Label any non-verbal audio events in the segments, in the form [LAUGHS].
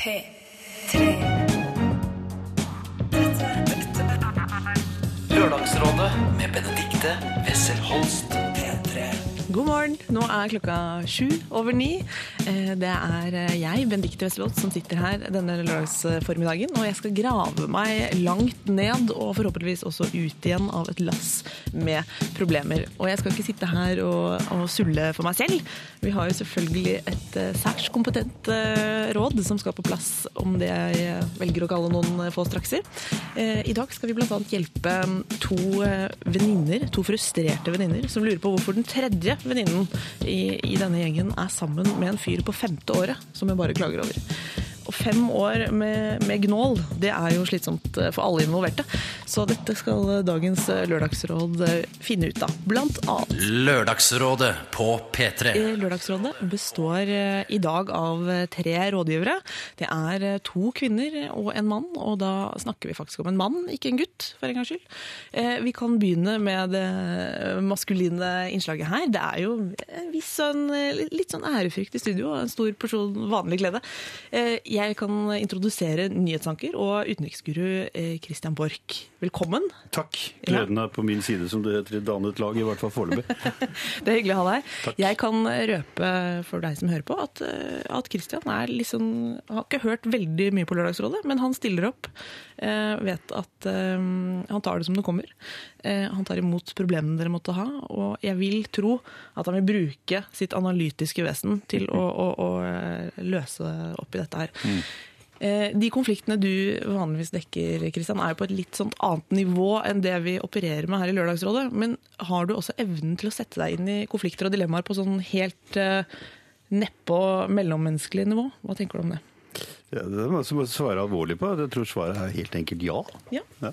P3. Lørdagsrådet med Benedikte Wessel Holst. P3. God morgen. Nå er klokka sju over ni. Eh, Det er eh, jeg, Benedicte Westerlot, som sitter her denne lørdagsformiddagen. Og jeg skal grave meg langt ned, og forhåpentligvis også ut igjen av et lass med problemer. Og jeg skal ikke sitte her og, og sulle for meg selv. Vi har jo selvfølgelig et eh, særs kompetent råd som skal på plass om det jeg velger å kalle noen få strakser. I dag skal vi bl.a. hjelpe to venninner, to frustrerte venninner, som lurer på hvorfor den tredje venninnen i, i denne gjengen er sammen med en fyr på femte året, som jeg bare klager over. Og fem år med, med gnål, det er jo slitsomt eh, for alle involverte. Så dette skal dagens eh, lørdagsråd eh, finne ut av. Blant annet. Lørdagsrådet på P3. Eh, Lørdagsrådet består eh, i dag av eh, tre rådgivere. Det er eh, to kvinner og en mann, og da snakker vi faktisk om en mann, ikke en gutt, for en gangs skyld. Eh, Vi kan begynne med det maskuline innslaget her. Det er jo en viss sånn, eh, litt sånn ærefrykt i studio, og en stor porsjon vanlig glede. Eh, Jeg kan introdusere nyhetsanker og utenriksguru eh, Christian Borch. Velkommen. Takk. Gleden er på min side, som det heter i dannet lag, i hvert fall foreløpig. [LAUGHS] Det er hyggelig å ha deg. Takk. Jeg kan røpe for deg som hører på, at, eh, at Christian er liksom, har ikke hørt veldig mye på Lørdagsrådet, men han stiller opp. Eh, vet at eh, han tar det som det kommer. Eh, han tar imot problemene dere måtte ha, og jeg vil tro at han vil bruke sitt analytiske vesen til å, å, å løse opp i dette her. Mm. De konfliktene du vanligvis dekker, Kristian, er jo på et litt sånt annet nivå enn det vi opererer med her i Lørdagsrådet. Men har du også evnen til å sette deg inn i konflikter og dilemmaer på sånn helt nedpå mellommenneskelig nivå? Hva tenker du om det? Ja, det er masse å svare alvorlig på. Jeg tror svaret er helt enkelt ja. Ja. Ja.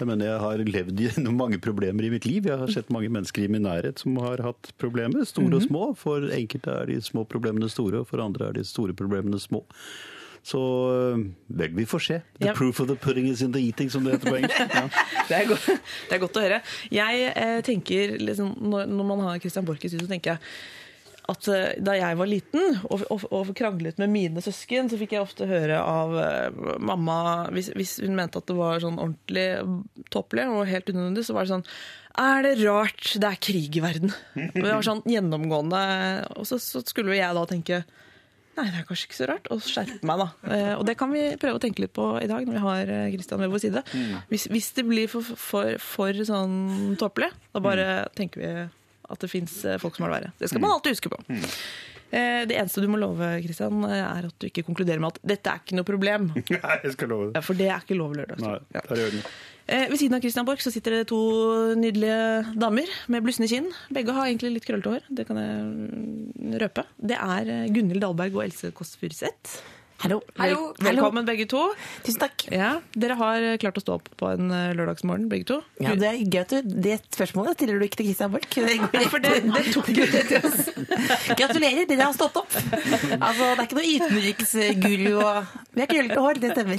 Jeg mener, jeg har levd gjennom [LAUGHS] mange problemer i mitt liv. Jeg har sett mange mennesker i min nærhet som har hatt problemer, store og små. For enkelte er de små problemene store, og for andre er de store problemene små. Så øh, vel, vi får se. The Ja. proof of the pudding is in the eating, som det heter på engelsk. [LAUGHS] Ja. Det er, godt, det er godt å høre. Jeg eh, tenker, liksom, når, når man har Christian Borch i studio, tenker jeg at eh, da jeg var liten og, og, og kranglet med mine søsken, så fikk jeg ofte høre av eh, mamma hvis, hvis hun mente at det var sånn ordentlig tåpelig og helt unødvendig, så var det sånn Er det rart det er krig i verden? Det var sånn gjennomgående. Og så, så skulle jeg da tenke Nei, det er kanskje ikke så rart. Og skjerpe meg, da. Eh, og det kan vi prøve å tenke litt på i dag, når vi har Kristian ved vår side. Hvis, hvis det blir for, for, for sånn tåpelig, da bare tenker vi at det fins folk som har det verre. Det skal man alltid huske på. Eh, det eneste du må love, Christian, eh, er at du ikke konkluderer med at dette er ikke noe problem. [LAUGHS] Nei, jeg skal love det. Ja. For det er ikke lov lørdag. Nei, Ja. der gjør den. Eh, ved siden av Christian Borch så sitter det to nydelige damer med blussende kinn. Begge har egentlig litt krøllete hår, det kan jeg mm, røpe. Det er eh, Gunhild Dahlberg og Else Kåss Furuseth. Hallo. Hallo. velkommen, begge to. Tusen takk. Ja, Dere har eh, klart å stå opp på en eh, lørdagsmorgen, begge to. Ja, det er gøy at du, det spørsmålet stiller du ikke til Christian Borch. Gratulerer, dere har stått opp. Altså, det er ikke noe utenriksguru. og- Vi har krøllete hår, det stemmer.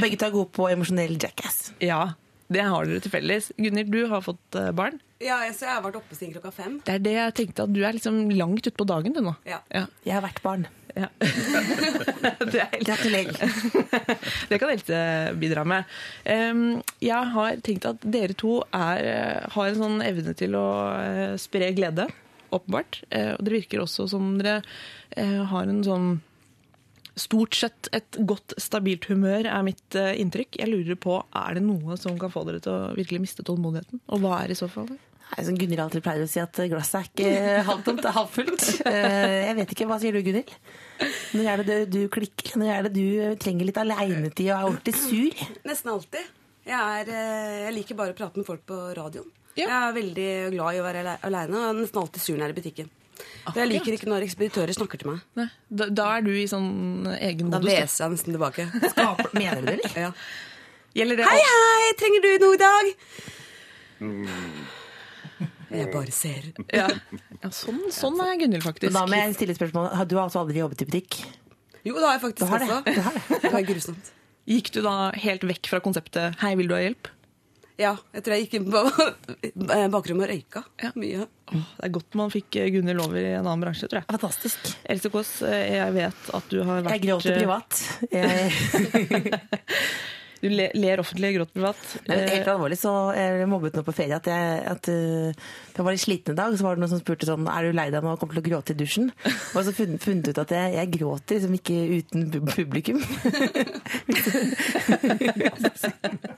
Begge to er gode på emosjonell jackass. Ja, det har dere til felles. Gunhild, du har fått eh, barn. Ja, jeg- så jeg har vært oppe siden klokka fem. Det er det jeg tenkte, at du er liksom langt utpå dagen du nå. Ja. Ja, Jeg har vært barn. Ja. [LAUGHS] er Gratulerer. [LAUGHS] det kan Else bidra med. Jeg har tenkt at dere to er, eh, har en sånn evne til å eh, spre glede, åpenbart. Eh, og dere virker også som dere har en sånn Stort sett et godt, stabilt humør er mitt inntrykk. Jeg lurer på, Er det noe som kan få dere til å virkelig miste tålmodigheten? Og hva er i så fall det? Nei, som Gunhild alltid pleier å si, at glasset er ikke halvtomt, det er halvfullt. [LAUGHS] Jeg vet ikke, hva sier du, Gunhild? Når er det du, du klikker? Når er det du trenger litt aleinetid og er ordentlig sur? Nesten alltid. Jeg, er, eh, jeg liker bare å prate med folk på radioen. Ja. Jeg er veldig glad i å være ale- aleine og er nesten alltid sur når jeg er i butikken. Akkurat. jeg liker ikke når ekspeditører snakker til meg. Nei, da, da er du i sånn egen modus. da. hveser jeg nesten tilbake. Skaper, [LAUGHS] mener du det, eller? Ja. Det Hei, hei! Trenger du noe i dag? Jeg bare ser. Ja. Ja, sånn, sånn er Gunhild faktisk. Da må jeg stille spørsmål. Har Du har altså aldri jobbet i butikk? Jo, det har jeg faktisk har også. det. også. Har det. Det var grusomt. Gikk du da helt vekk fra konseptet 'hei, vil du ha hjelp'? Ja, jeg tror jeg gikk inn på [LAUGHS] bakrommet og røyka Ja. mye. Åh, det er godt man fikk Gunhild over i en annen bransje, tror jeg. Fantastisk. Else Kåss, eh, jeg vet at du har vært Jeg gråter eh, privat. Jeg, [LAUGHS] [LAUGHS] Du ler offentlig, gråter privat. men Eh, helt alvorlig så jeg mobbet nå på ferie at jeg, at, jeg var litt sliten en dag. Så var det noen som spurte sånn Er du lei deg nå og kommer til å gråte i dusjen? Og så funnet, funnet ut at jeg, jeg gråter liksom ikke uten publikum. [LAUGHS]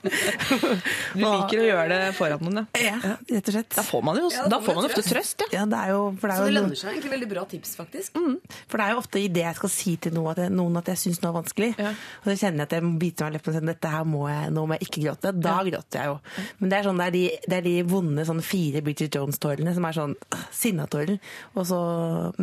Du liker å gjøre det foran noen, ja. Ja, rett og slett. Da får man jo Ja, da da får man ofte trøst, ja. Ja, det er jo, for det Så er det lønner seg egentlig veldig bra tips, faktisk. For det er jo ofte i det jeg skal si til noen at jeg, noen at jeg syns noe er vanskelig. Ja. Og så kjenner jeg at jeg må bite meg i leppen og sier dette her må jeg, nå må jeg ikke gråte. Da gråter jeg jo. Men det er, sånn, det er, de, det er de vonde sånn fire Bridget Jones-tårene som er sånn øh, sinnatårer.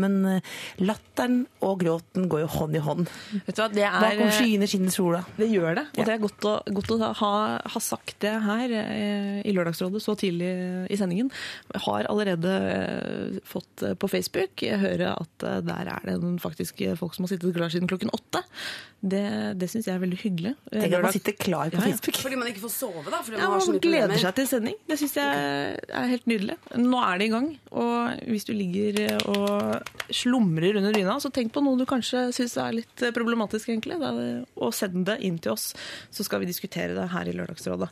Men øh, latteren og gråten går jo hånd i hånd. Vet du hva, det er Bakom skyene skinner sola. Det gjør det, og Ja. det er godt å, godt å ha, ha sagt det her eh, i Lørdagsrådet så tidlig i sendingen. Jeg har allerede eh, fått eh, på Facebook høre at eh, der er det faktisk eh, folk som har sittet klar siden klokken åtte. Det, det syns jeg er veldig hyggelig. Eh, Tenk at man sitter klar på Ja, ja. Facebook. Fordi man ikke får sove, da. Fordi Ja, man har så man mye gleder problemer. seg til sending. Det syns jeg er helt nydelig. Nå er det i gang. Og hvis du ligger og slumrer under dyna, så tenk på noe du kanskje syns er litt problematisk, egentlig. Da, og send det inn til oss, så skal vi diskutere det her i Lørdagsrådet.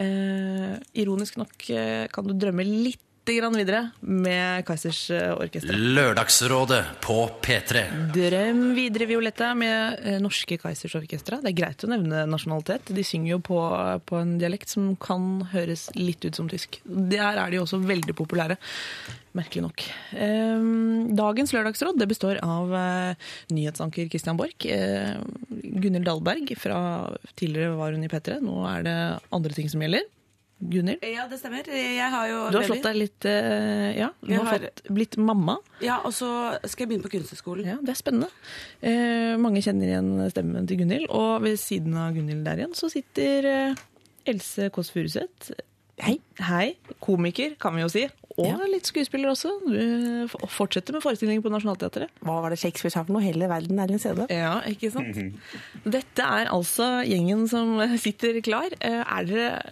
Eh, ironisk nok eh, kan du drømme litt grann videre med Kaizers eh, orkester. Lørdagsrådet på P3. Drøm videre, Violetta, med eh, norske Kaizers Orkestra. Det er greit å nevne nasjonalitet. De synger jo på, på en dialekt som kan høres litt ut som tysk. Der er de også veldig populære. Merkelig nok. Eh, dagens lørdagsråd det består av eh, nyhetsanker Christian Borch. Gunhild Dahlberg fra tidligere var hun i P3. Nå er det andre ting som gjelder. Gunhild, Ja, det stemmer. Jeg har jo du har slått deg litt eh, Ja, du har har- fått, blitt mamma. Ja, og så skal jeg begynne på Kunsthøgskolen. Ja, Det er spennende. Eh, mange kjenner igjen stemmen til Gunhild. Og ved siden av Gunhild der igjen så sitter eh, Else Kåss Furuseth. Hei. Hei. Komiker, kan vi jo si. Og Ja. litt skuespiller også. Du fortsetter med forestillinger på Nationaltheatret. Hva var det Shakespeare sa for noe? Hele verden er en CD. Ja, ikke sant? [LAUGHS] Dette er altså gjengen som sitter klar. Eh, Er dere,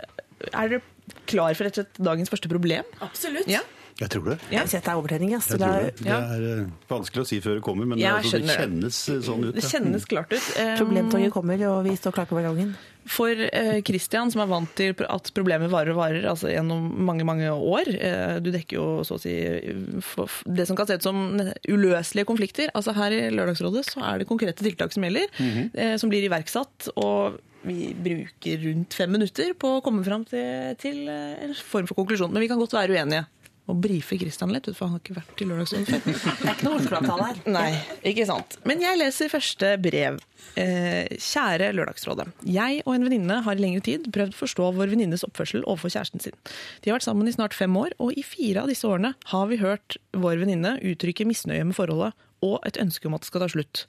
er dere klar for rett og slett dagens første problem? Absolutt. Ja. Jeg tror det. Ja. Jeg setter overtrening, ass. Det er det. Er eh, vanskelig å si før det kommer, men det, Ja, er altså, det kjennes eh, sånn ut. Det kjennes klart ut. Um, Problemtoget kommer, og vi står klare på ballongen. For uh, Christian, som er vant til at problemet varer og varer altså gjennom mange mange år uh, Du dekker jo så å si det som kan se ut som uløselige konflikter. Altså Her i Lørdagsrådet så er det konkrete tiltak som gjelder, eh, som blir iverksatt. Og vi bruker rundt fem minutter på å komme fram til, til eh, en form for konklusjon. Men vi kan godt være uenige. Og brife Christian litt, for han har ikke vært i Lørdagsrådet før. Det er ikke noe Oslo-avtale her. Nei, ikke sant. Men jeg leser første brev. Eh, kjære Lørdagsrådet. Jeg og en venninne har i lengre tid prøvd å forstå vår venninnes oppførsel overfor kjæresten sin. De har vært sammen i snart fem år, og i fire av disse årene har vi hørt vår venninne uttrykke misnøye med forholdet og et ønske om at det skal ta slutt.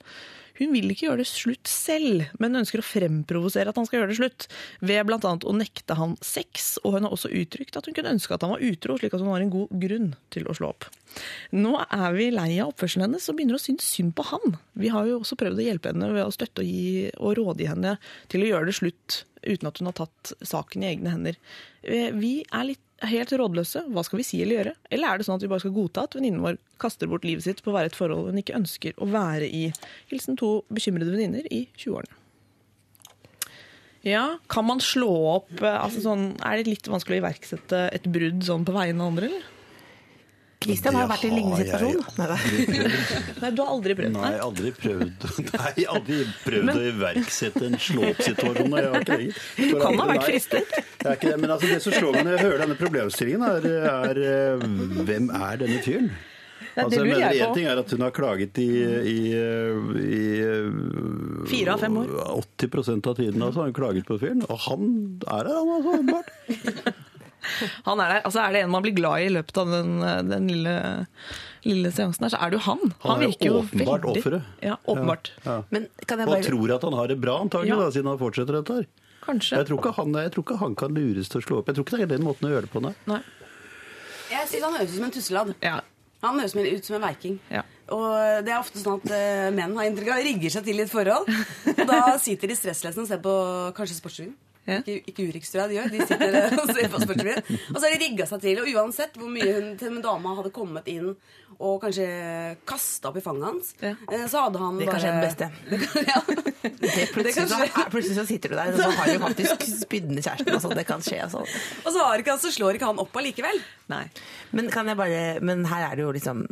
Hun vil ikke gjøre det slutt selv, men ønsker å fremprovosere at han skal gjøre det slutt, ved bl.a. å nekte han sex, og hun har også uttrykt at hun kunne ønske at han var utro, slik at hun har en god grunn til å slå opp. Nå er vi lei av oppførselen hennes og begynner å synes synd på han. Vi har jo også prøvd å hjelpe henne ved å støtte og, gi, og rådgi henne til å gjøre det slutt, uten at hun har tatt saken i egne hender. Eh, Vi er litt helt rådløse. Hva skal vi si eller gjøre? Eller er det sånn at vi bare skal godta at venninnen vår kaster bort livet sitt på å være et forhold hun ikke ønsker å være i? Hilsen to bekymrede venninner i 20-årene. Ja, kan man slå opp eh, altså sånn, Er det litt vanskelig å iverksette et brudd sånn på vegne av andre, eller? Christian har jo vært i en lignende situasjon. [LAUGHS] Nei, du har aldri prøvd Nei, det? aldri prøvd, nei, aldri prøvd [LAUGHS] å iverksette en slå-opp-situasjon. For Kan ha vært nei. fristet. Det er ikke det, men altså, det som slår meg når jeg hører denne problemstillingen, er, er eh, hvem er denne fyren? Det Altså, mener, jeg ting er at hun har klaget i, i, i eh, Fire av fem år. 80% av tiden altså, har hun klaget på fyren. Og han er her, han altså, åpenbart. Han er der. Altså, er det en man blir glad i i løpet av den, den lille, lille seansen her, så er det jo han. Han er jo virker jo åpenbart veldig- offeret. Ja, åpenbart. Ja. Men kan jeg Og tror at han har det bra, antagelig, Ja. da, siden han fortsetter dette her. Kanskje. Jeg tror, ikke han, jeg tror ikke han kan lures til å slå opp. Jeg tror ikke det er den måten å gjøre det på. Nei. Nei. Jeg syns han høres ut som en tusseladd. Ja. Han høres ut som en verking. Ja. Og det er ofte sånn at eh, menn har inntrykk av rigger seg til i et forhold. Og da [LAUGHS] sitter de stressløsne og ser på kanskje Sportsrevyen. Ja. Ikke, ikke Urix, tror jeg de gjør. De sitter eh, og ser på spørsmålet. Og så har de rigga seg til, og uansett hvor mye hun til en dama hadde kommet inn og kanskje kasta opp i fanget hans, Ja. eh, så hadde han Det kan bare den det beste. [LAUGHS] Det kan, ja. Det plutselig, kan så, er- plutselig så sitter du der, og så har du faktisk [LAUGHS] spydd ned kjæresten. sånn, det kan skje. Altså. Og så, har ikke, så slår ikke han opp allikevel. Nei. Men, kan jeg bare, men her er det jo liksom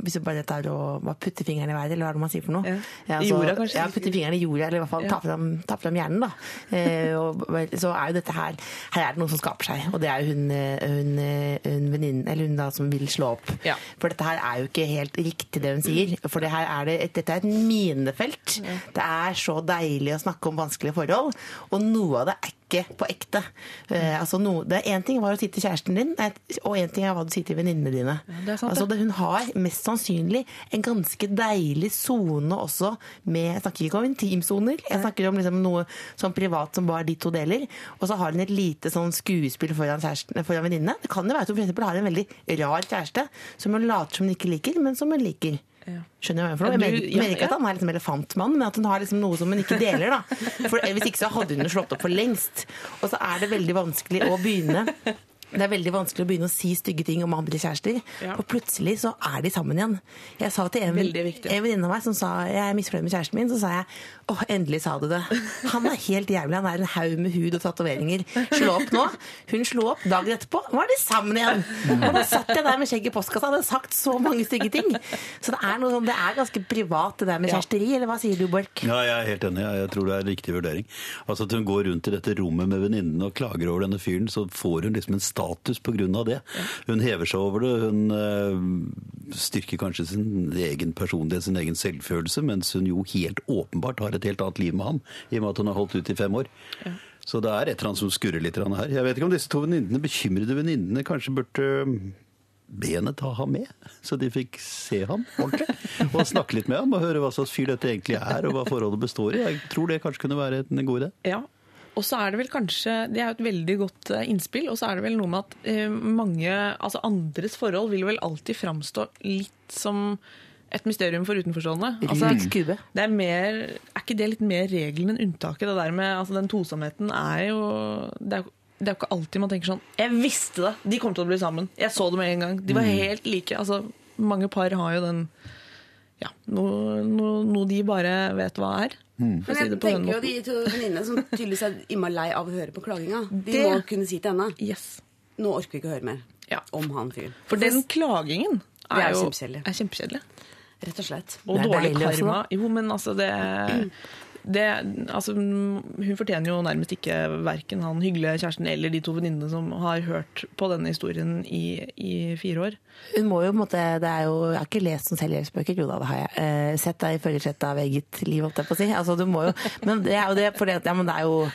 Hvis du bare tar og putter fingeren i været, eller hva er det man sier for noe? Ja. I jorda, kanskje? Ja, putter fingeren i jorda, eller i hvert fall Ja. ta fram, ta fram hjernen, da. Eh, og, så er jo dette her Her er det noen som skaper seg, og det er jo hun, eh, hun, eh, hun venninnen, eller hun da som vil slå opp. Ja. For dette her er jo ikke helt riktig det hun sier. For det her er det, dette er et minefelt. Det er så deilig å snakke om vanskelige forhold, og noe av det er ikke på ekte. Eh, altså no, det er Én ting var å si til kjæresten din, og én ting er hva du sier til venninnene dine. Ja, sant, altså, det. hun har mest sannsynlig en ganske deilig sone også med Jeg snakker ikke om intimsoner, jeg snakker om liksom noe sånn privat som bare de to deler. Og så har hun et lite sånn skuespill foran, kjæresten- foran venninnene. Det kan jo være at hun for har en veldig rar kjæreste som hun later som hun ikke liker, men som hun liker. Ja. Skjønner du hva jeg mener? Jeg mener jeg ja, mener ikke at han er liksom elefantmann, men at hun har liksom noe som hun ikke deler. da. For Hvis ikke så hadde hun slått opp for lengst. Og så er det veldig vanskelig å begynne det er veldig vanskelig å begynne å si stygge ting om andre kjærester. Ja. Og plutselig så er de sammen igjen. Jeg sa til en, en venninne av meg som sa jeg er misfornøyd med kjæresten min, så sa jeg åh, endelig sa du det. Han er helt jævlig. Han er en haug med hud og tatoveringer. Slå opp nå. Hun slo opp. Dagen etterpå var de sammen igjen. Og da satt jeg der med skjegg i postkassa og hadde sagt så mange stygge ting. Så det er, noe sånn, det er ganske privat det der med kjæresteri, eller hva sier du, Borch? Ja, jeg er helt enig. Jeg jeg tror det er en riktig vurdering. Altså At hun går rundt i dette rommet med venninnene og klager over denne fyren, så får hun liksom en status pga. det. Hun hever seg over det. Hun eh, styrker kanskje sin egen personlighet, sin egen selvfølelse, mens hun jo helt åpenbart har et helt annet liv med ham, i og med at hun har holdt ut i fem år. Så det er et eller annet som skurrer litt her. Jeg vet ikke om disse to venninnene, bekymrede venninnene kanskje burde be henne ta ham med, så de fikk se ham ordentlig. Og snakke litt med ham og høre hva slags fyr dette egentlig er, og hva forholdet består i. Jeg tror det kanskje kunne være en god idé. Ja. Og så er det vel kanskje Det er jo et veldig godt eh, innspill. Og så er det vel noe med at eh, mange Altså andres forhold vil vel alltid framstå litt som et mysterium for utenforstående. Altså, det er, mer, er ikke det litt mer regelen enn unntaket? Det der med altså, Den tosomheten er jo det er, det er jo ikke alltid man tenker sånn Jeg visste det! De kom til å bli sammen. Jeg så det med en gang. De var helt like. Altså, mange par har jo den ja, noe, noe, noe de bare vet hva er. Mm. Men jeg si tenker jo de to venninnene som tydeligvis er innmari lei av å høre på klaginga, de Det- må kunne si til henne Yes. nå orker vi ikke å høre mer Ja. om han fyren. For den klagingen er, er jo kjempekjedelig. Rett og slett. Og Det er dårlig karma. Jo, men altså det, [CLEARS THROAT] det altså, Hun fortjener jo nærmest ikke verken han hyggelige kjæresten eller de to venninnene som har hørt på denne historien i, i fire år. Hun må jo på en måte, det er jo, Jeg har ikke lest noen selvhjelpsbøker, jo da, det har jeg. Eh, sett deg i førersetet av eget liv, holdt jeg på å si. Altså, du må jo, men det er jo det, for det, ja, men det er jo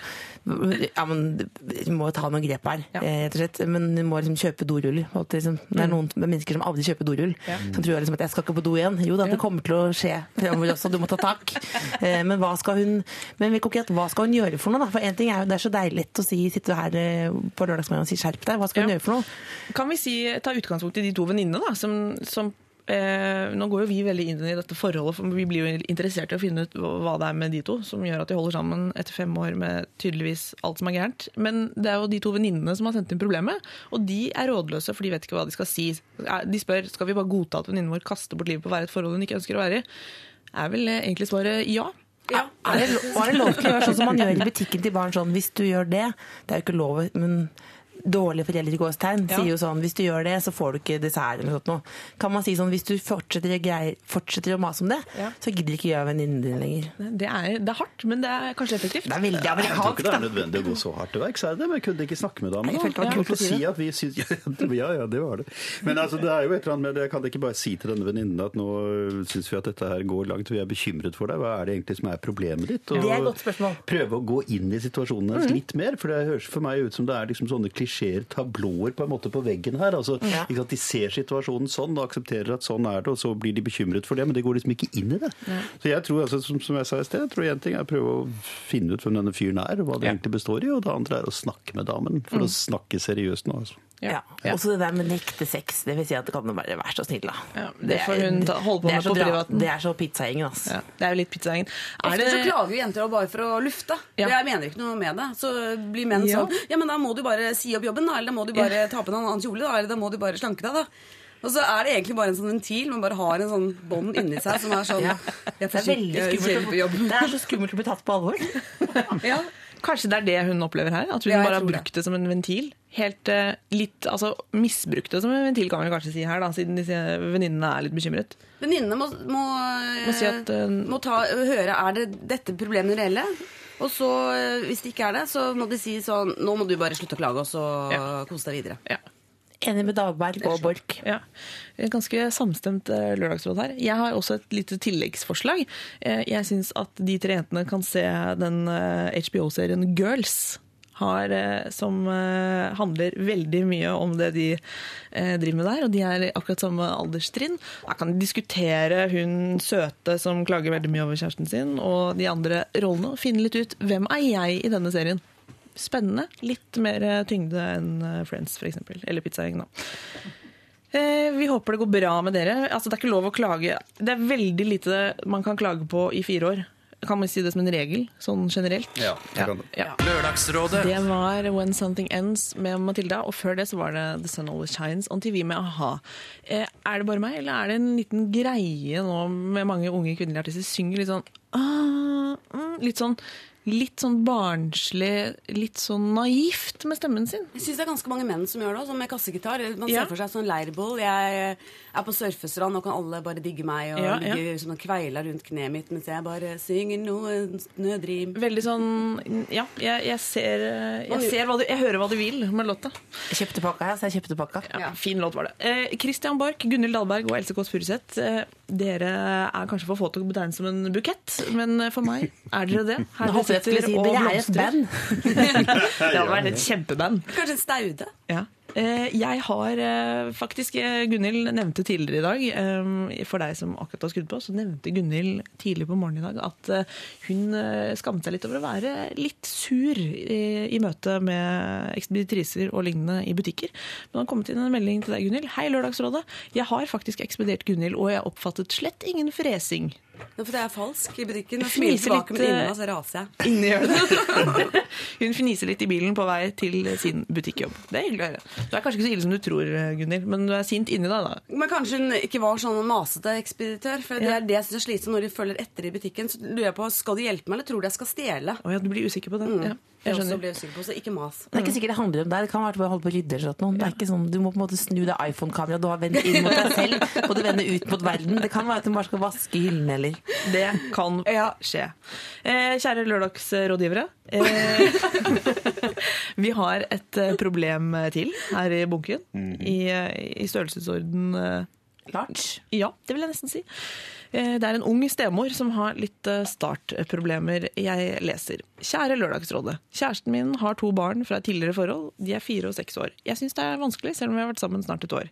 ja, men Du må ta noen grep her, eh, rett og slett. Men du må liksom kjøpe dorull. Liksom, det er noen mennesker som aldri kjøper dorull. Som tror liksom at jeg skal ikke på do igjen. Jo da, det kommer til å skje fremover også, du må ta tak. Eh, Men hva skal hun men vi konkret, hva skal hun gjøre for noe? da? For en ting er jo, Det er så deilig å si, sitte her eh, på lørdagsmorgen og si 'skjerp deg'. Hva skal hun gjøre for noe? Kan vi si, ta utgangspunkt i de to venninnene, som, som eh, Nå går jo vi veldig inn i dette forholdet, for vi blir jo interessert i å finne ut hva det er med de to som gjør at de holder sammen etter fem år med tydeligvis alt som er gærent. Men det er jo de to venninnene som har sendt inn problemet, og de er rådløse, for de vet ikke hva de skal si. De spør skal vi bare godta at venninnen vår kaster bort livet på å være i et forhold hun ikke ønsker å være i. Er vel eh, egentlig svaret ja. Ja. Er det, er det lov til å gjøre sånn som man gjør i butikken til barn? sånn, Hvis du gjør det Det er jo ikke lov, men dårlige foreldre i gåstegn Ja. sier jo sånn Hvis du gjør det, så får du ikke dessert eller noe sånt noe. Kan man si sånn Hvis du fortsetter greier, fortsetter å mase om det, Ja. så gidder ikke gjøre venninnen din lenger. Det er, det er hardt, men det er kanskje effektivt. Det er veldig Jeg tror ikke det er nødvendig å gå så hardt til verks, er det det? Men jeg kunne ikke snakke med damen? Jeg kult å si at vi syns [LAUGHS] Ja, ja, det var det. Men altså, det er jo et eller annet med det. Jeg kan ikke bare si til denne venninnen at nå syns vi at dette her går langt, vi er bekymret for deg. Hva er det egentlig som er problemet ditt? Og Det er et godt spørsmål. Mm. Prøve å gå inn i situasjonen hennes litt mer, for det høres for meg ut som det er liksom sånne klisjeer, tablåer på en måte på veggen her. Altså, Ja. at De ser situasjonen sånn og aksepterer at sånn er det, og så blir de bekymret for det, men de går liksom ikke inn i det. Så jeg tror, altså, som, som jeg sa i sted, jeg tror en ting er å prøve å finne ut hvem denne fyren er, og hva det Ja. egentlig består i, og det andre er å snakke med damen, for å snakke seriøst nå. altså. Ja. Ja. Også det der med nekte sex. Det vil si at det kan bare være så snill, da. Ja, det får hun ta- holde på er med så på privaten. Det er så pizzagjengen, altså. Ja, det er jo litt pizzagjengen. Er Ofte det så klager jo jenter bare for å lufte. Ja. Jeg mener ikke noe med det. Så blir menn Ja. sånn Ja, men da må du bare si opp jobben, da. Eller da må du bare ta på deg en annen kjole, da. Eller da må du bare slanke deg, da. Og så er det egentlig bare en sånn ventil. Man bare har en sånn bånd inni seg som er sånn Ja. Det er veldig skummelt. Det er så skummelt å bli tatt på alvor. [LAUGHS] Ja. Kanskje det er det hun opplever her? At hun Ja, bare har brukt det. det som en ventil? Helt uh, litt, altså Misbrukt det som en ventil, kan vi kanskje si her, da, siden disse venninnene er litt bekymret. Venninnene må, må, Må si at, uh, må ta, høre er det dette problemet reelle. Og så, hvis det ikke er det, så må de si sånn Nå må du bare slutte å klage, og så Ja. kose deg videre. Ja. Enig med Dagberg og Borch. Ja. Ganske samstemt eh, lørdagsråd her. Jeg har også et lite tilleggsforslag. Eh, Jeg syns at de tre jentene kan se den eh, HBO-serien Girls. Har, eh, som eh, handler veldig mye om det de eh, driver med der, og de er akkurat samme alderstrinn. Da kan de diskutere hun søte som klager veldig mye over kjæresten sin, og de andre rollene, og finne litt ut hvem er jeg i denne serien. Spennende. Litt mer eh, tyngde enn eh, Friends, f.eks. Eller Pizzagjengen, da. Eh, Vi håper det går bra med dere. Altså, det er ikke lov å klage. Det er veldig lite man kan klage på i fire år. Kan man si det som en regel, sånn generelt? Ja, det kan det. Ja. Lørdagsrådet. Det var When Something Ends med Matilda, og før det så var det The Sun Always Shines on TV med a-ha. Eh, er det bare meg, eller er det en liten greie nå med mange unge kvinnelige artister synger litt sånn ah, mm, Litt sånn Litt sånn barnslig, litt sånn naivt med stemmen sin. Jeg syns det er ganske mange menn som gjør det, sånn med kassegitar. Man Ja. ser for seg sånn leirbål. Jeg er på surfestrand, og kan alle bare digge meg og Ja, ja. ligge en kveila rundt kneet mitt mens jeg bare synger noe nødrim. Veldig sånn Ja, jeg, jeg ser, jeg, ser hva du, jeg hører hva du vil med låta. Jeg kjøpte pakka, ja, så jeg kjøpte pakka. Ja, Fin låt var det. Eh, Christian Borch, Gunhild Dahlberg og Else Kåss Furuseth. Eh, dere er kanskje for få til å betegnes som en bukett, men for meg er dere det. Her Nå håpet jeg skulle si og dere er et blomstrer. band. [LAUGHS] Det hadde vært et kjempeband. Kanskje en staude? Ja. Eh, Jeg har eh, faktisk eh, Gunhild nevnte tidligere i dag, for deg som akkurat har skrudd på, så nevnte Gunhild tidlig på morgenen i dag at hun skammet seg litt over å være litt sur i møte med ekspeditriser og lignende i butikker. Men det har kommet inn en melding til deg, Gunhild. Hei, Lørdagsrådet. Jeg har faktisk ekspedert Gunhild, og jeg oppfattet slett ingen fresing. Det er det er falsk i butikken. Og smiler tilbake, men inni eh, meg så raser jeg. Inni gjør det. [LAUGHS] Hun fniser litt i bilen på vei til sin butikkjobb. Det er hyggelig å høre. Du er kanskje ikke så ille som du tror, Gunnhild, men du er sint inni deg, da. Men kanskje hun ikke var sånn masete ekspeditør. For det Ja. er det jeg synes er slitsomt når de følger etter i butikken. Så lurer jeg på, Skal de hjelpe meg, eller tror de jeg skal stjele? Å ja, du blir usikker på det? Ja, Jeg skjønner. Ble usikker på, så ikke mas. Det er ikke sikkert det handler om deg. Det kan være at du holder på å rydde. eller noe. Det er ikke sånn, du må på en måte snu det iPhone-kameraet du har vendt inn mot deg selv, og du vender ut mot verden. Det kan være at du bare skal vaske hyllene eller Det kan skje. Eh, kjære lørdagsrådgivere. Eh, [LAUGHS] vi har et eh, problem til her i bunken. I, eh, I størrelsesorden eh, large. Ja, det vil jeg nesten si. Eh, Det er en ung stemor som har litt eh, startproblemer. Jeg leser. Kjære Lørdagsrådet. Kjæresten min har to barn fra et tidligere forhold. De er fire og seks år. Jeg syns det er vanskelig, selv om vi har vært sammen snart et år.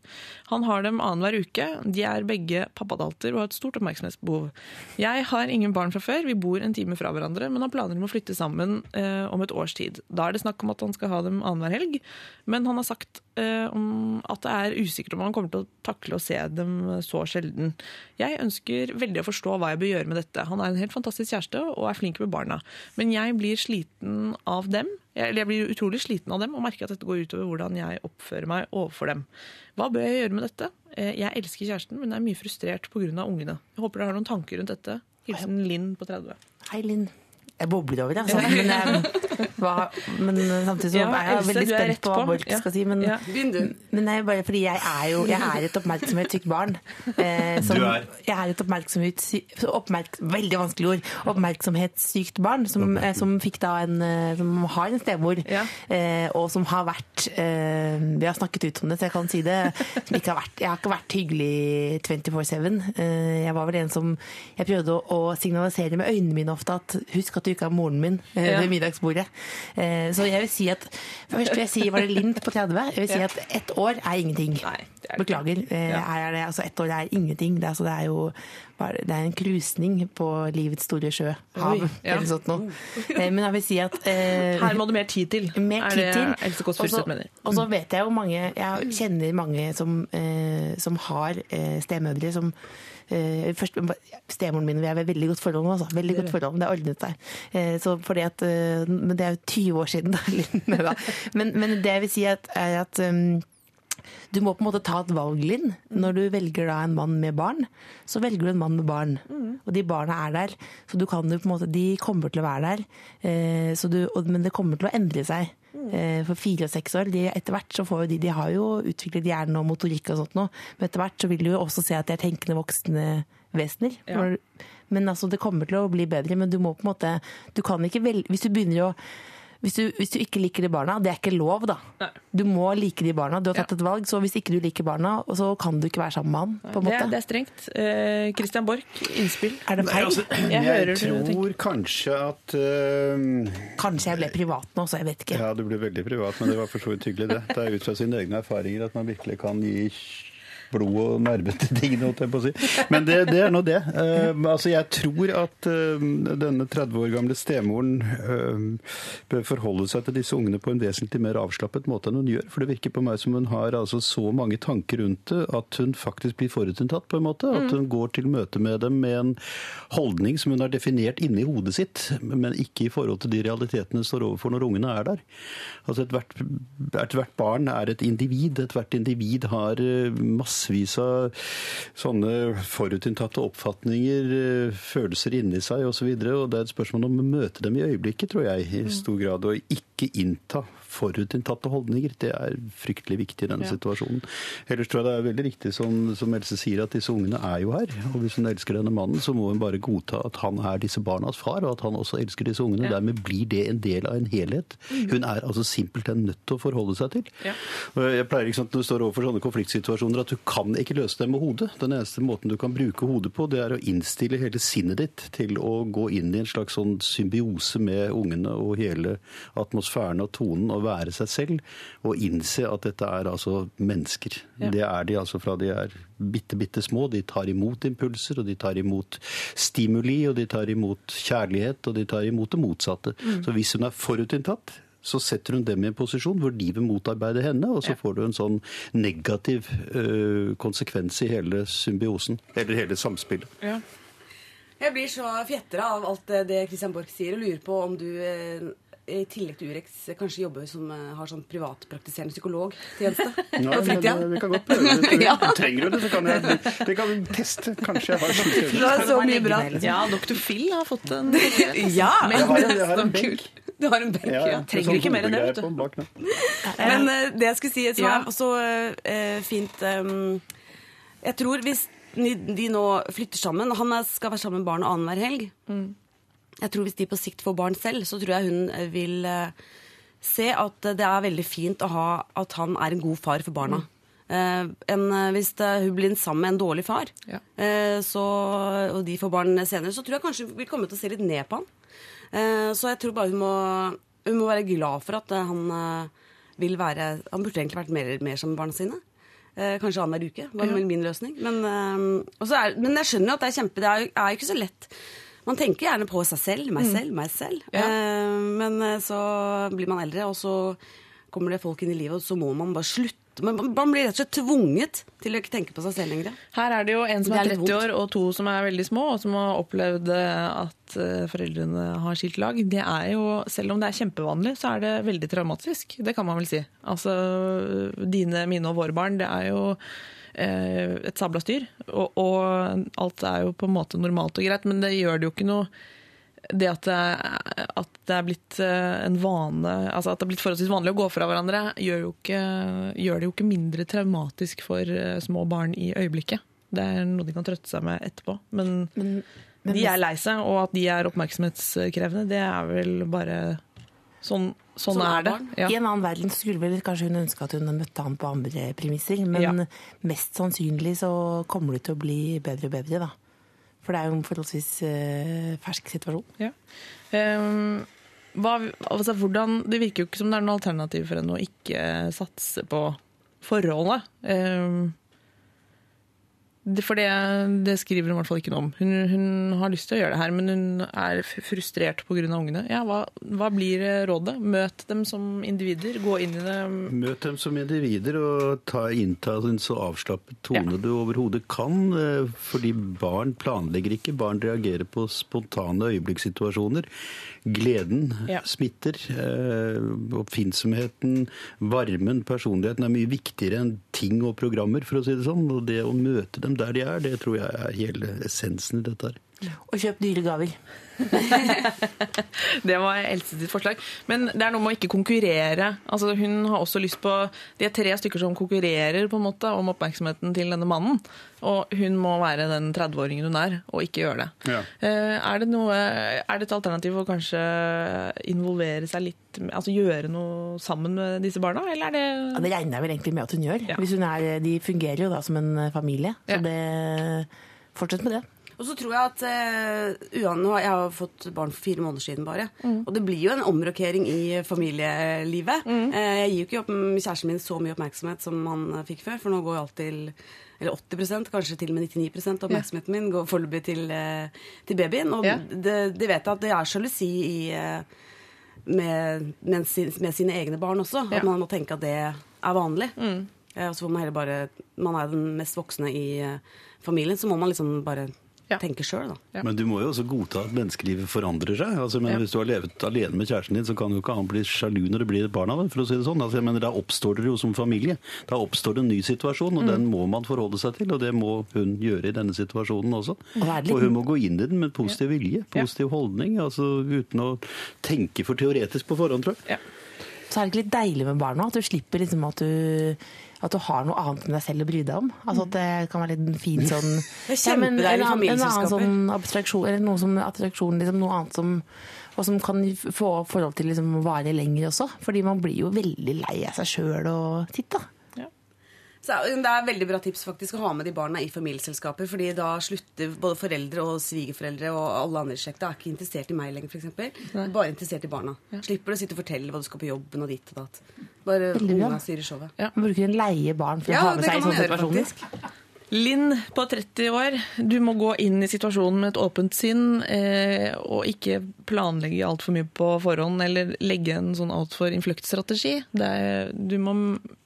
Han har dem annenhver uke. De er begge pappadalter og har et stort oppmerksomhetsbehov. Jeg har ingen barn fra før. Vi bor en time fra hverandre, men har planer om å flytte sammen eh, om et års tid. Da er det snakk om at han skal ha dem annenhver helg, men han har sagt eh, at det er usikkert om han kommer til å takle å se dem så sjelden. Jeg ønsker veldig å forstå hva jeg bør gjøre med dette. Han er en helt fantastisk kjæreste og er flink med barna. Men jeg blir sliten av dem. Jeg, jeg blir utrolig sliten av dem og merker at dette går utover hvordan jeg oppfører meg overfor dem. Hva bør jeg gjøre med dette? Eh, Jeg elsker kjæresten, men er mye frustrert pga. ungene. Jeg håper dere har noen tanker rundt dette. Hilsen Linn på 30. Hei, Linn. Jeg bobler over det, altså. Men, eh, hva, men samtidig så Ja, er jeg Else, veldig spent på hva. Borch Ja. skal si. Men, Ja. Men er bare fordi jeg er jo jeg er et oppmerksomhetssykt barn. Eh, som, Du er? Jeg er et oppmerksomhetssykt oppmerks, Veldig vanskelig ord. Oppmerksomhetssykt barn som, eh, som fikk da en eh, Som har en stemor, Ja. eh, og som har vært eh, Vi har snakket ut om det, så jeg kan si det. Som ikke har vært, jeg har ikke vært hyggelig 24-7. Eh, jeg var vel en som Jeg prøvde å, å signalisere med øynene mine ofte at husk at du er moren min eh, ved middagsbordet. Eh, så jeg vil si at Først vil jeg si var det Lint på 30. Jeg vil si at ett år er ingenting. Nei, det er det Beklager. Eh. Er det, altså, ett år er ingenting. Det er, altså, det er jo er det, det er en krusning på livets store sjø, hav, Oi, ja. eller sånt noe. Eh, Men jeg vil si at eh, Her må det mer tid til. mer er tid det til. Else Kåss Furuseth mener. Og så vet jeg jo mange Jeg kjenner mange som, eh, som har eh, stemødre som først, Stemoren min og jeg har veldig godt forhold. Altså. Veldig godt forhold, Det har ordnet seg. Eh, så fordi at, eh, men det er jo 20 år siden, [LAUGHS] da. Men, men det jeg vil si at, er at um, du må på en måte ta et valg, Linn. Når du velger da en mann med barn, så velger du en mann med barn. Og de barna er der. Så du kan jo på en måte, de kommer til å være der. Eh, så du, men det kommer til å endre seg. Eh, for fire og seks år, de, etter hvert så får jo de De har jo utviklet hjerne og motorikk og sånt nå, men etter hvert så vil du jo også se at de er tenkende voksne vesener. Ja. Men altså, det kommer til å bli bedre, men du må på en måte Du kan ikke velge Hvis du begynner å hvis du, hvis du ikke liker de barna, det er ikke lov, da. Nei. Du må like de barna. Du har tatt et valg, så hvis ikke du liker barna, så kan du ikke være sammen med han. på en Det, måte. er- det er strengt. Eh, Christian Borch, innspill. Er det feil? Altså, Jeg jeg, tror kanskje at uh, Kanskje jeg ble privat nå, så jeg vet ikke. Ja, du ble veldig privat, men det var for så vidt hyggelig, det. Det er ut fra sine egne erfaringer at man virkelig kan gi blod og nerve til [LAUGHS] tingene, holdt jeg på å si. Men det, det er nå det. Uh, altså, jeg tror at uh, denne 30 år gamle stemoren uh, bør forholde seg til disse ungene på en vesentlig mer avslappet måte enn hun gjør. For det virker på meg som hun har altså så mange tanker rundt det at hun faktisk blir forutinntatt, på en måte. At hun går til møte med dem med en holdning som hun har definert inni hodet sitt, men ikke i forhold til de realitetene hun står overfor når ungene er der. Altså Ethvert et hvert barn er et individ. Ethvert individ har eh, massevis av sånne forutinntatte oppfatninger, eh, følelser inni seg osv. Og, så og det er et spørsmål om å møte dem i øyeblikket, tror jeg, i stor grad. Og ikke innta forutinntatte holdninger. Det er fryktelig viktig i denne situasjonen. Ellers tror jeg det er veldig riktig som, som Else sier, at disse ungene er jo her. Og hvis hun elsker denne mannen, så må hun bare godta at han er disse barnas far, og at han også elsker disse ungene. Dermed blir det en del av en helhet. Hun er altså simpelthen nødt til å forholde seg til. Ja. Jeg pleier ikke sant, når du står overfor sånne konfliktsituasjoner at du kan ikke løse dem med hodet. Den eneste måten du kan bruke hodet på, det er å innstille hele sinnet ditt til å gå inn i en slags sånn symbiose med ungene og hele atmosfæren og tonen, og være seg selv. Og innse at dette er altså mennesker. Ja. Det er de altså fra de er bitte, bitte små. De tar imot impulser, og de tar imot stimuli, og de tar imot kjærlighet, og de tar imot det motsatte. Så hvis hun er forutinntatt, så setter hun dem i en posisjon hvor de vil motarbeide henne, og så får du en sånn negativ ø, konsekvens i hele symbiosen, eller hele samspillet. Ja. Jeg blir så fjetra av alt det- Christian Borch sier, og lurer på om du eh, i tillegg til Urex kanskje jobber som eh, har sånn privatpraktiserende psykologtjeneste? [LAUGHS] Ja, på men, fritida? vi kan godt prøve [LAUGHS] det. Ja. Trenger du det, så kan jeg det kan vi teste. Kanskje jeg har Du sånn har så mye bra. ja, Dr. Phil har fått en [LAUGHS] Ja! Jeg har, en- jeg har en benk. kul. Du har en benk, Ja, ja. Trenger Trenger ikke mer enn det, du. Sånn bak. Men uh, det jeg skulle si, som Ja. er også uh, fint um, Jeg tror hvis de, nå flytter sammen Han skal være sammen med barnet annenhver helg. Jeg tror Hvis de på sikt får barn selv, så tror jeg hun eh, vil eh, se at det er veldig fint å ha at han er en god far for barna. Uh, en, eh, hvis det, hun blir sammen med en dårlig far, Ja. uh, så, og de får barn senere, så tror jeg kanskje hun vil komme til å se litt ned på han. Uh, så jeg tror bare hun må, hun må være glad for at eh, han eh, vil være Han burde egentlig vært mer, mer som barna sine. Eh, kanskje annenhver uke, var ja. min løsning. Men, eh, er, men jeg skjønner jo at det er kjempe Det er jo ikke så lett. Man tenker gjerne på seg selv, meg selv, meg selv. Ja. Eh, men eh, så blir man eldre, og så kommer det folk inn i livet, og så må man bare slutte. Men man- blir rett og slett tvunget til å ikke tenke på seg selv lenger. Her er det jo en som Det er er litt 30 år, og to som er veldig små, og som har opplevd eh, at foreldrene har skilt lag. Det er jo, selv om det er kjempevanlig, så er det veldig traumatisk. Det kan man vel si. Altså, dine, mine og våre barn, det er jo et sabla styr. Og, og alt er jo på en måte normalt og greit, men det gjør det jo ikke noe det at det, er, at det er blitt eh, en vane Altså at det er blitt forholdsvis vanlig å gå fra hverandre, gjør, ikke, gjør det jo ikke mindre traumatisk for eh, små barn i øyeblikket. Det er noe de kan trøtte seg med etterpå. Men, men de er lei seg, og at de er oppmerksomhetskrevende, det er vel bare Sånn, sånn, er det. Ja. I en annen verden skulle vel kanskje hun ønske at hun møtte han på andre premisser, men Ja. mest sannsynlig så kommer det til å bli bedre og bedre, da. For det er jo en forholdsvis uh, fersk situasjon. Ja. Um, hva, altså, hvordan, det virker jo ikke som det er noe alternativ for henne å ikke satse på forholdet. Ehm, Det, for det, det skriver hun i hvert fall ikke noe om. Hun, hun har lyst til å gjøre det her, men hun er frustrert pga. ungene. Ja, hva, hva blir eh, rådet? Møt dem som individer. Gå inn i det. Møt dem som individer og ta, innta en så avslappet tone Ja. du overhodet kan. eh, Fordi barn planlegger ikke, barn reagerer på spontane øyeblikkssituasjoner. Gleden Ja. smitter. eh, Oppfinnsomheten, varmen, personligheten er mye viktigere enn ting og programmer, for å si det sånn. Og det å møte dem der de er, det tror jeg er hele essensen i dette her. Og kjøp dyre gaver. [LAUGHS] Det var Else sitt forslag. Men det er noe med å ikke konkurrere. Altså, hun har også lyst på De er tre stykker som konkurrerer på en måte om oppmerksomheten til denne mannen. Og hun må være den 30-åringen hun er, og ikke gjøre det. Ja. Eh, Er det, noe, er det et alternativ å kanskje involvere seg litt Altså gjøre noe sammen med disse barna, eller er det Ja, det regner jeg vel egentlig med at hun gjør. Ja. Hvis hun er, de fungerer jo da som en familie. Så Ja. det, fortsett med det. Og så tror jeg at uh, Uan, Jeg har fått barn for fire måneder siden bare. Og det blir jo en omrokering i familielivet. Eh, jeg gir jo ikke opp kjæresten min så mye oppmerksomhet som han eh, fikk før. For nå går jo alt til eller 80 kanskje til og med 99 av oppmerksomheten min går foreløpig til, til babyen. Og Ja. det, det vet at det er sjalusi i, med, med, sin, med sine egne barn også. Ja. At man må tenke at det er vanlig. Eh, og så får man heller bare Man er den mest voksne i familien, så må man liksom bare Ja. tenker sjøl, da. Ja. Men du må jo også godta at menneskelivet forandrer seg. Altså, men Ja. Hvis du har levet alene med kjæresten din, så kan jo ikke han bli sjalu når det blir barna. for å si det sånn. Altså, jeg mener, Da oppstår det jo som familie. Da oppstår det en ny situasjon, og den må man forholde seg til. Og det må hun gjøre i denne situasjonen også. Og litt- Og hun må gå inn i den med positiv vilje, positiv holdning, altså uten å tenke for teoretisk på forhånd, tror jeg. ja. Så er det ikke litt deilig med barna? At du slipper liksom at du at du har noe annet enn deg selv å bry deg om. Altså At det kan være litt en fin [LAUGHS] sånn Ja, men en annen- En annen sånn abstraksjon, eller noe som attraksjon, liksom noe annet som og som kan få forhold til liksom vare lenger også. Fordi man blir jo veldig lei av seg sjøl og Titt, da. Så det er veldig bra tips faktisk å ha med de barna i familieselskaper, fordi da slutter både foreldre og svigerforeldre og alle andre i slekta er ikke interessert i meg lenger, f.eks. Bare interessert i barna. Slipper å sitte og fortelle hva du skal på jobben og ditt og datt. Bare unga styrer showet. Man bruker en leie barn for Ja, å ha med seg i kan man sånne situasjoner. faktisk. Linn på 30 år, du må gå inn i situasjonen med et åpent sinn eh, og ikke planlegge altfor mye på forhånd eller legge en sånn altfor innfløkt strategi. Er, du må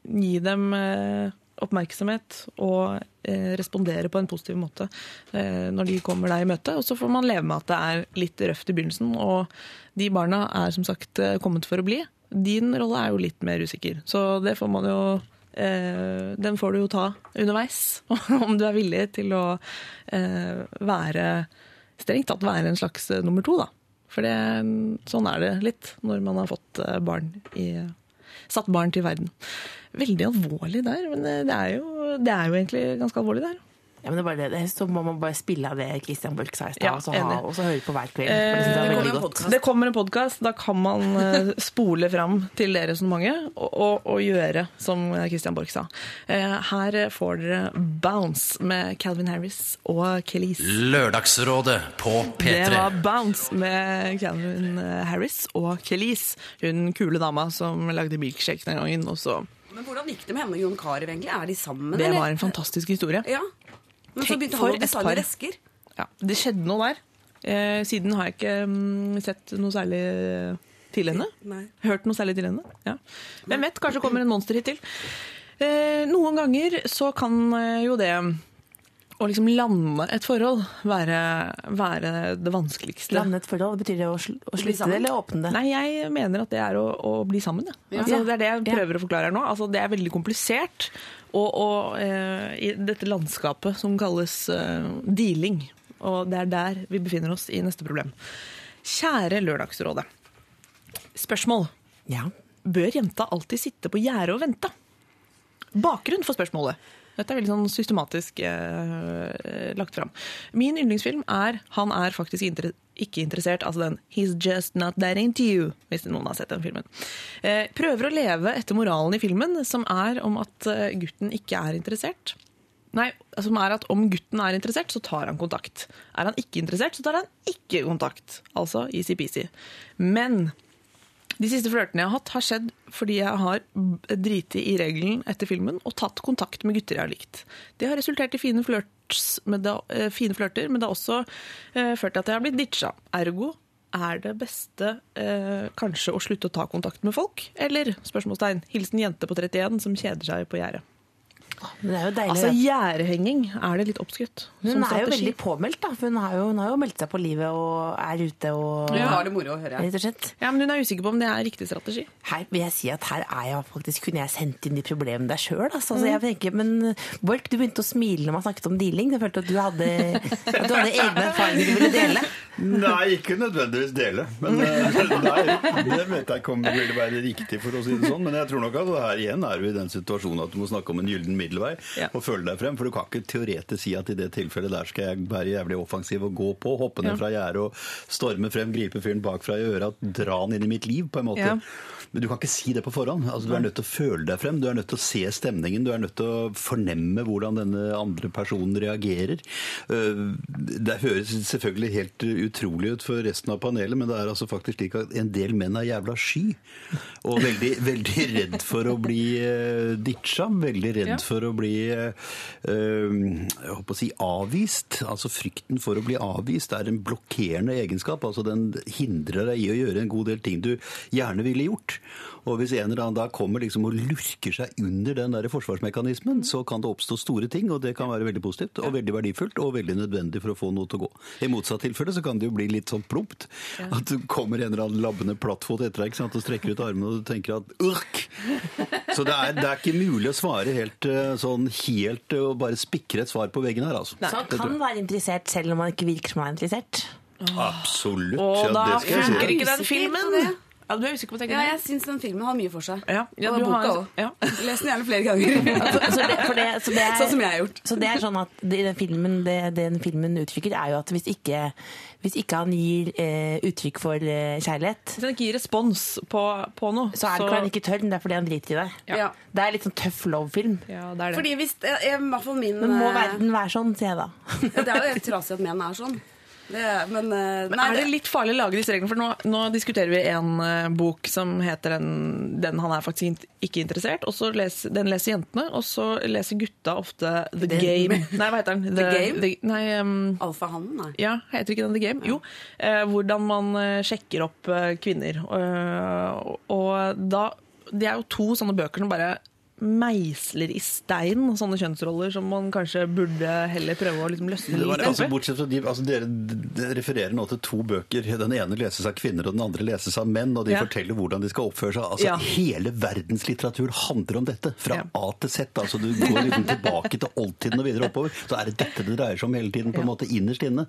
gi dem eh, oppmerksomhet og eh, respondere på en positiv måte eh, når de kommer deg i møte. Og så får man leve med at det er litt røft i begynnelsen, og de barna er som sagt eh, kommet for å bli. Din rolle er jo litt mer usikker, så det får man jo Eh, den får du jo ta underveis, [LAUGHS] om du er villig til å eh, være strengt tatt være en slags eh, nummer to, da. For det, sånn er det litt når man har fått barn i Satt barn til verden. Veldig alvorlig der, men eh, det er jo, det er jo egentlig ganske alvorlig der. Ja, men det er bare det. Så må man bare spille av det Christian Borch sa i stad, Ja, og så og så høre på hver kveld. Det Eh. Det kommer en podkast, da kan man eh, [LAUGHS] spole fram til det resonnementet og, og, og gjøre som Christian Borch sa. Eh, Her får dere Bounce med Calvin Harris og Kelis. Lørdagsrådet på P3. Det var Bounce med Calvin eh, Harris og Kelis. Hun kule dama som lagde milkshake den gangen. Og så. Men hvordan gikk det med henne og Jon Carew, egentlig? Er de sammen, Det eller? var en fantastisk historie. Ja. Men så begynte han å bestille vesker. Ja, det skjedde noe der. Eh, siden har jeg ikke mm, sett noe særlig til henne. Nei. Hørt noe særlig til henne. Ja. Hvem vet, kanskje kommer en monsterhit til. Eh, noen ganger så kan eh, jo det å liksom lande et forhold være, være det vanskeligste. Lande et forhold, betyr det å, sl å slutte det eller åpne det? Nei, jeg mener at det er å, å bli sammen. Ja. Ja. Altså, det er det jeg Ja. prøver å forklare her nå. Altså, det er veldig komplisert. Og, og eh, i dette landskapet som kalles eh, dealing. Og det er der vi befinner oss i neste problem. Kjære Lørdagsrådet. Spørsmål. Ja. Bør jenta alltid sitte på gjerdet og vente? Bakgrunn for spørsmålet. Dette er veldig sånn systematisk eh, lagt fram. Min yndlingsfilm er 'Han er faktisk inter ikke interessert', altså den 'He's just not that into you', hvis noen har sett den filmen. Eh, prøver å leve etter moralen i filmen, som er om at eh, gutten ikke er interessert. Nei, som er at om gutten er interessert, så tar han kontakt. Er han ikke interessert, så tar han ikke kontakt. Altså easy-peasy. Men De siste flørtene jeg har hatt, har skjedd fordi jeg har driti i regelen etter filmen og tatt kontakt med gutter jeg har likt. Det har resultert i fine, det, eh, fine flørter, men det har også eh, ført til at jeg har blitt ditcha. Ergo er det beste eh, kanskje å slutte å ta kontakt med folk? Eller spørsmålstegn, hilsen jente på 31 som kjeder seg på gjerdet. Men det er jo deilig. Altså gjerdehenging er det litt oppskrytt. hun er jo veldig påmeldt, da. For hun har jo, hun har jo meldt seg på livet og er ute og Hun har det moro, hører jeg. Rett og slett. Ja, men hun er usikker på om det er riktig strategi. Her vil jeg si at her er jeg faktisk, kunne jeg sendt inn de problemene der sjøl. Altså. Altså, jeg tenker, men Borch, du begynte å smile når man snakket om dealing. Jeg følte at du hadde, at du hadde egne erfaringer du ville dele. Nei, ikke nødvendigvis dele. Men eh, nei, det vet jeg ikke om det ville være riktig, for å si det sånn. Men jeg tror nok at her igjen er du i den situasjonen at du må snakke om en gyllen middelvei Ja. og føle deg frem. For du kan ikke teoretisk si at i det tilfellet der skal jeg være jævlig offensiv og gå på, hoppe ned Ja. fra gjerdet og storme frem, gripe fyren bakfra i øret, dra han inn i mitt liv, på en måte. Ja. Men du kan ikke si det på forhånd. Altså, du er nødt til å føle deg frem, du er nødt til å se stemningen, du er nødt til å fornemme hvordan denne andre personen reagerer. Øh, Det høres selvfølgelig helt utrolig ut for resten av panelet, men det er altså faktisk slik at en del menn er jævla sky. Og veldig, veldig redd for å bli eh, ditcha, veldig redd Ja. For å bli eh, jeg håper å si avvist. Altså frykten for å bli avvist er en blokkerende egenskap. Altså den hindrer deg i å gjøre en god del ting du gjerne ville gjort. Og hvis en eller annen da kommer liksom og lurker seg under den der forsvarsmekanismen, så kan det oppstå store ting, og det kan være veldig positivt og veldig verdifullt og veldig nødvendig for å få noe til å gå. I motsatt tilfelle så kan det jo bli litt sånn plumpt. At du kommer en eller annen labbende plattfot etter deg ikke sant, og strekker ut armene og du tenker at urk! Så det er, det er ikke mulig å svare helt eh, sånn helt eh, og bare spikre et svar på veggen her, altså. Så han kan være interessert selv om han ikke virker som han er interessert. Absolutt. Og ja, da det skal jeg funker ikke den filmen! det. Ja, du er usikker på Ja, jeg syns den filmen har mye for seg. Ja, ja, og du boka har- òg. ja. [LAUGHS] Les den gjerne flere ganger. [LAUGHS] Så det, for det, så det er, Sånn som jeg har gjort. Så det er sånn at det, den filmen, det, den filmen uttrykker, er jo at hvis ikke, hvis ikke han gir eh, uttrykk for eh, kjærlighet, Hvis han ikke gir respons på, på noe, så er det ikke fordi han ikke tør, men det er fordi han driter i det. Ja. Det er litt sånn tøff love-film. Ja, det er det. Fordi hvis, eh, I hvert fall min Men må eh, verden være sånn, sier jeg da. Det er jo [LAUGHS] helt trasig at menn er sånn. Er- men eh, Men nei, er det litt farlig å lage disse reglene? For nå, nå diskuterer vi en uh, bok som heter den, 'Den han er faktisk ikke interessert'. Og så les, Den leser jentene, og så leser gutta ofte 'The Den- Game'. [LAUGHS] Nei, hva heter den? The Game? nei, um, Alfahannen, nei. ja, heter ikke den The Game? Jo. Uh, hvordan man sjekker opp kvinner. Og da Det er jo to sånne bøker som bare meisler i stein sånne kjønnsroller som man kanskje burde heller prøve å liksom løsne litt altså, bortsett fra de, altså, dere, refererer nå til to bøker. Den ene leses av kvinner, og den andre leses av menn. Og de Ja. forteller hvordan de skal oppføre seg. Altså, Ja. Hele verdenslitteratur handler om dette. Fra Ja. A til Z. Altså, du går liksom tilbake til oldtiden og videre oppover. Så er det dette det dreier seg om hele tiden, på en måte innerst inne.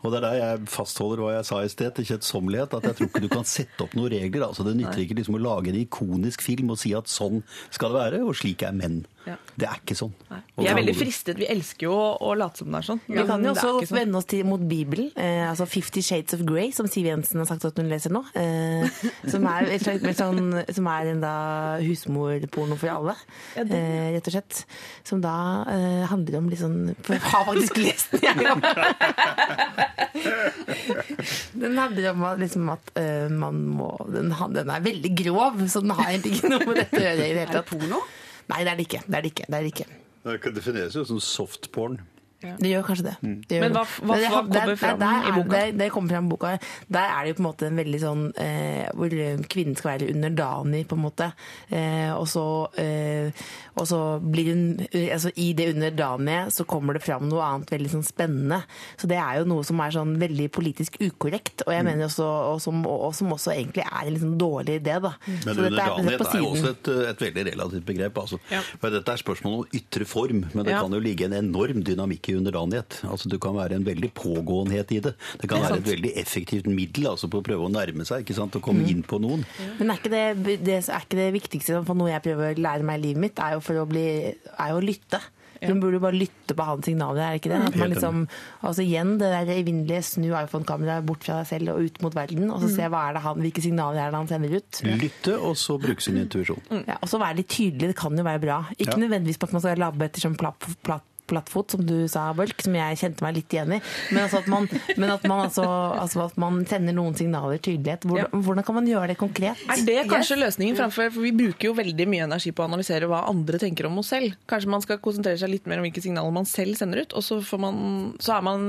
Og det er der jeg fastholder hva jeg sa i sted, til kjedsommelighet, At jeg tror ikke du kan sette opp noen regler. Altså, det nytter ikke liksom å lage en ikonisk film og si at sånn skal det være, og slik er menn. Ja. Det er ikke sånn. Vi er veldig fristet. Vi elsker jo å, å late som det er sånn. Vi kan jo også sånn. vende oss til, mot Bibelen, eh, altså Fifty Shades of Grey, som Siv Jensen har sagt at hun leser nå. Eh, som, er, et slags- med sånn, som er en da husmorporno for alle, eh, rett og slett. Som da eh, handler om litt sånn For jeg har faktisk lest den, jeg. Den handler om liksom at eh, man må den, den er veldig grov, så den har egentlig ikke noe med dette å gjøre i det hele Er det porno? Nei, det er det ikke. Det er det ikke. Det er det ikke. Det defineres jo som softporn. Det gjør kanskje det. det gjør Men hva- hva- det, hva kommer fram der, i er- boka? Der, det kommer fram i boka. Der er det jo på en måte en veldig sånn eh, Hvor kvinnen skal være underdanig, på en måte. Eh, og så eh, og så blir hun altså I det underdanige så kommer det fram noe annet veldig sånn spennende. Så det er jo noe som er sånn veldig politisk ukorrekt, og jeg mener også, og som, og som også egentlig er en sånn dårlig idé, da. Men Så dette er er jo også et, et veldig relativt begrep. Altså. Ja. For dette er spørsmål om ytre form, men det Ja. kan jo ligge en enorm dynamikk i underdanighet. Altså, du kan være en veldig pågåenhet i det. Det kan Det være et veldig effektivt middel altså, på å prøve å nærme seg ikke sant? og komme Mm. inn på noen. Men er ikke det, det, er ikke det viktigste for noe jeg prøver å lære meg i livet mitt, er jo, for å, bli, er jo å lytte. Hun burde jo bare lytte på hans signaler, er det ikke det? At man liksom, altså igjen, det der evinnelige snu iPhone-kameraet bort fra deg selv og ut mot verden, og så se hva er det han, hvilke signaler er det han sender ut. Lytte, og så bruke sin intuisjon. Ja, og så være litt tydelig, det kan jo være bra. Ikke Ja. nødvendigvis på at man skal labbe etter som platt, platt på lattfot, som du sa, Bølk, som jeg kjente meg litt igjen i. Men, altså at, man, men at, man altså, altså at man sender noen signaler tydelighet. Hvordan, hvordan kan man gjøre det konkret? Er det kanskje løsningen framfor For vi bruker jo veldig mye energi på å analysere hva andre tenker om oss selv. Kanskje man skal konsentrere seg litt mer om hvilke signaler man selv sender ut, og så, får man, så er man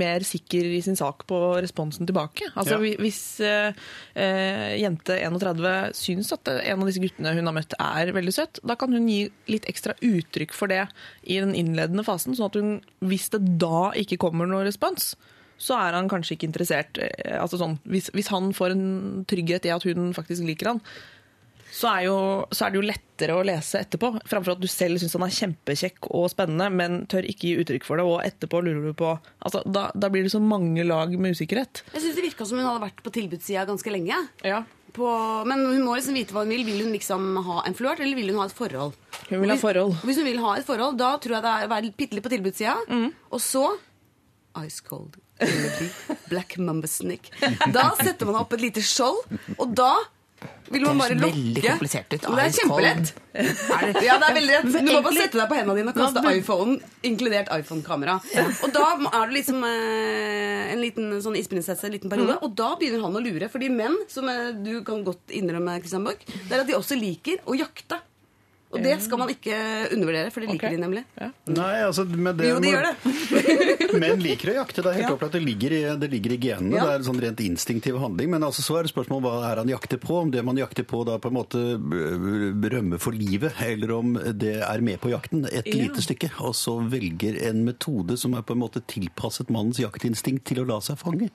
mer sikker i sin sak på responsen tilbake. Altså Ja. Hvis eh, eh, jente 31 syns at en av disse guttene hun har møtt er veldig søt, da kan hun gi litt ekstra uttrykk for det i den innledende fasen, sånn at hun, hvis det da ikke kommer noen respons, så er han kanskje ikke interessert. eh, Altså sånn, hvis, hvis han får en trygghet i at hun faktisk liker han, så er, jo, så er det jo lettere å lese etterpå. Framfor at du selv syns han er kjempekjekk og spennende, men tør ikke gi uttrykk for det, og etterpå lurer du på altså, da, da blir det så mange lag med usikkerhet. Jeg syns det virka som hun hadde vært på tilbudssida ganske lenge. Ja. På, men hun må liksom vite hva hun vil. Vil hun liksom ha en flørt, eller vil hun ha et forhold? Hun vil ha Hvis- forhold. Hvis hun vil ha et forhold, da tror jeg det er å være bitte litt på tilbudssida. Mm. Og så Ice cold. Black Mamba. Da setter man opp et lite skjold, og da vil man bare Det komplisert ut. Det er Ice kjempelett. Er det- Ja, det er veldig rett. Du må bare sette deg på hendene dine og kaste iPhonen, inkludert iPhone-kamera. Og da er du liksom eh, en liten sånn isprinsesse en liten periode, og da begynner han å lure. Fordi menn, som eh, du kan godt innrømme, Christian Borch, det er at de også liker å jakte. Og det skal man ikke undervurdere, for det liker okay. de nemlig. Nei, altså, med det Jo, de gjør det. [LAUGHS] Menn liker å jakte. Det er helt Ja. opplagt. Det ligger i, det ligger i genene. Ja. Det er en sånn rent instinktiv handling. Men altså, så er det spørsmål hva er han jakter på. Om det man jakter på da på en måte øh, rømmer for livet, eller om det er med på jakten et Ja. lite stykke. Og så velger en metode som er på en måte tilpasset mannens jaktinstinkt til å la seg fange.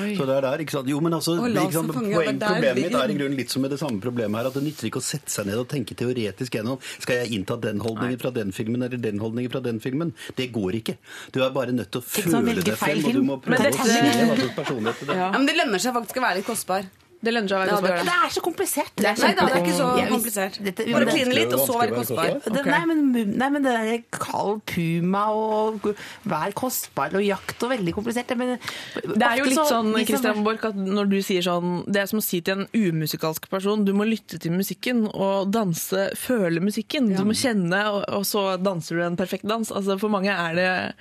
Oi. Så det er der, ikke sant? Jo, men altså, det, ikke sant? fange, Poeng, Problemet mitt er i grunnen litt som med det samme problemet her, at det nytter ikke å sette seg ned og tenke teoretisk gjennom skal jeg innta den holdningen fra den filmen eller den holdningen fra den filmen. Det går ikke. Du er bare nødt til å sånn, føle deg frem, og du må prøve å si hva slags personlighet det er. Ja. Ja, men det lønner seg faktisk å være litt kostbar. Det lønner seg å være Ja, kostbar. Det er så komplisert. Nei da, det er ikke så komplisert. dette- Bare kline litt, og så være kostbar. Okay. Det, nei, men, nei, men det der kald puma og vær kostbar og jakt og veldig komplisert. Det, men, Det er jo litt sånn, Kristian som- Borch, at når du sier sånn Det er som å si til en umusikalsk person du må lytte til musikken og danse, føle musikken. Du må kjenne, og, og så danser du en perfekt dans. Altså, for mange er det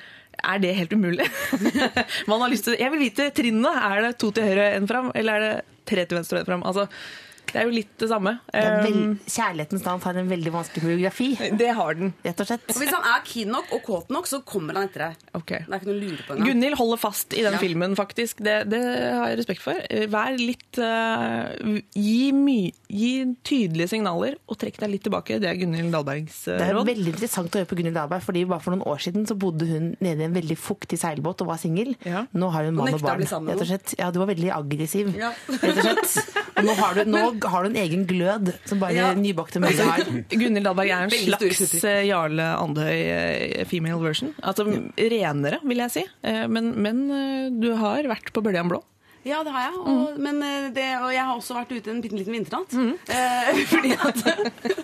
er det helt umulig? [LAUGHS] Man har lyst til, jeg vil vite trinnene. Er det to til høyre, én fram, eller er det tre til venstre og én fram? Altså, det er jo litt det samme. det Um, Kjærlighetens navn har en veldig vanskelig koreografi, det har den. rett og slett. Og hvis han er keen nok og kåt nok, så kommer han etter deg. Okay. Det er ikke noe å lure på engang. Gunhild holder fast i den Ja. filmen, faktisk. Det, det har jeg respekt for. Vær litt uh, gi, my, gi tydelige signaler, og trekk deg litt tilbake. Det er Gunhild Dahlbergs råd. Det er råd. veldig interessant å høre på Gunhild Dahlberg, fordi bare for noen år siden så bodde hun nede i en veldig fuktig seilbåt og var singel. Ja. Nå har hun mann og barn. Ja, du var veldig aggressiv, Ja. rett og slett. Og nå har du, [LAUGHS] nå har du en egen glød som bare Ja. nybakte mødre har. [LAUGHS] Gunhild Dahlberg er en slags eh, Jarle Andøy eh, female version. Altså renere, vil jeg si. Eh, Men, men du har vært på Bøljan blå. Ja, det har jeg. Og, men, eh, det, og jeg har også vært ute en bitte liten vinternatt. Mm. Eh, [LAUGHS] fordi at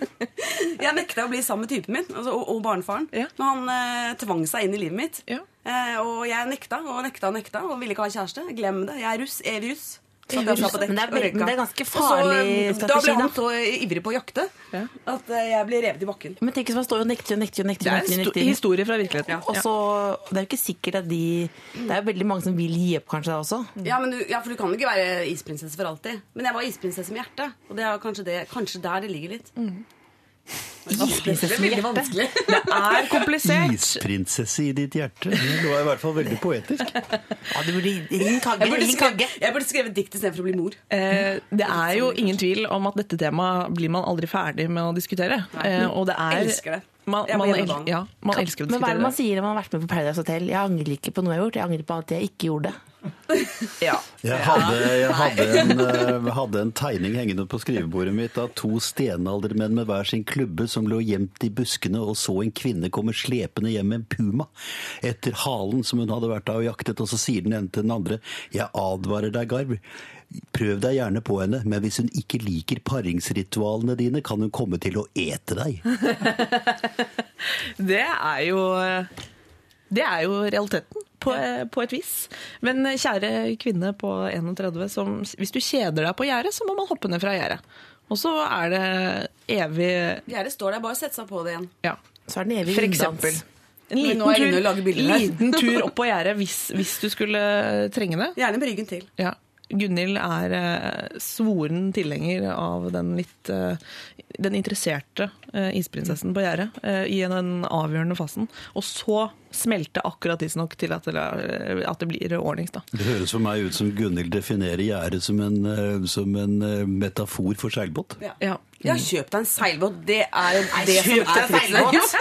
[LAUGHS] Jeg nekta å bli sammen med typen min altså, og, og barnefaren. Ja. Men han eh, tvang seg inn i livet mitt. Ja. Eh, og jeg nekta og nekta og nekta og ville ikke ha kjæreste. Glem det. Jeg er russ. Evig russ. Men det er men det er ganske farlig eh, Da ble han da. så ivrig på å jakte at eh, jeg ble revet i bakken. Men tenk hvis man står og nekter og nekter nekter. Det er en nekter, historie fra virkeligheten. Og så, Det er jo ikke sikkert at de Det er jo veldig mange som vil gi opp kanskje da også. Ja, men du, ja, for du kan jo ikke være isprinsesse for alltid. Men jeg var isprinsesse med hjertet, Og det er kanskje, det, kanskje der det ligger litt. Isprinsesse i er veldig hjerte. vanskelig. [LAUGHS] Det er komplisert. Isprinsesse i ditt hjerte. Det var i hvert fall veldig poetisk. [LAUGHS] Ja, du burde ring Kagge. Jeg burde, skrevet, jeg burde skrevet dikt istedenfor å bli mor. Eh, det er jo ingen tvil om at dette temaet blir man aldri ferdig med å diskutere. Eh, og det er Elsker det. Man, Jeg man, el ja, man elsker å Men hva er det man sier når man har vært med på Paradise Hotel? Jeg angrer ikke på noe jeg har gjort, jeg angrer på at jeg ikke gjorde. [LAUGHS] Ja. Jeg hadde, jeg hadde, en, eh, hadde en tegning hengende på skrivebordet mitt av to stenaldermenn med hver sin klubbe som lå gjemt i buskene og så en kvinne komme slepende hjem med en puma etter halen som hun hadde vært av og jaktet, og så sier den ene til den andre Jeg advarer deg, Garv. Prøv deg gjerne på henne, men hvis hun ikke liker paringsritualene dine, kan hun komme til å ete deg. [LAUGHS] Det er jo Det er jo realiteten, på, på et vis. Men kjære kvinne på 31, som, hvis du kjeder deg på gjerdet, så må man hoppe ned fra gjerdet. Og så er det evig Gjerdet står der, bare sett seg på det igjen. Ja. Så er den evig For runddans. eksempel. En liten, tur, liten tur [LAUGHS] opp på gjerdet hvis, hvis du skulle trenge det. Gjerne med ryggen til. Ja. Gunhild er eh, svoren tilhenger av den litt eh, den interesserte eh, isprinsessen på gjerdet i den avgjørende fasen. Og så smelte akkurat tidsnok til at det, at det blir ordnings, da. Det høres for meg ut som Gunhild definerer gjerdet som en, som en metafor for seilbåt. Ja. Ja. Ja, kjøp deg en seilbåt. Det er det som er trikset.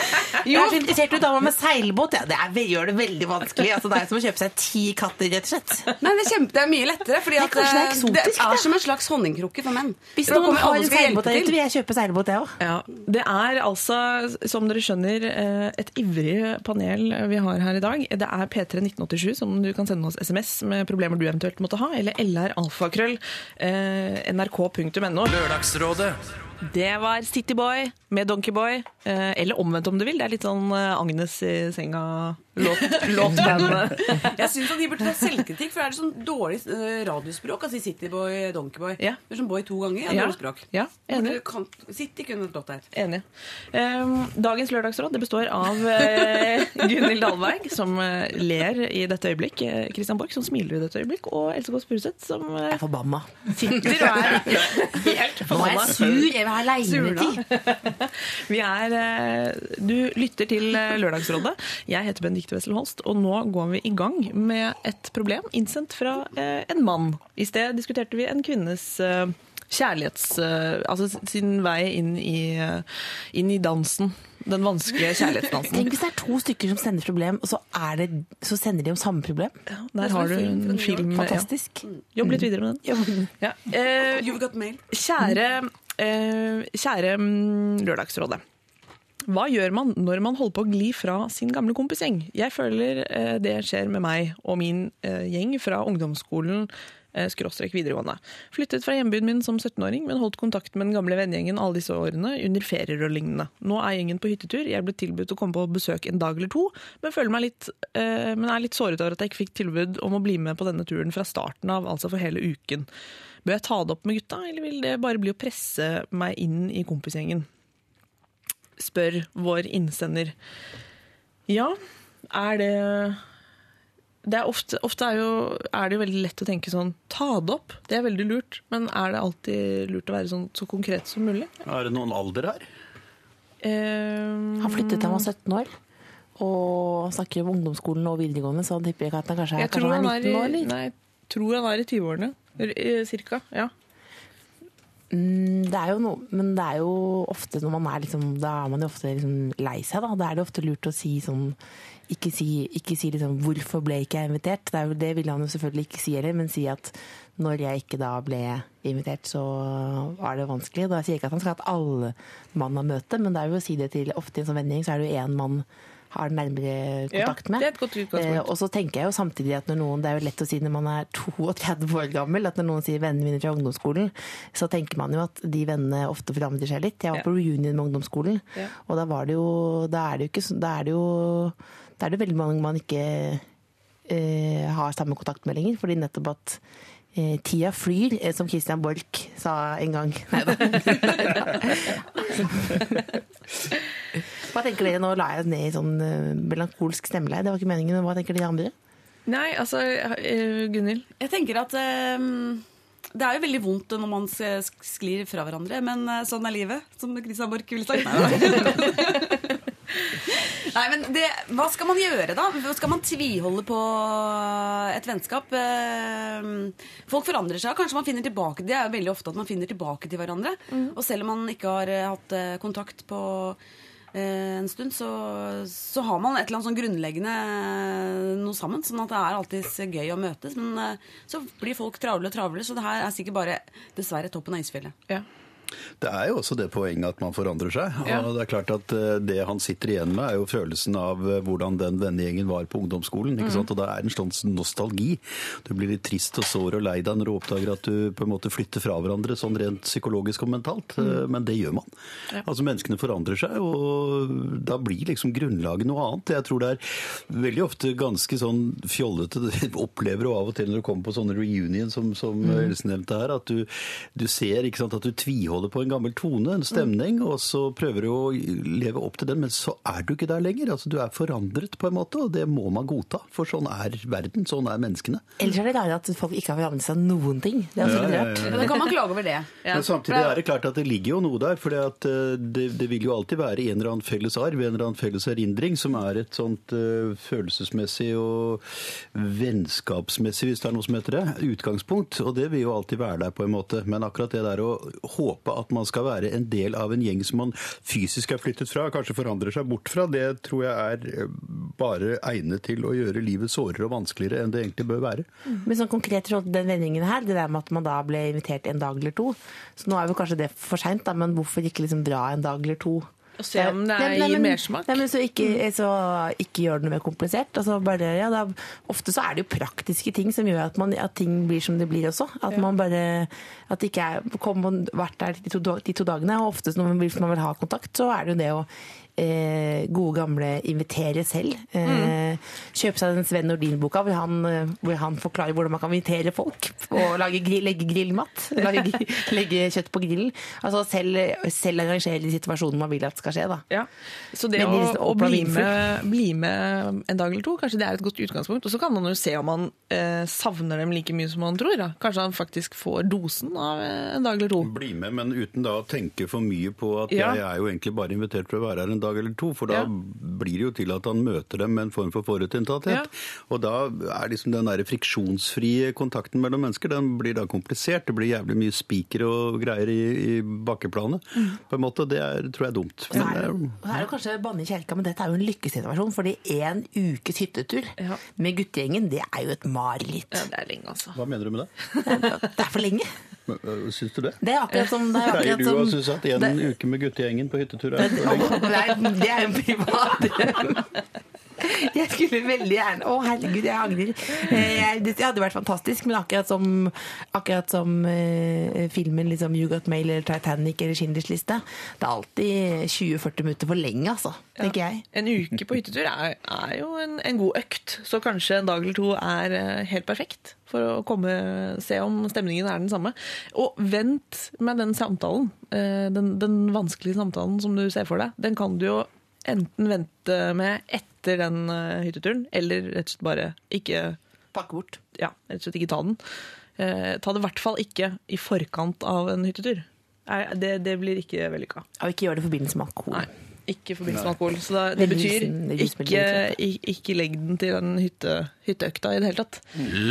Jeg er så interessert i damer med seilbåt. Ja, det er, gjør det veldig vanskelig. Altså, det er som å kjøpe seg ti katter, rett og slett. Nei, det er, kjempe, det er mye lettere, fordi Det er at det er eh, eksotisk, det er som en slags honningkrukke for menn. Hvis noen kommer har en seilbåt der ute, vil jeg kjøpe seilbåt, jeg òg. Ja, Det er altså, som dere skjønner, eh, et ivrig panel vi har her i dag. Det er P3 1987 som du kan sende oss SMS med problemer du eventuelt måtte ha, eller lralfakrøll eh, nrk.no. Lørdagsrådet. Det var Cityboy med Donkeyboy, eh, eller omvendt om du vil. Det er litt sånn eh, Agnes i senga-låtband. [LAUGHS] Jeg syns de burde ta selvkritikk, for det er sånn dårlig eh, radiospråk Altså Cityboy, Donkeyboy. Ja. Det er sånn boy to ganger. Ja, dårlig språk. Ja, enig. Kan- City kunne stått der. Enig. Um, dagens lørdagsråd det består av uh, [LAUGHS] Gunhild Dahlberg, som uh, ler i dette øyeblikk, Kristian Christian Borch, som smiler i dette øyeblikk, og Else Kåss Furuseth, som uh, er forbanna. sitter og er helt Nå er jeg sur. Jeg vil ha alenetid. [LAUGHS] Vi er eh, Du lytter til eh, Lørdagsrådet. Jeg heter Benedicte Wessel Holst, og nå går vi i gang med et problem innsendt fra eh, en mann. I sted diskuterte vi en kvinnes eh, kjærlighets... eh, Altså sin vei inn i, eh, inn i dansen. Den vanskelige kjærlighetsdansen. Tenk hvis det er to stykker som sender problem, og så, er det, så sender de om samme problem. Der har du en film. ja. Fantastisk. Jobb litt videre med den. Ja. Eh, You've got mail. Kjære, eh, kjære mm, Lørdagsrådet. Hva gjør man når man holder på å gli fra sin gamle kompisgjeng? Jeg føler eh, det skjer med meg og min eh, gjeng fra ungdomsskolen eh, skråstrek videregående. Flyttet fra hjembyen min som 17-åring, men holdt kontakt med den gamle vennegjengen alle disse årene under ferier og lignende. Nå er gjengen på hyttetur. Jeg ble tilbudt å komme på besøk en dag eller to, men, litt, eh, men er litt såret over at jeg ikke fikk tilbud om å bli med på denne turen fra starten av, altså for hele uken. Bør jeg ta det opp med gutta, eller vil det bare bli å presse meg inn i kompisgjengen? Spør vår innsender. Ja, er det det er ofte, ofte er, jo, er det jo veldig lett å tenke sånn Ta det opp, det er veldig lurt. Men er det alltid lurt å være sånn, så konkret som mulig? Er det noen alder her? Um, Han flyttet da han var 17 år. Og snakker om ungdomsskolen og videregående, så han tipper jeg at han kanskje er, jeg kanskje han er er 19 år, eller? nei, jeg tror han er i 20-årene. eh, Cirka. Ja. Mm, det er jo noe, men det er jo ofte når man er liksom Da er man jo ofte liksom lei seg, da. Da er det ofte lurt å si sånn Ikke si, ikke si liksom 'hvorfor ble ikke jeg invitert'? Det, jo, det ville han jo selvfølgelig ikke si heller, men si at når jeg ikke da ble invitert, så var det vanskelig. Da sier jeg ikke at han skal ha et alle mann møte, men det er jo å si det til ofte i en sånn vending, så er det jo én mann har nærmere kontakt med. det er et godt utgangspunkt. Eh, og så tenker jeg jo samtidig at når noen, det er jo lett å si når man er [LAUGHS] 32 år gammel, at når noen sier 'vennene mine fra ungdomsskolen', så tenker man jo at de vennene ofte forandrer seg litt. Jeg var Ja. på reunion med ungdomsskolen, Ja. og da var det jo Da er det jo ikke Da er det jo Da er det veldig mange man ikke eh, har samme kontakt med lenger, fordi nettopp at Tida flyr, eh, som Christian Borch sa en gang. [LAUGHS] Nei da. Hva tenker dere? Nå la jeg ned i sånn eh, melankolsk stemmeleie. Det var ikke meningen, men hva tenker de andre? Nei, altså, eh, Gunhild. Jeg tenker at um, det er jo veldig vondt når man sklir fra hverandre, men eh, sånn er livet, som Christian Borch ville sagt. [LAUGHS] [LAUGHS] Nei, men det, Hva skal man gjøre, da? Skal man tviholde på et vennskap? Eh, Folk forandrer seg. Kanskje man finner tilbake Det er jo veldig ofte at man finner tilbake til hverandre. Og selv om man ikke har eh, hatt eh, kontakt på eh, en stund, så, så har man et eller annet sånn grunnleggende eh, noe sammen. Sånn at det er alltid gøy å møtes. Men eh, så blir folk travle og travle, så det her er sikkert bare dessverre toppen av isfjellet. Ja. Det er jo også det poenget at man forandrer seg. Ja. Og det er klart at eh, det han sitter igjen med, er jo følelsen av eh, hvordan den vennegjengen var på ungdomsskolen. ikke sant? Og da er det en slags nostalgi. Du blir litt trist og sår og lei deg når du oppdager at du på en måte flytter fra hverandre sånn rent psykologisk og mentalt. Mm. Men det gjør man. Altså Menneskene forandrer seg, og da blir liksom grunnlaget noe annet. Jeg tror det er veldig ofte ganske sånn fjollete [LAUGHS] det opplever du av og til når du kommer på sånne reunion som, som Else nevnte her, at du, du ser ikke sant, at du tviholder opprettholder på en gammel tone, en stemning, og så prøver du å leve opp til den, men så er du ikke der lenger. Altså, du er forandret på en måte, og det må man godta. For sånn er verden, sånn er menneskene. Ellers er det deilig at folk ikke har forandret seg noen ting. Det er også litt rart. Da kan man klage over det. Men samtidig er det klart at det ligger jo noe der. For det, det vil jo alltid være en eller annen felles arv, en eller annen felles erindring, som er et sånt uh, følelsesmessig og vennskapsmessig, hvis det er noe som heter det, utgangspunkt. Og det vil jo alltid være der på en måte. Men akkurat det der å håpe at man skal være en del av en gjeng som man fysisk er flyttet fra, kanskje forandrer seg bort fra, det tror jeg er eh, bare egnet til å gjøre livet sårere og vanskeligere enn det egentlig bør være. Men sånn konkret til den vendingen her, det der med at man da ble invitert en dag eller to Så nå er jo kanskje det for seint, men hvorfor ikke liksom dra en dag eller to? Og se om det Nei, nei, gir mersmak. Nei, men så ikke, så ikke gjør det noe mer komplisert. Altså bare, ja, da, ofte så er det jo praktiske ting som gjør at, man, at ting blir som det blir også. At man bare at det ikke er kom og vært der de to, de to dagene. Og oftest når man vil, man vil ha kontakt, så er det jo det å eh, gode gamle invitere selv. Eh, Kjøpe seg den Sven Nordin-boka hvor, han, eh, hvor han forklarer hvordan man kan invitere folk. Og lage grill, legge grillmat. [LAUGHS] Lage, legge kjøtt på grillen. Altså selv, selv arrangere de situasjonene man vil at skal skje. da. Ja. Så det Men å, liksom å bli, med, bli med en dag eller to, kanskje det er et godt utgangspunkt. Og så kan man jo se om man eh, savner dem like mye som man tror. Da. Kanskje han faktisk får dosen av eh, en dag eller to. Bli med, men uten da å tenke for mye på at Ja. jeg er jo egentlig bare invitert for å være her en dag eller to, for da Ja. blir det jo til at han møter dem med en form for forutinntatthet. Ja. Og da er liksom den der friksjonsfrie kontakten mellom mennesker, den blir da komplisert. Det blir jævlig mye spiker og greier i, i bakkeplanet. Mm. På en måte, det er, tror jeg er dumt. Men, er, det, eh, og så er jo kanskje banne i kjelka, men dette er jo en lykkesituasjon. fordi en ukes hyttetur Ja. med guttegjengen, det er jo et mareritt. Ja, det er lenge, altså. hva mener du med det? Det er for lenge. Øh, Syns du det? Det er akkurat som det er Pleier du å synes at en det, uke med guttegjengen på hyttetur er? Nei, det er jo privat. [LAUGHS] Jeg skulle veldig gjerne Å, herregud, jeg angrer. Eh, jeg- Det hadde vært fantastisk, men akkurat som, akkurat som eh, filmen liksom, You Got Mail eller Titanic eller Schindlers liste, det er alltid 20-40 minutter for lenge, altså. Tenker jeg. En uke på hyttetur er, er jo en, en god økt, så kanskje en dag eller to er eh, helt perfekt for å komme, se om stemningen er den samme. Og vent med den samtalen, eh, den, den vanskelige samtalen som du ser for deg, den kan du jo enten vente med etter den eh, hytteturen, eller rett og slett bare ikke, Pakke bort. ja, rett og slett ikke ta den. Eh, ta det i hvert fall ikke i forkant av en hyttetur. Nei, Det, det blir ikke vellykka. Og ikke gjør det i forbindelse med alkohol. Nei, ikke i forbindelse med alkohol. Så da, det betyr ikke, ikke legg den til den hytte, hytteøkta i det hele tatt.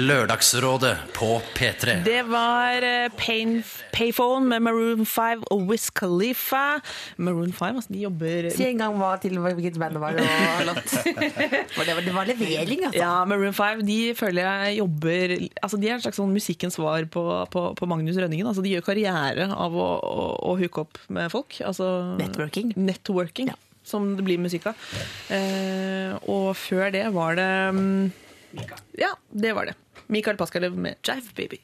Lørdagsrådet på P3. Det var eh, Pain, Payphone med Maroon 5 og Wiz Khalifa. Maroon 5, altså, de jobber Si en gang hva til hvilket band det var og [LAUGHS] låt. Det var, det var levering, altså. ja, Maroon 5 de føler jeg jobber altså De er en slags sånn musikkens svar på, på, på Magnus Rønningen. Altså, de gjør karriere av å, å, å hooke opp med folk. Altså, Networking. Networking, som det blir musikk av. Eh, og før det var det mm, Ja, det var det. Mikael Paskalev med Jive Baby.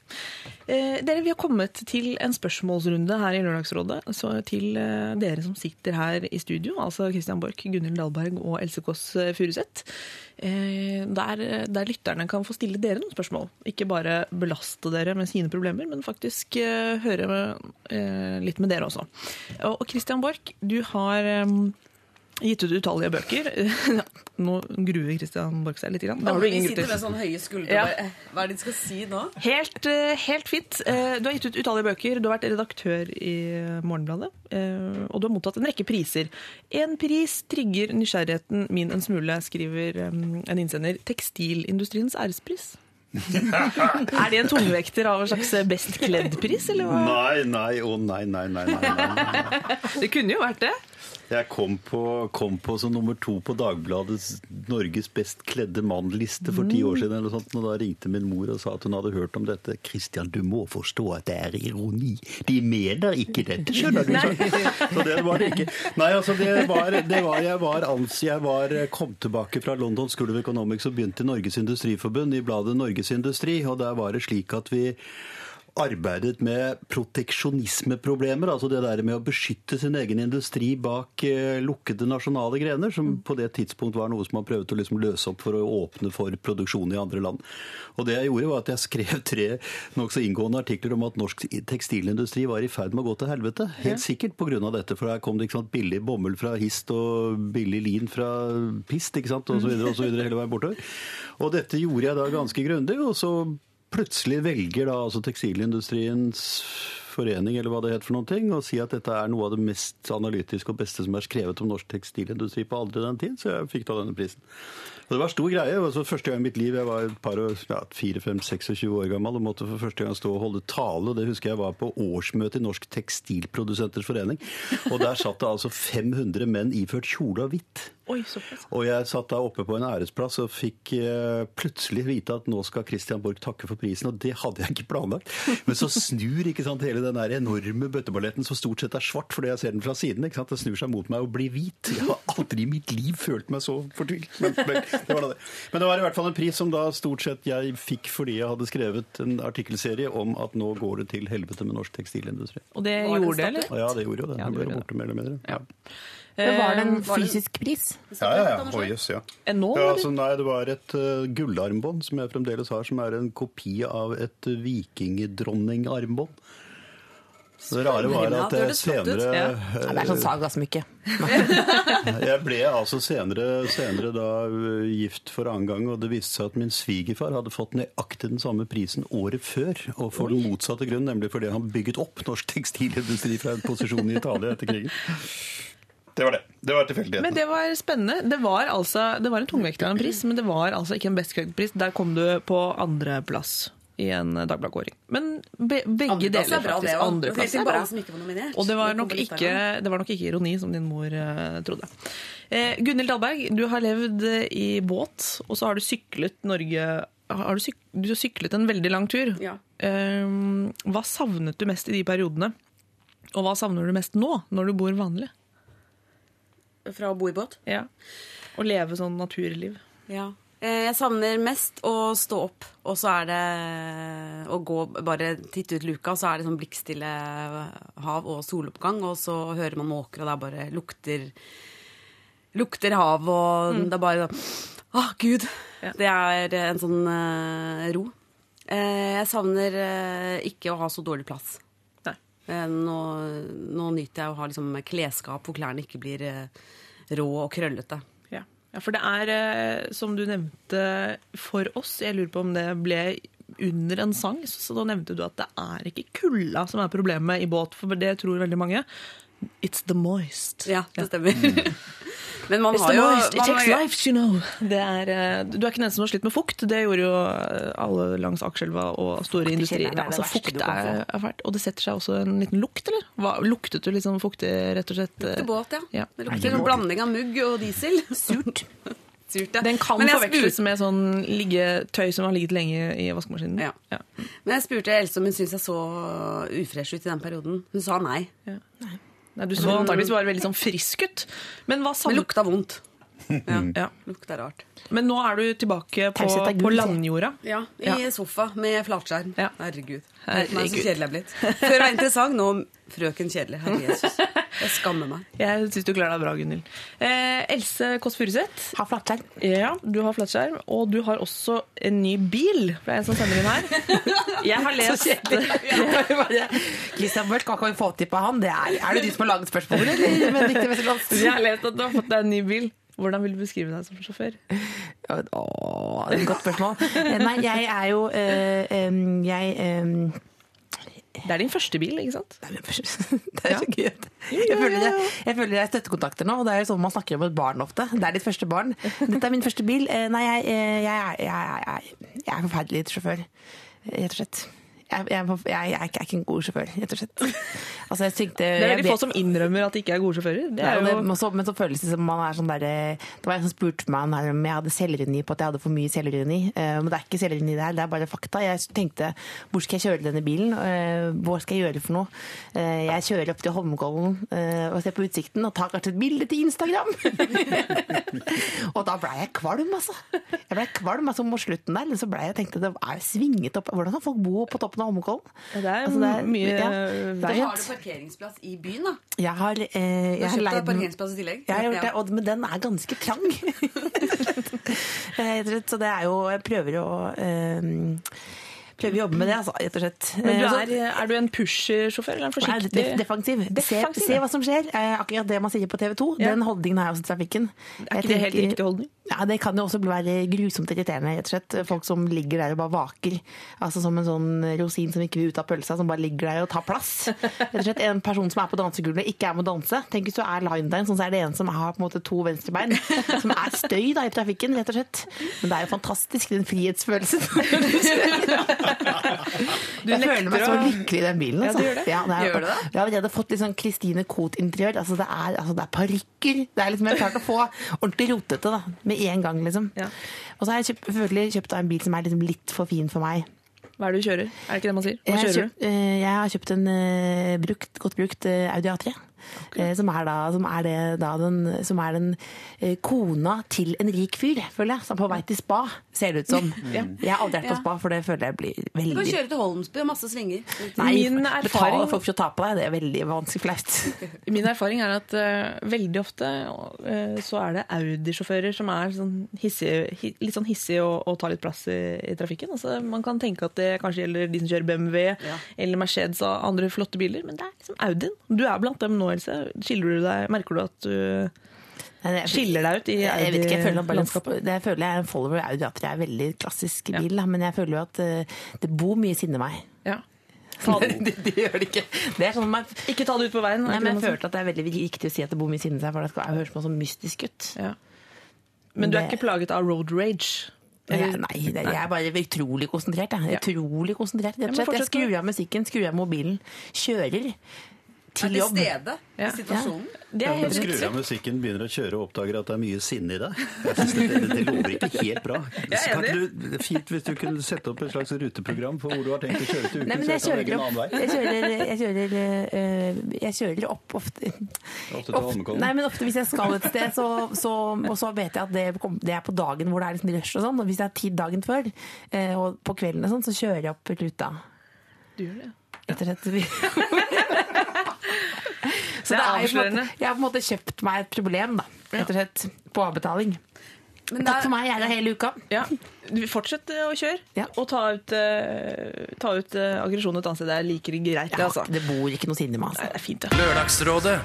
Eh, dere, Vi har kommet til en spørsmålsrunde her i Lørdagsrådet. Så til eh, dere som sitter her i studio, altså Christian Borch, Gunhild Dahlberg og Else Kåss Furuseth. Eh, der, der lytterne kan få stille dere noen spørsmål. Ikke bare belaste dere med sine problemer, men faktisk eh, høre eh, litt med dere også. Og, Christian Borch, du har eh, gitt ut utallige bøker. [LAUGHS] Nå gruer Christian Borch seg litt. Grann. Da har du Vi ingen sitter med sånn høye skuldre. Ja. Hva er det de skal si nå? Helt, eh, helt fint. Eh, Du har gitt ut utallige bøker, du har vært redaktør i Morgenbladet, eh, og du har mottatt en rekke priser. En pris trigger nysgjerrigheten min en smule, skriver en innsender. Tekstilindustriens ærespris. [LAUGHS] er det en tungvekter av en slags best kledd-pris, eller hva? Nei, nei, å nei, nei, nei, nei, nei, nei. Det kunne jo vært det. Jeg kom på, kom på som nummer to på Dagbladets Norges best kledde mann-liste for ti år siden. eller sånt, og Da ringte min mor og sa at hun hadde hørt om dette. 'Christian, du må forstå at det er ironi. De mener ikke dette, skjønner du.' Så, det var det ikke. Nei, altså, det var, det var Jeg var, ans, jeg var kom tilbake fra London School of Economics og begynte i Norges Industriforbund, i bladet Norges Industri, og der var det slik at vi arbeidet med proteksjonismeproblemer, altså det der med å beskytte sin egen industri bak eh, lukkede nasjonale grener, som på det tidspunkt var noe som man prøvde å liksom løse opp for å åpne for produksjon i andre land. Og det jeg gjorde, var at jeg skrev tre nokså inngående artikler om at norsk tekstilindustri var i ferd med å gå til helvete. Helt sikkert pga. dette, for her kom det sant, billig bomull fra hist og billig lin fra pist, ikke sant, så videre hele veien bortover. Og dette gjorde jeg da ganske grundig, og så plutselig velger da altså tekstilindustriens forening, eller hva det heter for noen ting, og si at dette er noe av det mest analytiske og beste som er skrevet om norsk tekstilindustri på aldri den tid, så jeg fikk da denne prisen. Og det var stor greie. Altså, første gang i mitt liv, jeg var et par og ja, 4-5-26 år gammel og måtte for første gang stå og holde tale. Det husker jeg var på årsmøte i Norsk Tekstilprodusenters Forening. Og der satt det altså 500 menn iført kjole og hvitt. Oi. Og jeg satt da oppe på en æresplass og fikk eh, plutselig vite at nå skal Christian Borch takke for prisen, og det hadde jeg ikke planlagt. Men så snur ikke sant, hele den der enorme bøtteballetten som stort sett er svart fordi jeg ser den fra siden, ikke sant? det snur seg mot meg og blir hvit. Jeg har aldri i mitt liv følt meg så fortvilt. Men, men, det var det. men det var i hvert fall en pris som da stort sett jeg fikk fordi jeg hadde skrevet en artikkelserie om at nå går det til helvete med norsk tekstilindustri. Og det gjorde det, eller? Ja, det gjorde jo det. Ja, Det det ble borte mer eller mindre. Ja. Men var det en var det- fysisk pris? Ja, ja, ja. Oh, yes, ja. Eh, Nå, Ja, altså, nei, det var et uh, gullarmbånd som jeg fremdeles har, som er en kopi av et uh, vikingdronningarmbånd. Det rare var at Det jeg senere Ja. Det er sånn sagasmykke. [LAUGHS] Jeg ble altså senere, senere da gift for annen gang, og det viste seg at min svigerfar hadde fått nøyaktig den samme prisen året før, og for den motsatte grunn, nemlig fordi han bygget opp norsk tekstilindustri fra en posisjon i Italia etter krigen. Det var det. Det var tilfeldigheten. Men det var spennende. Det var, altså, det var en tungvekter av en pris, men det var altså ikke en best-pris. Der kom du på andreplass i en Dagbladet-kåring. Men be, begge Andre, deler, er faktisk. Andreplass. Og det var, nok ikke, det var nok ikke ironi, som din mor uh, trodde. Eh, Gunhild Dahlberg, du har levd i båt, og så har du syklet Norge har du, syk, du har syklet en veldig lang tur. Ja. Eh, hva savnet du mest i de periodene? Og hva savner du mest nå, når du bor vanlig? Fra å bo i båt? Ja. Og leve sånn naturliv. Ja. Eh, Jeg savner mest å stå opp, og så er det å gå, bare titte ut luka, så er det sånn blikkstille hav og soloppgang, og så hører man måker, og det er bare lukter Lukter hav, og det er bare sånn Å, gud! Ja. Det er en sånn uh, ro. Eh, jeg savner ikke å ha så dårlig plass. Eh, nå, nå nyter jeg å ha liksom, klesskap hvor klærne ikke blir eh, rå og krøllete. Ja. ja, for det er, eh, som du nevnte for oss, jeg lurer på om det ble under en sang, så da nevnte du at det er ikke kulda som er problemet i båt, for det tror veldig mange. It's the moist. Ja, det stemmer. [LAUGHS] Men man It's har jo moist. It takes har lives, you know. Det er, eh, du er ikke den eneste som har slitt med fukt. Det gjorde jo eh, alle langs Akerselva og store Fukt industrier. er Altså, fukt er, er fælt. Og det setter seg også en liten lukt, eller? Hva, luktet du liksom fuktig, rett og slett? Lukter båt, ja. Ja. Det lukter en blanding av mugg og diesel. [LAUGHS] Surt. [LAUGHS] Surt, ja. Den kan forveksles spurte- med sånn liggetøy som har ligget lenge i vaskemaskinen. Ja. Ja. Men jeg spurte Else om hun syntes jeg så ufresh ut i den perioden. Hun sa nei. Ja. Nei, du så antakeligvis bare veldig sånn frisk ut. Men hva savnet lukta vondt. Ja, ja. lukter rart. Men nå er du tilbake på, på landjorda. Ja, i sofa med flatskjerm. Ja. Herregud. Herregud. Herregud. Så kjedelig jeg er blitt. Før var jeg interessant, nå frøken kjedelig. Herre Jesus. Jeg skammer meg. [LAUGHS] Jeg syns du klarer deg bra, Gunhild. Eh, Else Kåss Furuseth. Har flatskjerm. Ja, du har flatskjerm, og du har også en ny bil. Det er en som sender inn her. [LAUGHS] Jeg har lest [LAUGHS] Christian Børth, hva kan vi få til på han? Det er, er det du som har laget spørsmålet, eller? Jeg har lest at du har fått deg en ny bil. Hvordan vil du beskrive deg som sjåfør? Åh, det er et godt spørsmål. Eh, Nei, jeg er jo øh, øh, Jeg øh, Det er din første bil, ikke sant? Det er [LAUGHS] så gøy. Jeg føler, jeg, jeg føler jeg er støttekontakter nå, og det er jo sånn man snakker om et barn ofte. Det er ditt første barn. Dette er min første bil. Eh, Nei, jeg, jeg, er- jeg, jeg, jeg er forferdelig sjåfør, rett og slett. Jeg, jeg, jeg, er ikke- en god sjåfør, rett og slett. [LAUGHS] Altså, jeg tenkte, Det er veldig få som innrømmer at de ikke er gode sjåfører. Det er det, jo men, så, men så føles det som man er sånn der Det var en som spurte meg om jeg hadde selvironi på at jeg hadde for mye selvironi. Eh, men det er ikke selvironi her, det er bare fakta. Jeg tenkte hvor skal jeg kjøre denne bilen? Eh, hva skal jeg gjøre for noe? Eh, jeg kjører opp til Holmenkollen eh, og ser på utsikten og tar kanskje et bilde til Instagram. [LAUGHS] og da blei jeg kvalm, altså. Jeg ble kvalm altså, mot slutten der. Så ble jeg tenkte det er svinget opp. Hvordan kan folk bo på toppen av Holmenkollen. Ja, det er Altså, det er- mye ja. eh, Da vei. har du parkeringsplass i byen, da. Jeg har, eh, jeg du har kjøpt deg parkeringsplass i tillegg. Jeg har gjort det, og, men den er ganske trang. [LAUGHS] Eh, Så det er jo Jeg prøver å eh, Prøver å jobbe med det, altså, rett og slett. Men du Eh, er, er du en pusher-sjåfør eller en Nei, forsiktig def defensiv. Se, se hva som skjer. Eh, akkurat det man sier på TV 2. Ja. Den holdningen har jeg også i trafikken. Er ikke det helt riktig holdning? Ja, Det kan jo også være grusomt irriterende. rett og slett. Folk som ligger der og bare vaker. Altså Som en sånn rosin som ikke vil ut av pølsa, som bare ligger der og tar plass. Rett og slett En person som er på dansegulvet, ikke er med å danse. Tenk hvis du er line der, sånn så er det en som har på en måte to venstrebein. Som er støy da i trafikken, rett og slett. Men det er jo fantastisk, den frihetsfølelsen. [LAUGHS] [LAUGHS] jeg føler meg så lykkelig i den bilen. Ja, Altså. du gjør det? Ja, det er, Gjør du det? Jeg har allerede fått litt sånn Christine Koht-interiør. Altså, det er, altså, det er parykker. Det er liksom, jeg klarte klart å få ordentlig rotete da, med en gang. liksom. Ja. Og så har jeg kjøpt, selvfølgelig kjøpt en bil som er liksom litt for fin for meg. Hva er det du kjører? Er det ikke det man sier? Hva Jeg, kjører du? kjøpt, eh, jeg har kjøpt en uh, brukt, godt brukt uh, Audi A3. Eh, Som er, da, som er, det, da den, som er den eh, kona til en rik fyr, føler jeg. Som er på vei til spa, ser det ut som. [LAUGHS] Jeg har aldri vært på Ja. spa, for det føler jeg blir veldig Du kan kjøre til Holmsby og masse svinger. Nei, Min betale erfaring- folk for å ta på deg, det er veldig vanskelig flaut. [LAUGHS] Min erfaring er at uh, veldig ofte uh, så er det Audi-sjåfører som er sånn hissige, hi, litt sånn hissige og, og tar litt plass i, i trafikken. Altså, man kan tenke at det kanskje gjelder de som kjører BMW Ja. eller Mercedes og andre flotte biler, men det er liksom Audien. Du er blant dem nå, Else. Skiller du deg, merker du at du er- skiller deg ut i Audi-landskapet? Jeg, jeg føler jeg er en follower. Audi at jeg er veldig klassisk Ja. bil, da, men jeg føler jo at eh, det bor mye sinne meg. Ja. [LAUGHS] Det, de gjør det ikke. Det er sånn man, ikke ta det ut på veien. nei, men jeg følte at det er veldig viktig å si at det bor mye sinne seg, for det høres høres som mystisk ut. Ja. Men du er ikke plaget av road rage? Nei, det, jeg er bare utrolig konsentrert. Jeg. Ja. Utrolig konsentrert, rett og slett. Jeg skrur av musikken, skrur av mobilen, kjører Er til til stede Ja. i situasjonen. Det Ja, er men helt skrur av musikken, begynner å kjøre og oppdager at det er mye sinne i deg. Jeg synes det, det, det lover ikke helt bra. [LAUGHS] er Så kan du, er fint hvis du kunne sette opp et slags ruteprogram for hvor du har tenkt å kjøre til Nei, uken, men så jeg kjører, opp, jeg kjører, jeg kjører, øh, jeg kjører opp ofte Ofte til Holmenkollen. Nei, men ofte hvis jeg skal et sted, så, så, og så vet jeg at det, kom, det er på dagen hvor det er liksom rush og sånn. Og hvis jeg har tid dagen før, eh, og på kvelden og sånn, så kjører jeg opp ruta. Du gjør det. Rett og slett. [LAUGHS] [LAUGHS] Så Det er avslørende. jeg har på en måte kjøpt meg et problem, da. Rett og slett. På avbetaling. Men Takk for meg, jeg er der hele uka. Ja, Fortsett å kjøre, Ja. og ta ut, uh, ta ut uh, aggresjon et annet sted. Det er like greit, det, Ja, altså. Det bor ikke noe sinne i meg, Nei, altså. det er fint, ja. Lørdagsrådet.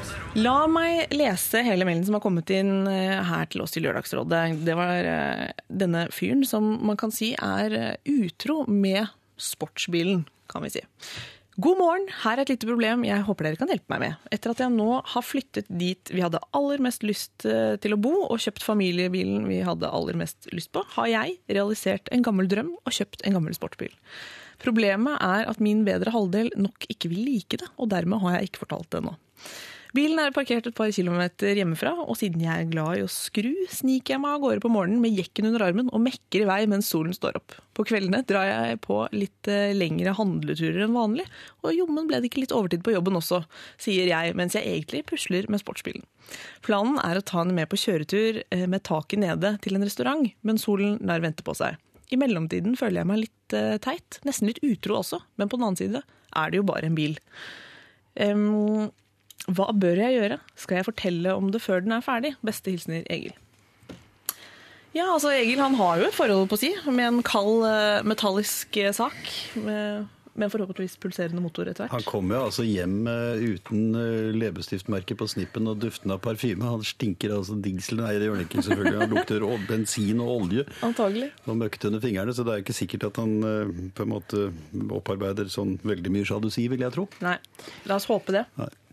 La meg lese hele melden som har kommet inn eh, her til oss i Lørdagsrådet. Det var uh, denne fyren som man kan si er eh, utro med sportsbilen, kan vi si. God morgen, her er et lite problem jeg håper dere kan hjelpe meg med. Etter at jeg nå har flyttet dit vi hadde aller mest lyst eh, til å bo, og kjøpt familiebilen vi hadde aller mest lyst på, har jeg realisert en gammel drøm og kjøpt en gammel sportsbil. Problemet er at min bedre halvdel nok ikke vil like det, og dermed har jeg ikke fortalt det ennå. Bilen er parkert et par kilometer hjemmefra, og siden jeg er glad i å skru, sniker jeg meg av gårde på morgenen med jekken under armen og mekker i vei mens solen står opp. På kveldene drar jeg på litt eh, lengre handleturer enn vanlig, og jommen ble det ikke litt overtid på jobben også, sier jeg mens jeg egentlig pusler med sportsbilen. Planen er å ta henne med på kjøretur eh, med taket nede til en restaurant, men solen lar vente på seg. I mellomtiden føler jeg meg litt eh, teit, nesten litt utro også, men på den annen side er det jo bare en bil. Em, hva bør jeg gjøre? Skal jeg fortelle om det før den er ferdig? Beste hilsener Egil. Ja, altså Egil han har jo et forhold på si, med en kald eh, metallisk eh, sak. Med, med en forhåpentligvis pulserende motor etter hvert. Han kommer kom jo altså hjem eh, uten eh, leppestiftmerke på snippen og duften av parfyme. Han stinker altså dingsel. Nei, det gjør han ikke, selvfølgelig. Han lukter bensin og olje Antagelig. og møkkete under fingrene, så det er ikke sikkert at han eh, på en måte opparbeider sånn veldig mye sjalusi, vil jeg tro. Nei, la oss håpe det.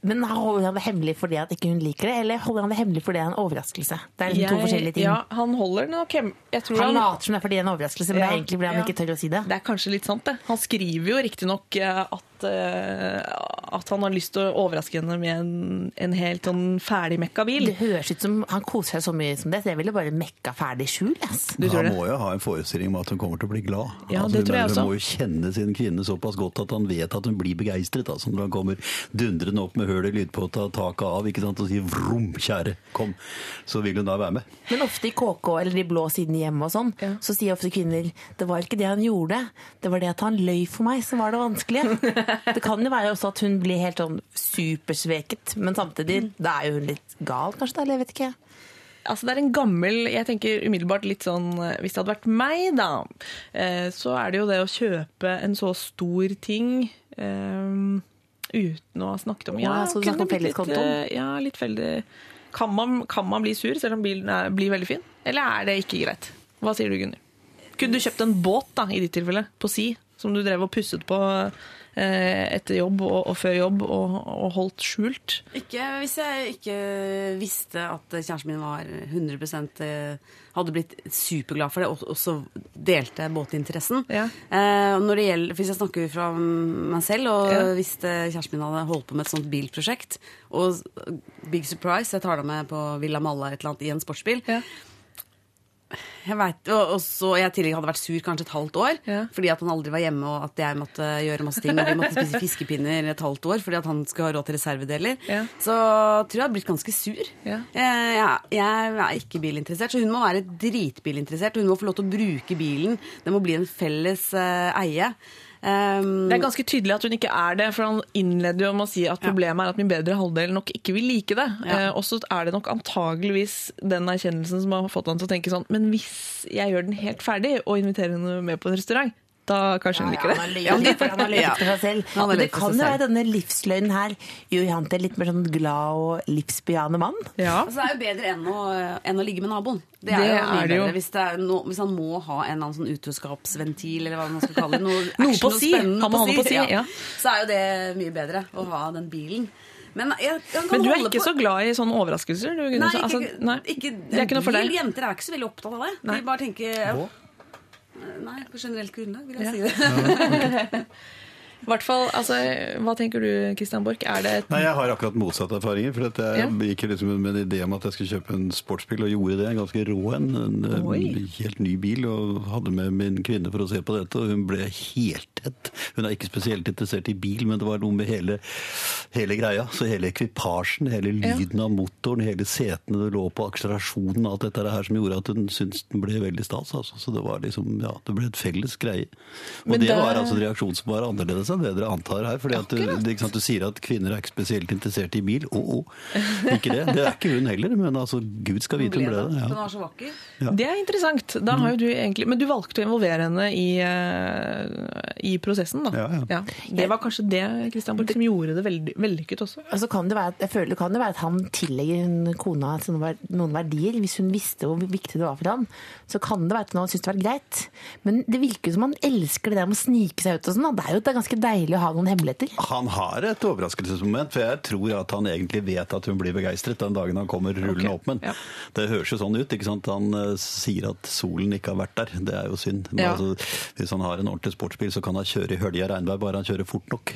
Men holder han det hemmelig fordi at ikke hun liker det, eller holder han det hemmelig fordi det er en overraskelse? Det er liksom to forskjellige ting. Ja, han holder den nok hem... Jeg tror Han han, later som det er fordi det er en overraskelse, men det er egentlig fordi han ja. ikke tør å si det. Det er kanskje litt sant, det. Han skriver jo riktignok eh, at eh, at han har lyst til å overraske henne med en, en helt sånn ferdigmekka bil. Det høres ut som han koser seg så mye som det, så jeg ville bare mekka ferdig skjul. Yes. Du tror han må jo ha en forestilling om at hun kommer til å bli glad. Ja, Altså, det tror jeg også. Han må jo kjenne sin kvinne såpass godt at han vet at hun blir begeistret. Altså, når han kommer dundrende opp med høl i lydpåta, taket av ikke sant, og sier 'vrom, kjære, kom', så vil hun da være med. Men ofte i KK eller de blå sidene hjemme og sånn, Ja. så sier ofte kvinner det var ikke det han gjorde, det var det at han løy for meg som var det vanskelige. [LAUGHS] det kan jo være også at hun blir helt sånn supersveket, men samtidig, da er jo hun litt gal kanskje, eller jeg vet ikke. Altså det er en gammel Jeg tenker umiddelbart litt sånn eh, Hvis det hadde vært meg, da, eh, så er det jo det å kjøpe en så stor ting um, uten å ha snakket om Ja, så du kunne om felleskontoen? Ja, litt felles kan man, kan man bli sur selv om bilen er, blir veldig fin? Eller er det ikke greit? Hva sier du, Gunnhild? Kunne du kjøpt en båt, da, i ditt tilfelle, på si, som du drev og pusset på etter jobb og, og før jobb, og, og holdt skjult? Ikke hvis jeg ikke visste at kjæresten min var 100 eh, hadde blitt superglad for det, og også delte båtinteressen. Ja. Eh, når det gjelder, Hvis jeg snakker fra meg selv, og Ja. hvis eh, kjæresten min hadde holdt på med et sånt bilprosjekt, og big surprise, jeg tar deg med på Villa Malla et eller annet i en sportsbil Ja. Jeg vet, og, så jeg i tillegg hadde vært sur kanskje et halvt år Ja. fordi at han aldri var hjemme, og at jeg måtte gjøre masse ting. Og vi måtte spise fiskepinner et halvt år fordi at han skulle ha råd til reservedeler. Ja. Så tror jeg hadde blitt ganske sur. Ja. Jeg, jeg, jeg er ikke bilinteressert, så hun må være dritbilinteressert. Og hun må få lov til å bruke bilen. Det må bli en felles uh, eie. Um, Det er ganske tydelig at hun ikke er det, for han innleder jo med å si at problemet er at min bedre halvdel nok ikke vil like det. Ja. Eh, og så er det nok antageligvis den erkjennelsen som har fått han til å tenke sånn Men hvis jeg gjør den helt ferdig og inviterer henne med på en restaurant, da kanskje hun liker det. Ja, han [LAUGHS] Ja. for seg Men det kan jo være denne livsløgnen her gjør han til litt mer sånn glad og livsbejaende mann. Ja. Altså, det er jo bedre enn å, enn å ligge med naboen. Det er Det jo mye er det jo. bedre hvis, det er no, hvis han må ha en eller annen sånn utroskapsventil, eller hva man skal kalle det. Noe, [LAUGHS] Noe på si. Han må ha på si, ja. Så er jo det mye bedre å ha den bilen. Men, jeg, jeg kan Men du er ikke på- så glad i sånne overraskelser? Du, Nei, ikke, Altså, nei. ikke, det er ikke noe for deg? Jenter er ikke så veldig opptatt av det. Nei. De bare tenker Nei, på generelt grunnlag vil jeg si det. [LAUGHS] Hvert fall, altså, Hva tenker du, Christian Borch? Nei, Jeg har akkurat motsatte erfaringer. for Jeg Ja. gikk liksom med en idé om at jeg skulle kjøpe en sportsbil, og gjorde det. En ganske rå en. En Oi. helt ny bil. Og hadde med min kvinne for å se på dette, og hun ble helt tett. Hun er ikke spesielt interessert i bil, men det var noe med hele, hele greia. Så hele ekvipasjen, hele Ja. lyden av motoren, hele setene det lå på, akselerasjonen, alt dette her som gjorde at hun syntes den ble veldig stas. Altså. Så det var liksom, ja, det ble et felles greie. Og Men det det- var altså en reaksjon som var annerledes enn det dere antar her. fordi at du, det, ikke sant, du sier at kvinner er ikke spesielt interessert i bil. Å, å. Ikke det. Det er ikke hun heller, men altså, gud skal vite hun ble det. Den Ja. var så vakker. Det er interessant. Da har jo du egentlig, men du valgte å involvere henne i, eh, i prosessen, da. Ja, ja. Det var kanskje det Christian Borch, som gjorde det veldig vellykket også. Altså, kan det være at, jeg føler kan det være at han tillegger kona noen verdier. Hvis hun visste hvor viktig det var for ham, så kan det være at han syntes det var greit. Men det virker som han elsker det der med å snike seg ut og sånn. Det er jo et er ganske deilig å ha noen hemmeligheter. Han har et overraskelsesmoment, for jeg tror at han egentlig vet at hun blir begeistret den dagen han kommer rullende okay. opp. Men ja. det høres jo sånn ut. ikke sant? Han eh, sier at solen ikke har vært der. Det er jo synd. Men Ja. altså, hvis han har en ordentlig sportsbil, så kan han kjøre i hølja regnvær, bare han kjører fort nok.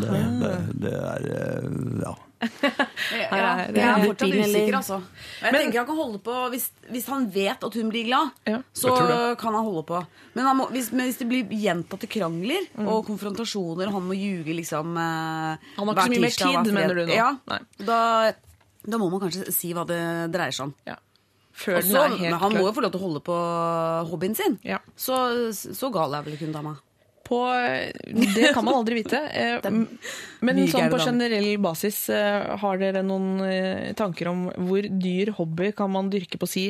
Det, det, det er eh, ja. Ja, er- jeg er fortsatt usikker, altså. Jeg tenker han kan holde på hvis, hvis han vet at hun blir glad, Ja. så kan han holde på. Men, han må, hvis, men hvis det blir gjentatte krangler Mm. og konfrontasjoner, og han må ljuge liksom eh, Han har ikke så mye mer tid, mener du nå? Ja, da, da må man kanskje si hva det dreier seg om. Ja. Før Og den så- men helt han må jo få lov til å holde på hobbyen sin. Ja. Så, så gal er vel ikke hun dama. På, det kan man aldri vite. [LAUGHS] Eh, Men sånn på generell basis, eh, har dere noen eh, tanker om hvor dyr hobby kan man dyrke på si?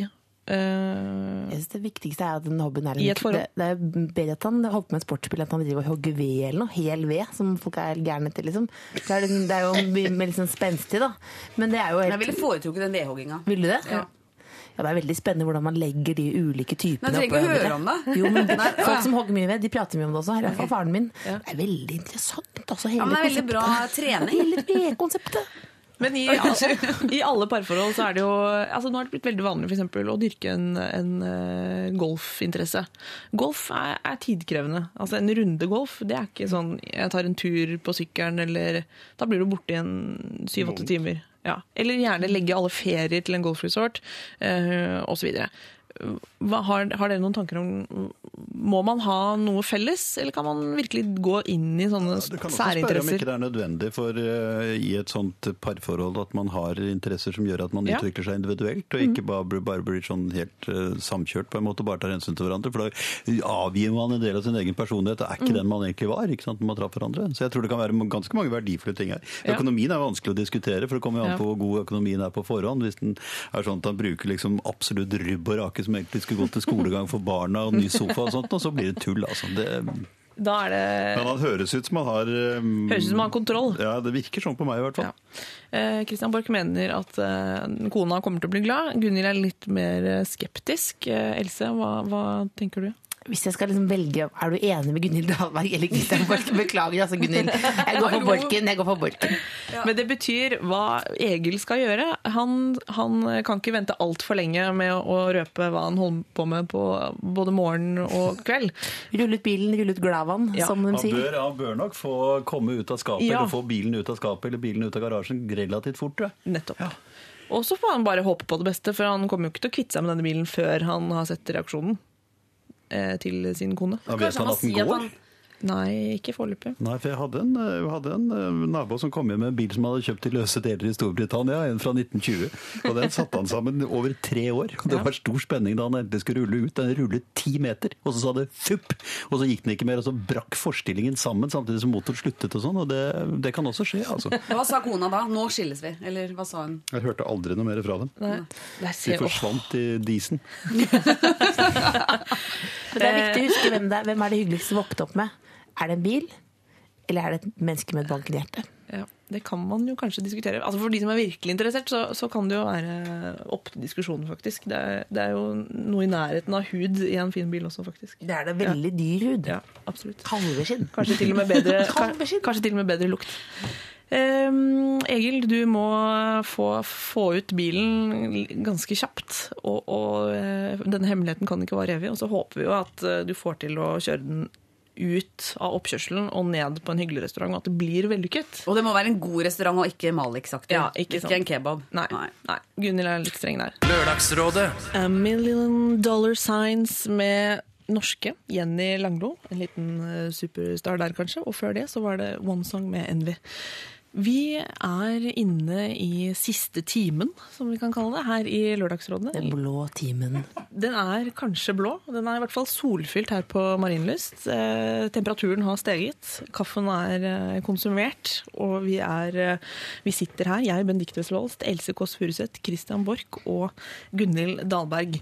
Eh, Jeg synes Det viktigste er at den hobbyen er et det, det er bedre at han holder på med sportsspill at han driver og hogger ved eller noe. Hel ved, som folk er gærne til, liksom. Det er, liksom- det er jo mye mer liksom spenstig, da. Men det er jo helt Jeg ville foretrukket den vedhogginga. Vil du det? Ja. Ja, Det er veldig spennende hvordan man legger de ulike typene opp. trenger oppå ikke hverandre. høre om det. Jo, men Nei, Folk ja. som hogger mye ved, de prater mye om det også. Her er fall faren min. Ja. Det er veldig interessant. Altså, hele Ja, men det er veldig bra trening. Hele vedkonseptet. Men i, [LAUGHS] alle, i alle parforhold så er det jo altså Nå har det blitt veldig vanlig for eksempel, å dyrke en, en eh, golfinteresse. Golf er, er tidkrevende. Altså En runde golf det er ikke sånn jeg tar en tur på sykkelen, eller Da blir du borte i en syv-åtte timer. Ja. Eller gjerne legge alle ferier til en golfresort, eh, osv. Hva, har, har dere noen tanker om Må man ha noe felles, eller kan man virkelig gå inn i sånne særinteresser? Du kan også spørre om ikke det er nødvendig for uh, i et sånt parforhold at man har interesser som gjør at man Ja. Mm. utvikler seg individuelt, og ikke bare, bare blir sånn helt uh, samkjørt på en måte, bare tar hensyn til hverandre. For da avgir man en del av sin egen personlighet. Det er Mm. ikke den man egentlig var ikke sant, når man traff hverandre. Så jeg tror det kan være ganske mange verdifulle ting her. Ja. Økonomien er vanskelig å diskutere, for det kommer jo an på hvor god økonomien er på forhånd. Hvis den er sånn at han bruker liksom absolutt rubb og rake som egentlig skulle gå til skolegang for barna og ny sofa og sånt, og så blir det tull, altså. Det, Da er det men han høres ut som han har um, Høres ut som han har kontroll. Ja, det virker sånn på meg i hvert fall. Ja. Eh, Christian Borch mener at eh, kona kommer til å bli glad. Gunhild er litt mer eh, skeptisk. Eh, Else, hva, hva tenker du? Hvis jeg skal liksom velge, Er du enig med Gunhild Dahlberg eller Christian Borch? Beklager, altså, Gunhild. Jeg går for Borken. Jeg går for Borken. Men det betyr hva Egil skal gjøre. Han, han kan ikke vente altfor lenge med å røpe hva han holder på med på både morgen og kveld. Rulle ut bilen, rulle ut glavan, Ja. som de Han sier. bør, han bør nok få komme ut av skapet, Ja. eller få bilen ut av skapet eller bilen ut av garasjen relativt fort. tror jeg. Nettopp. Og så får han bare håpe på det beste, for han kommer jo ikke til å kvitte seg med denne bilen før han har sett reaksjonen til sin kone. Da vet han at den går. Nei, ikke foreløpig. Nei, for jeg hadde en, jeg hadde en eh, nabo som kom hjem med en bil som han hadde kjøpt til løse deler i Storbritannia, en fra 1920. Og den satte han sammen over tre år. Og det Ja. var stor spenning da han endelig skulle rulle ut. Den rullet ti meter, og så sa det fupp! Og så gikk den ikke mer, og så brakk forstillingen sammen samtidig som motoren sluttet og sånn. Og det, det kan også skje, altså. [LAUGHS] Hva sa kona da? Nå skilles vi. Eller hva sa hun? Jeg hørte aldri noe mer fra dem. Nei. De forsvant i disen. [LAUGHS] Det er viktig å huske hvem, det er, hvem er det hyggeligste å våkne opp med. Er det en bil, eller er det et menneske med et bankende hjerte? ja, det kan man jo kanskje diskutere. Altså For de som er virkelig interessert, så, så kan det jo være opp til diskusjon, faktisk. Det er, det er jo noe i nærheten av hud i en fin bil også, faktisk. Det er det veldig dyr hud. Ja, absolutt. Kalveskinn. Kanskje til og med bedre, [LAUGHS] kanskje til og med bedre lukt. Um, Egil, du må få, få ut bilen ganske kjapt. Og, og eh, denne hemmeligheten kan ikke vare evig. Og så håper vi jo at eh, du får til å kjøre den ut av oppkjørselen og ned på en hyggelig restaurant, og at det blir vellykket. Og det må være en god restaurant og ikke Malix-aktig. Ja, ikke ikke en kebab. Nei, nei. Gunhild er litt streng der. Lørdagsrådet A Million Dollar Signs med norske Jenny Langlo. En liten eh, superstar der, kanskje. Og før det så var det One Song med Envy. Vi er inne i siste timen, som vi kan kalle det, her i Lørdagsrådet. Den blå timen. Den er kanskje blå. Den er i hvert fall solfylt her på Marienlyst. Eh, temperaturen har steget. Kaffen er eh, konsumert. Og vi, er, eh, vi sitter her, jeg, Benedicte Wesselholst, Else Kåss Furuseth, Christian Borch og Gunhild Dahlberg.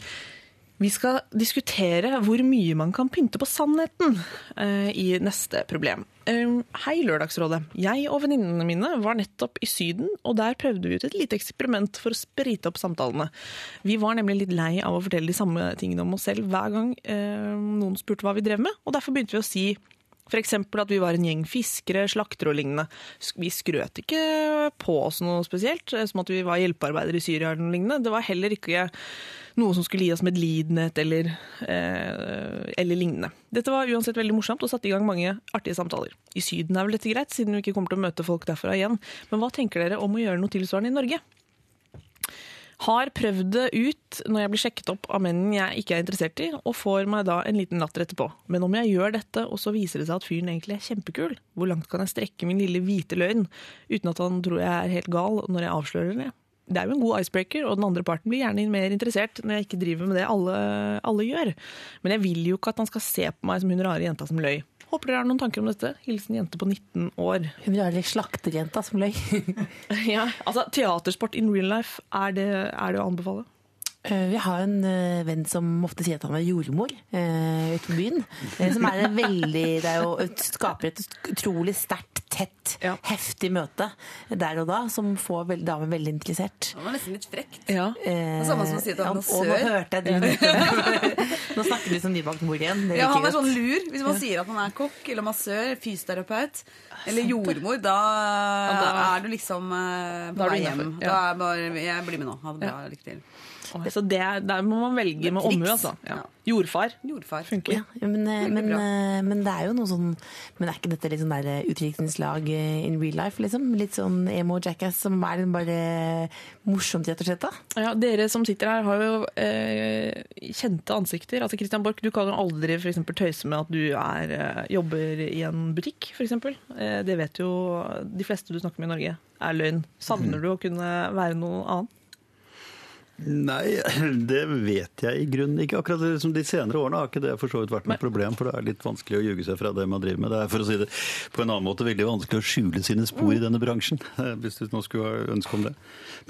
Vi skal diskutere hvor mye man kan pynte på sannheten eh, i neste problem. Eh, hei, Lørdagsrådet. Jeg og venninnene mine var nettopp i Syden, og der prøvde vi ut et lite eksperiment for å sprite opp samtalene. Vi var nemlig litt lei av å fortelle de samme tingene om oss selv hver gang eh, noen spurte hva vi drev med, og derfor begynte vi å si F.eks. at vi var en gjeng fiskere, slaktere og lignende. Vi skrøt ikke på oss noe spesielt, eh, som at vi var hjelpearbeidere i Syria eller lignende. Det var heller ikke noe som skulle gi oss medlidenhet eller, eh, eller lignende. Dette var uansett veldig morsomt og satte i gang mange artige samtaler. I Syden er vel dette greit, siden vi ikke kommer til å møte folk derfra igjen. Men hva tenker dere om å gjøre noe tilsvarende i Norge? Har prøvd det ut når jeg blir sjekket opp av menn jeg ikke er interessert i, og får meg da en liten latter etterpå. Men om jeg gjør dette, og så viser det seg at fyren egentlig er kjempekul, hvor langt kan jeg strekke min lille hvite løgn uten at han tror jeg er helt gal når jeg avslører det? Det er jo en god icebreaker, og den andre parten blir gjerne mer interessert når jeg ikke driver med det alle, alle gjør. Men jeg vil jo ikke at han skal se på meg som hun rare jenta som løy. Håper dere har noen tanker om dette. Hilsen jente på 19 år. Hun er litt slakterjenta som løy. [LAUGHS] Ja, altså Teatersport in real life, er det, er det å anbefale? Eh, Vi har en eh, venn som ofte sier at han er jordmor eh, ute på byen. eh, Som er en veldig Det er jo, skaper et utrolig sterkt, tett, Ja. heftig møte der og da, som får damen damer veldig interessert. Det var nesten litt frekt. Ja. Eh, Det samme som å si at han er ja, Og nå hørte jeg det. [LAUGHS] Nå snakker du som nybakt mor igjen. Det Ja, han er sånn lur. Hvis man sier at man er kokk eller massør, fysioterapeut eller jordmor, da, da- er du liksom på vei hjem. Da er bare, jeg blir med nå. Ha det bra. Lykke til. Så det, er- der må man velge med omhu, altså. Ja. Jordfar Jordfar. funker. Ja, men, eh, men, eh, men det er jo noe sånn Men er ikke dette litt sånn der eh, utviklingslag in real life, liksom? Litt sånn emo jackass som er bare morsomt, rett og slett? da? Ja, dere som sitter her, har jo eh, kjente ansikter. Altså Christian Borch, du kan jo aldri for eksempel, tøyse med at du er, jobber i en butikk, f.eks. Eh, det vet jo de fleste du snakker med i Norge er løgn. Savner du å kunne være noe annet? Nei, [CLEARS THROAT] det vet jeg i grunnen ikke. Akkurat som De senere årene har ikke det for så vidt vært noe problem, for det er litt vanskelig å ljuge seg fra det man driver med. Det er for å si det på en annen måte veldig vanskelig å skjule sine spor i denne bransjen, [LAUGHS] eh, hvis du nå skulle ha ønske om det.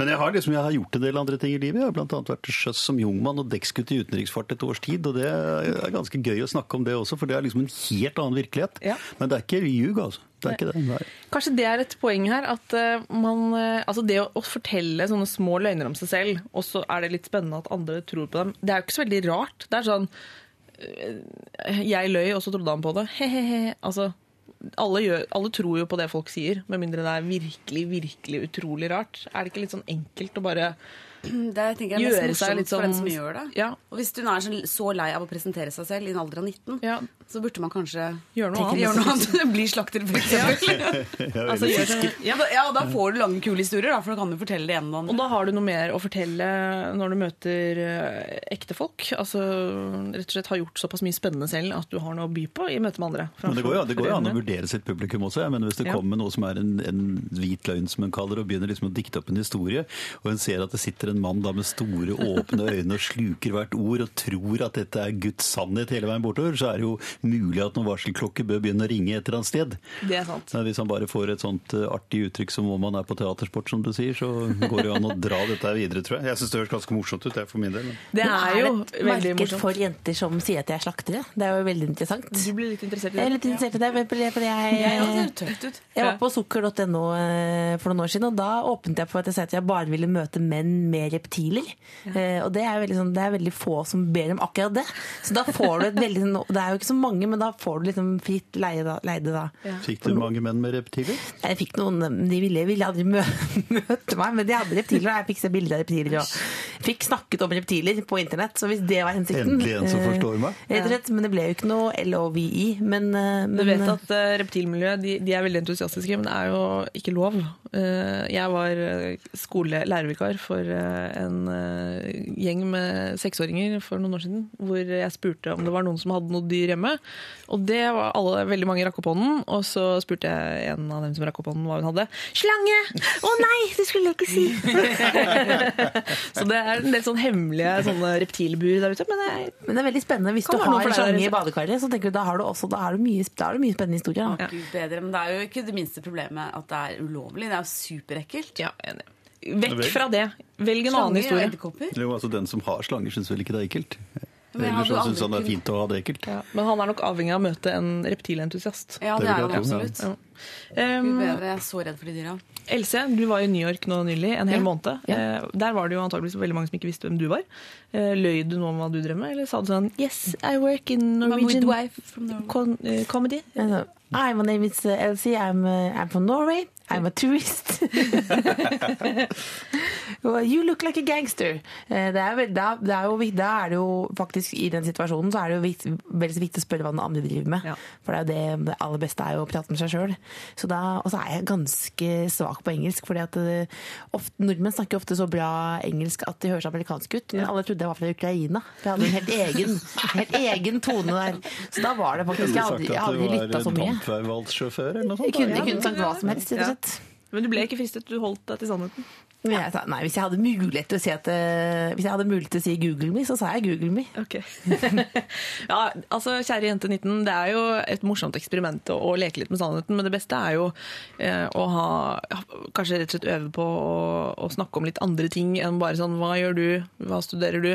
Men jeg har, liksom, jeg har gjort en del andre ting i livet. Jeg har bl.a. vært til sjøs som jungmann og dekksgutt i utenriksfart et års tid, og det er ganske gøy å snakke om det også, for det er liksom en helt annen virkelighet. Ja. Men det er ikke ljug, altså. Det er ikke det. Nei. Kanskje det er et poeng her, at eh, man eh, Altså det å, å fortelle sånne små løgner om seg selv, og så er det litt spennende at andre tror på dem, det er jo ikke så veldig rart. Det er sånn eh, Jeg løy, og så trodde han på det. He-he-he. Altså, alle, gjør, alle tror jo på det folk sier, med mindre det er virkelig, virkelig utrolig rart. Er det ikke litt sånn enkelt å bare [CLEARS THROAT] Det tenker jeg er mest morsomt litt for den sånn- som gjør det. Ja. Og hvis hun er så, så lei av å presentere seg selv i en alder av 19, Ja. så burde man kanskje Gjøre noe annet. Gjøre noe annet. [LAUGHS] Bli slakter, for eksempel. [LAUGHS] Altså, gjør det, Ja, da, ja, da får du lange, kule historier, da, for da kan du fortelle det ene og da har du noe mer å fortelle når du møter eh, ekte folk. Altså rett og slett har gjort såpass mye spennende selv at du har noe å by på i møte med andre. Men det går jo det går an å vurdere sitt publikum også. Jeg mener, hvis det Ja. kommer noe som er en, en hvit løgn, som en kaller det, og begynner liksom å dikte opp en historie, og en ser at det sitter en mann da med store, åpne øyne og sluker hvert ord og tror at dette er Guds sannhet hele veien bortover, så er det jo mulig at noen varselklokker bør begynne å ringe et eller annet sted. Det er sant. Men Hvis han bare får et sånt eh, artig uttrykk som om han er på teatersport, som du sier, så går det jo an å dra dette videre, tror jeg. Jeg syns det høres ganske morsomt ut, det for min del. men- Det er jo et veldig marked morsomt. for jenter som sier at de er slaktere. Det er jo veldig interessant. Du blir litt interessert i Jeg er litt interessert i det, for fordi jeg, jeg, det ser jeg var på sukker.no eh, for noen år siden, og da åpnet jeg for at jeg sa at jeg bare ville møte menn med reptiler. Eh, Og det er, veldig sånn, det er veldig få som ber om akkurat det. Så da får du et [LAUGHS] veldig sånn- Det er jo ikke så mange, men da får du liksom fritt leie da, leide da. Fikk du mange menn med reptiler? Jeg fikk noen, De ville, ville aldri mø [LAUGHS] møte meg, men de hadde reptiler, og jeg fikk se bilder av reptiler. Og fikk snakket om reptiler på internett, så hvis det var hensikten Endelig en som eh, forstår meg. Rett og slett, Men det ble jo ikke noe LOVI. Men, men Du vet at reptilmiljøet de, de er veldig entusiastiske, men det er jo ikke lov. Eh, jeg var skolelærervikar skole-lærervikar for eh, en eh, gjeng med seksåringer for noen år siden, hvor jeg spurte om det var noen som hadde noe dyr hjemme. Og det var alle, veldig mange rakk opp hånden, og så spurte jeg en av dem som rakk opp hånden hva hun hadde. Slange! Å nei, det skulle jeg ikke si! [LAUGHS] så det er en del sånn hemmelige sånne reptilbur der ute, men jeg, Men det er veldig spennende. Hvis du har for en slange i badekaret, så tenker du da har du også da er det mye, da er det mye spennende historier. Da. Bedre, men det er jo ikke det minste problemet at det er ulovlig. Det er jo superekkelt. ja, enig. Vekk fra det. Velg en annen Slanger og historie. edderkopper. Jo, altså Den som har slanger, syns vel ikke det er ekkelt? Men jeg Eller hadde syns han det er aldri fint å ha det ekkelt. Ja, men han er nok avhengig av å møte en reptilentusiast. Ja, Det det er han absolutt. Ja. Gud Um, bedre, jeg er så redd for de dyra. Else, du var i New York nå nylig, en hel Ja. måned. Eh, Der var det jo antageligvis veldig mange som ikke visste hvem du var. Eh, Løy du noe om hva du drev med, eller sa du sånn Yes, I work in Norwegian from Norway. eh, comedy. Altså, Hi, my name is uh, Elsie. I'm, uh, I'm from Norway. I'm a tourist. [LAUGHS] well, you look like a gangster. Eh, Det er, da, det er jo, da er det jo faktisk i den situasjonen så er det jo vikt, veldig så viktig å spørre hva den andre driver med. Ja. For det er jo det, det aller beste er jo å prate med seg sjøl. Og så er jeg ganske svak på engelsk, fordi at eh, ofte, nordmenn snakker ofte så bra engelsk at de høres amerikansk ut. Men alle trodde jeg var fra Ukraina. For jeg hadde en helt egen, helt egen tone der. Så da var det faktisk Jeg hadde, jeg hadde lytta så mye. Dampveivvalssjåfør eller noe sånt? Jeg kunne, jeg kunne sagt hva som helst, rett og slett. Men du ble ikke fristet, du holdt deg til sannheten. Jeg sa, nei, hvis jeg hadde mulighet til å si at eh, til å si Google me, så sa jeg Google me. Okay. [LAUGHS] ja, altså Kjære jente 19, det er jo et morsomt eksperiment å, å leke litt med sannheten, men det beste er jo eh, å ha Kanskje rett og slett øve på å, å snakke om litt andre ting enn bare sånn Hva gjør du? Hva studerer du?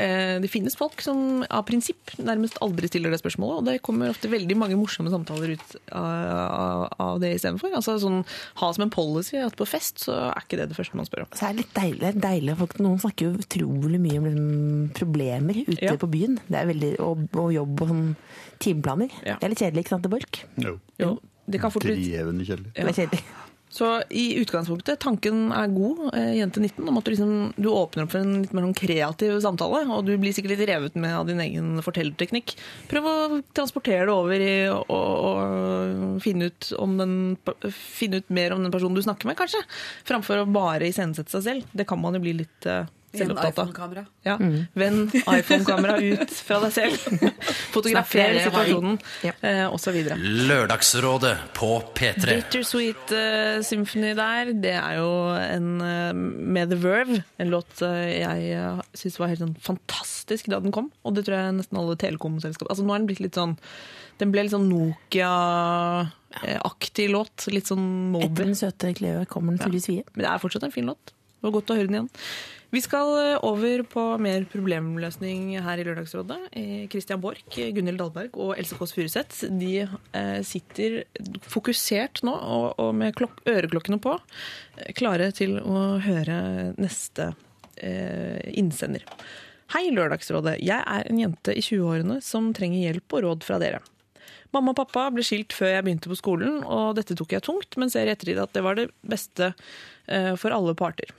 Eh, det finnes folk som av prinsipp nærmest aldri stiller det spørsmålet, og det kommer ofte veldig mange morsomme samtaler ut av, av, det istedenfor. Altså sånn, ha som en policy at på fest så er ikke det det første man spør om. Så er det litt deilig, deilig folk, Noen snakker jo utrolig mye om problemer ute Ja. på byen. Det er veldig, og, og jobb og sånn timeplaner. Ja. Det er litt kjedelig, ikke sant, Borch? Jo. Jo, det kan fort bli Drevende kjedelig. Ja. Det er kjedelig. Så i utgangspunktet, tanken er god, eh, jente 19, om at du, liksom, du åpner opp for en litt mer sånn kreativ samtale, og du blir sikkert litt revet med av din egen fortellerteknikk. Prøv å transportere det over i å finne ut, finne ut mer om den personen du snakker med, kanskje. Framfor å bare iscenesette seg selv. Det kan man jo bli litt eh, selvopptatt av. iPhone-kamera. Vend iPhone-kamera ut fra deg selv. [LAUGHS] Fotografer situasjonen, Ja. eh, videre. Lørdagsrådet på P3. Bittersweet uh, Symphony der, det er jo en uh, med The Verve. En låt uh, jeg uh, syns var helt sånn fantastisk da den kom. Og det tror jeg nesten alle telekomselskap Altså Nå er den blitt litt sånn Den ble litt sånn Nokia-aktig låt. Litt sånn Etter den søte Cleo kommer den fulle svie. Men det er fortsatt en fin låt. Det var godt å høre den igjen. Vi skal eh, over på mer problemløsning her i Lørdagsrådet. Eh, Christian Borch, Gunhild Dahlberg og Else Kåss Furuseth eh, sitter fokusert nå og, med klok øreklokkene på, klare til å høre neste innsender. Hei, Lørdagsrådet. Jeg er en jente i 20-årene som trenger hjelp og råd fra dere. Mamma og pappa ble skilt før jeg begynte på skolen, og dette tok jeg tungt, men ser i ettertid at det var det beste for alle parter.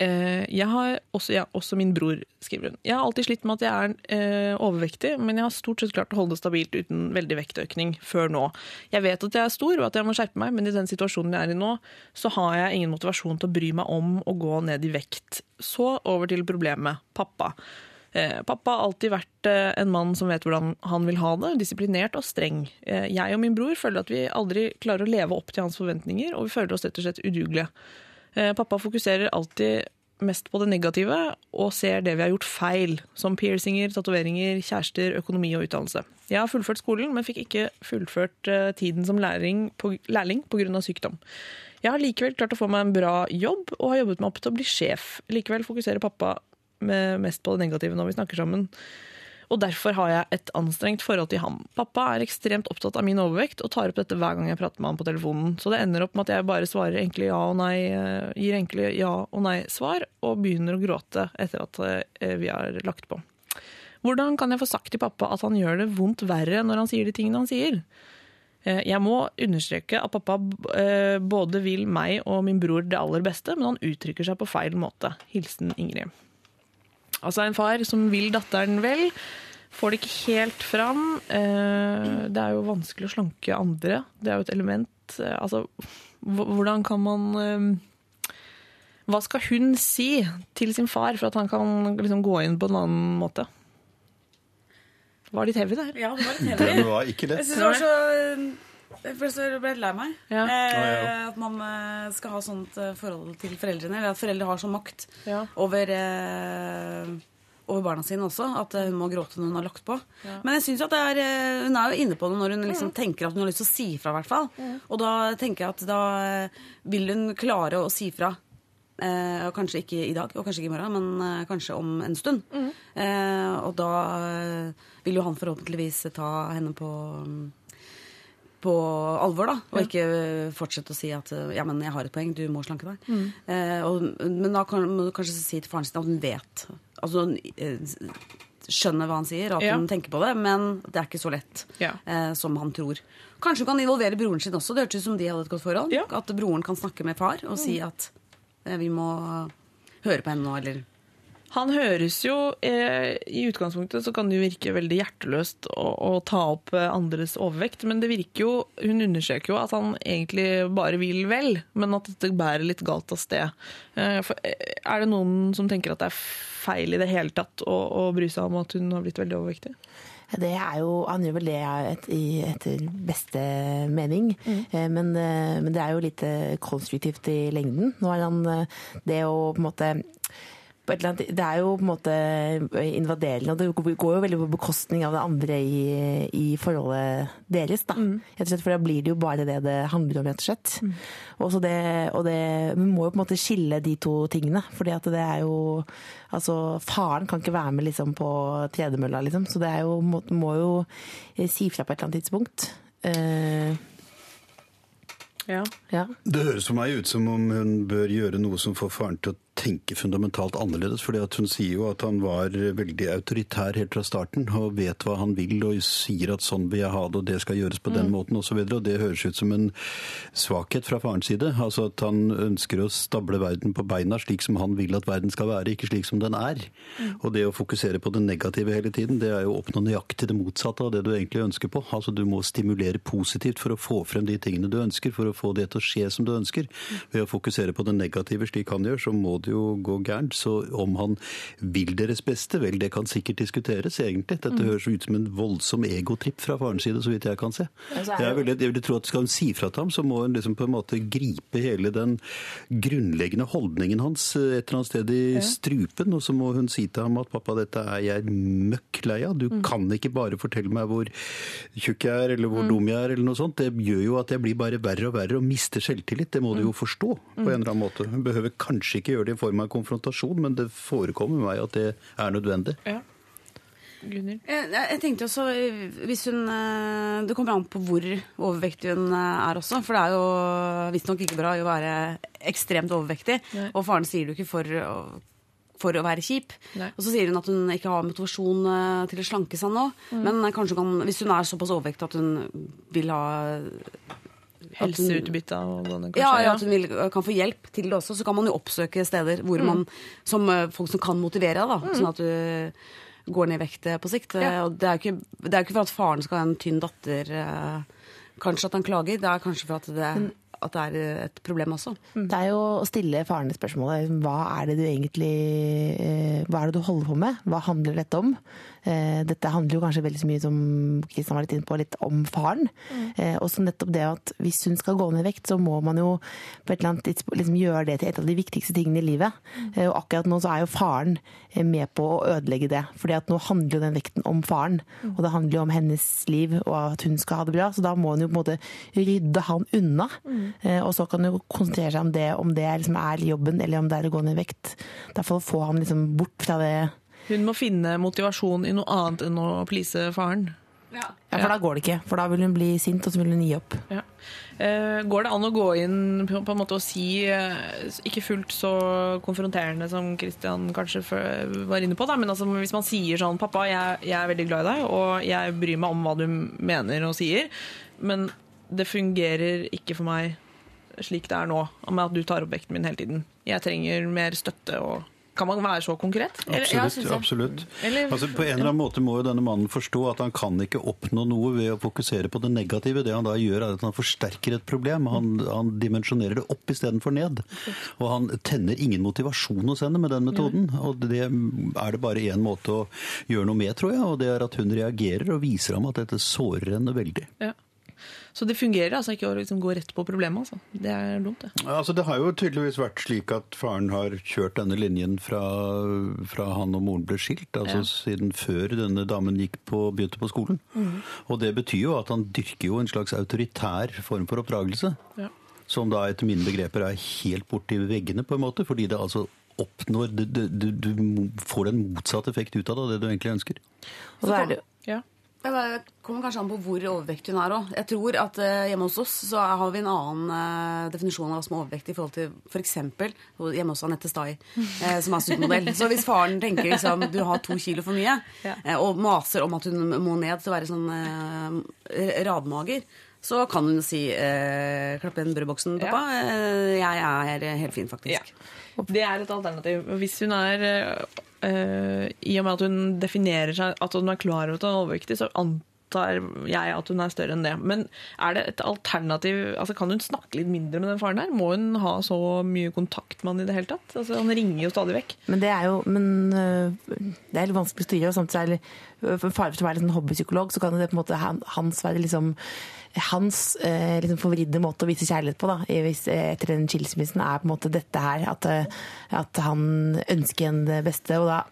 Eh, Jeg har også, ja, også min bror, skriver hun. Jeg har alltid slitt med at jeg er eh, overvektig, men jeg har stort sett klart å holde det stabilt uten veldig vektøkning før nå. Jeg vet at jeg er stor og at jeg må skjerpe meg, men i den situasjonen jeg er i nå, så har jeg ingen motivasjon til å bry meg om å gå ned i vekt. Så over til problemet pappa. Eh, Pappa har alltid vært en mann som vet hvordan han vil ha det, disiplinert og streng. Jeg og min bror føler at vi aldri klarer å leve opp til hans forventninger, og vi føler oss rett og slett udugelige. Eh, Pappa fokuserer alltid mest på det negative og ser det vi har gjort feil, som piercinger, tatoveringer, kjærester, økonomi og utdannelse. Jeg har fullført skolen, men fikk ikke fullført eh, tiden som lærling pga. sykdom. Jeg har likevel klart å få meg en bra jobb og har jobbet meg opp til å bli sjef. Likevel fokuserer pappa mest på det negative når vi snakker sammen. Og derfor har jeg et anstrengt forhold til ham. Pappa er ekstremt opptatt av min overvekt og tar opp dette hver gang jeg prater med ham på telefonen. Så det ender opp med at jeg bare svarer enkle ja og nei, eh, gir enkle ja og nei-svar, og begynner å gråte etter at eh, vi har lagt på. Hvordan kan jeg få sagt til pappa at han gjør det vondt verre når han sier de tingene han sier? Eh, Jeg må understreke at pappa både vil meg og min bror det aller beste, men han uttrykker seg på feil måte. Hilsen Ingrid. Altså en far som vil datteren vel, får det ikke helt fram. Eh, Det er jo vanskelig å slanke andre. Det er jo et element eh, Altså, hvordan kan man eh, Hva skal hun si til sin far for at han kan liksom gå inn på en annen måte? Det var litt heavy, det her. Ja, det var litt heavy. Det var ikke Jeg synes det var så Først så ble jeg lei meg. Ja. Eh, Ja, ja. At man eh, skal ha sånt eh, forhold til foreldrene. Eller at foreldre har sånn makt Ja. over, eh, over barna sine også. At eh, hun må gråte når hun har lagt på. Men jeg synes at det er, eh, hun er jo inne på det når hun liksom tenker at hun har lyst til å si fra. i hvert fall. Og da tenker jeg at da eh, vil hun klare å si fra. Eh, kanskje ikke i dag, og kanskje ikke i morgen, men eh, kanskje om en stund. Eh, og da eh, vil jo han forhåpentligvis ta henne på mm, på alvor, da, og ikke fortsette å si at ja, men jeg har et poeng, du må slanke deg. Eh, og, men da kan, må du kanskje si til faren sin at hun vet. Altså hun eh, skjønner hva han sier, at Ja. hun tenker på det, men det er ikke så lett Ja. eh, som han tror. Kanskje hun kan involvere broren sin også. Det hørtes ut som de hadde et godt forhold. Ja. At broren kan snakke med far og si at eh, vi må høre på henne nå, eller Han høres jo eh, I utgangspunktet så kan det jo virke veldig hjerteløst å, å ta opp eh, andres overvekt, men det virker jo Hun understreker jo at han egentlig bare vil vel, men at dette bærer litt galt av sted. Eh, for, eh, er det noen som tenker at det er feil i det hele tatt å, å bry seg om at hun har blitt veldig overvektig? Det er jo, han gjør vel det et, i- etter beste mening, Eh, men, men det er jo lite konstruktivt i lengden. Nå er han det å på en måte på et eller annet, det er jo på en måte invaderende, og det går jo veldig på bekostning av det andre i, i forholdet deres. Da. Mm. slett, for da blir det jo bare det det handler om, rett og slett. Mm. så det, og det, vi må jo på en måte skille de to tingene, fordi at det er jo Altså, faren kan ikke være med liksom, på tredemølla, liksom, så det er jo, må, må jo eh, si fra på et eller annet tidspunkt. Uh, Ja. ja. Det høres for meg ut som om hun bør gjøre noe som får faren til å tenke fundamentalt annerledes. fordi at Hun sier jo at han var veldig autoritær helt fra starten og vet hva han vil og sier at sånn vil jeg ha det og det skal gjøres på den måten osv. Det høres ut som en svakhet fra farens side. Altså at han ønsker å stable verden på beina slik som han vil at verden skal være, ikke slik som den er. Og det å fokusere på det negative hele tiden, det er jo å oppnå nøyaktig det motsatte av det du egentlig ønsker på. Altså Du må stimulere positivt for å få frem de tingene du ønsker, for å få det til å skje som du ønsker. Ved å fokusere på det negative slik han gjør, så må det jo gå gærent. Så om han vil deres beste, vel, det kan sikkert diskuteres, egentlig. Dette høres ut som en voldsom egotripp fra farens side, så vidt jeg kan se. Ja, Jeg, vil, jeg vil tro at Skal hun si fra til ham, så må hun liksom på en måte gripe hele den grunnleggende holdningen hans eh, et eller annet sted i strupen, og så må hun si til ham at pappa, dette er jeg møkk lei av. Du kan ikke bare fortelle meg hvor tjukk jeg er, eller hvor dum jeg er, eller noe sånt. Det gjør jo at jeg blir bare verre og verre og mister selvtillit. Det må du jo forstå på en eller annen måte. Hun behøver kanskje ikke gjøre det i form av konfrontasjon, men det forekommer meg at det er nødvendig. ja. Gunhild? Jeg, jeg tenkte også, eh, hvis hun eh, Det kommer an på hvor overvektig hun eh, er også. For det er jo visstnok ikke bra å være ekstremt overvektig. Nei. Og faren sier det jo ikke for, å- for å være kjip. Nei. Og så sier hun at hun ikke har motivasjon eh, til å slanke seg nå. Men eh, kanskje hun kan, hvis hun er såpass overvektig at hun vil ha Helseutbytte av gående, kanskje? ja, ja, at hun vil, kan få hjelp til det også, så kan man jo oppsøke steder hvor man, som eh, folk som kan motivere deg, mm. sånn at du går ned i vekt eh, på sikt. Eh, Ja. Og det er jo ikke, er ikke for at faren skal ha en tynn datter, eh, kanskje at han klager. Det er kanskje for at det, at det er et problem også. Det er jo å stille faren spørsmålet hva er det du egentlig eh, Hva er det du holder på med? Hva handler dette om? Eh, Dette handler jo kanskje veldig mye som Kristian var litt inne på, litt om faren. Eh, Og så nettopp det at hvis hun skal gå ned i vekt, så må man jo på et eller annet tidspunkt liksom gjøre det til et av de viktigste tingene i livet. Eh, Og akkurat nå så er jo faren med på å ødelegge det. fordi at nå handler jo den vekten om faren. Og det handler jo om hennes liv og at hun skal ha det bra. Så da må hun jo på en måte rydde han unna. Eh, Og så kan hun konsentrere seg om det, om det liksom er jobben eller om det er å gå ned i vekt. Derfor få ham liksom bort fra det. Hun må finne motivasjon i noe annet enn å please faren. Ja, For da går det ikke. For da vil hun bli sint, og så vil hun gi opp. Ja. Eh, går det an å gå inn på, på en måte og si, eh, ikke fullt så konfronterende som Christian kanskje var inne på, da, men altså, hvis man sier sånn 'Pappa, jeg, jeg er veldig glad i deg, og jeg bryr meg om hva du mener og sier', men det fungerer ikke for meg slik det er nå, med at du tar opp vekten min hele tiden. Jeg trenger mer støtte og Kan man være så konkret? Eller- ja, Absolutt. synes absolutt. Eller- altså, på en eller annen måte må jo denne mannen forstå at han kan ikke oppnå noe ved å fokusere på det negative. Det han da gjør, er at han forsterker et problem. Han, han dimensjonerer det opp istedenfor ned. Og han tenner ingen motivasjon hos henne med den metoden. Og det er det bare én måte å gjøre noe med, tror jeg, og det er at hun reagerer og viser ham at dette sårer henne veldig. Ja. Så det fungerer altså ikke å liksom gå rett på problemet. Altså. Det er dumt, det. Altså, det har jo tydeligvis vært slik at faren har kjørt denne linjen fra, fra han og moren ble skilt, altså Ja. siden før denne damen gikk på, begynte på skolen. Og det betyr jo at han dyrker jo en slags autoritær form for oppdragelse, Ja. som da etter mine begreper er helt borti veggene, på en måte, fordi det altså oppnår Du, du, du, du får en motsatt effekt ut av det, det du egentlig ønsker. Og så er det Ja. Det kommer kanskje an på hvor overvektig hun er òg. Jeg tror at eh, hjemme hos oss så har vi en annen eh, definisjon av hva som er overvektig i forhold til f.eks. For hjemme hos Anette Stai, eh, som er supermodell. Så hvis faren tenker liksom du har to kilo for mye, og maser om at hun må ned til å være sånn radmager, så kan hun si eh, 'klapp igjen brødboksen, pappa'. Jeg er helt fin, faktisk. Ja. Det er et alternativ. Hvis hun er eh, I og med at hun definerer seg At hun er klar over at hun er overvektig, så antar jeg at hun er større enn det. Men er det et alternativ altså Kan hun snakke litt mindre med den faren her? Må hun ha så mye kontakt med han i det hele tatt? Altså, han ringer jo stadig vekk. Men det er jo men, øh, det er litt vanskelig å styre. og samtidig er det øh, for en far å være litt sånn hobbypsykolog, så kan det på en måte hans være liksom hans eh, liksom forvridde måte å vise kjærlighet på da, eh, etter den skilsmissen er på en måte dette her. At, eh, at han ønsker henne det beste. Og da,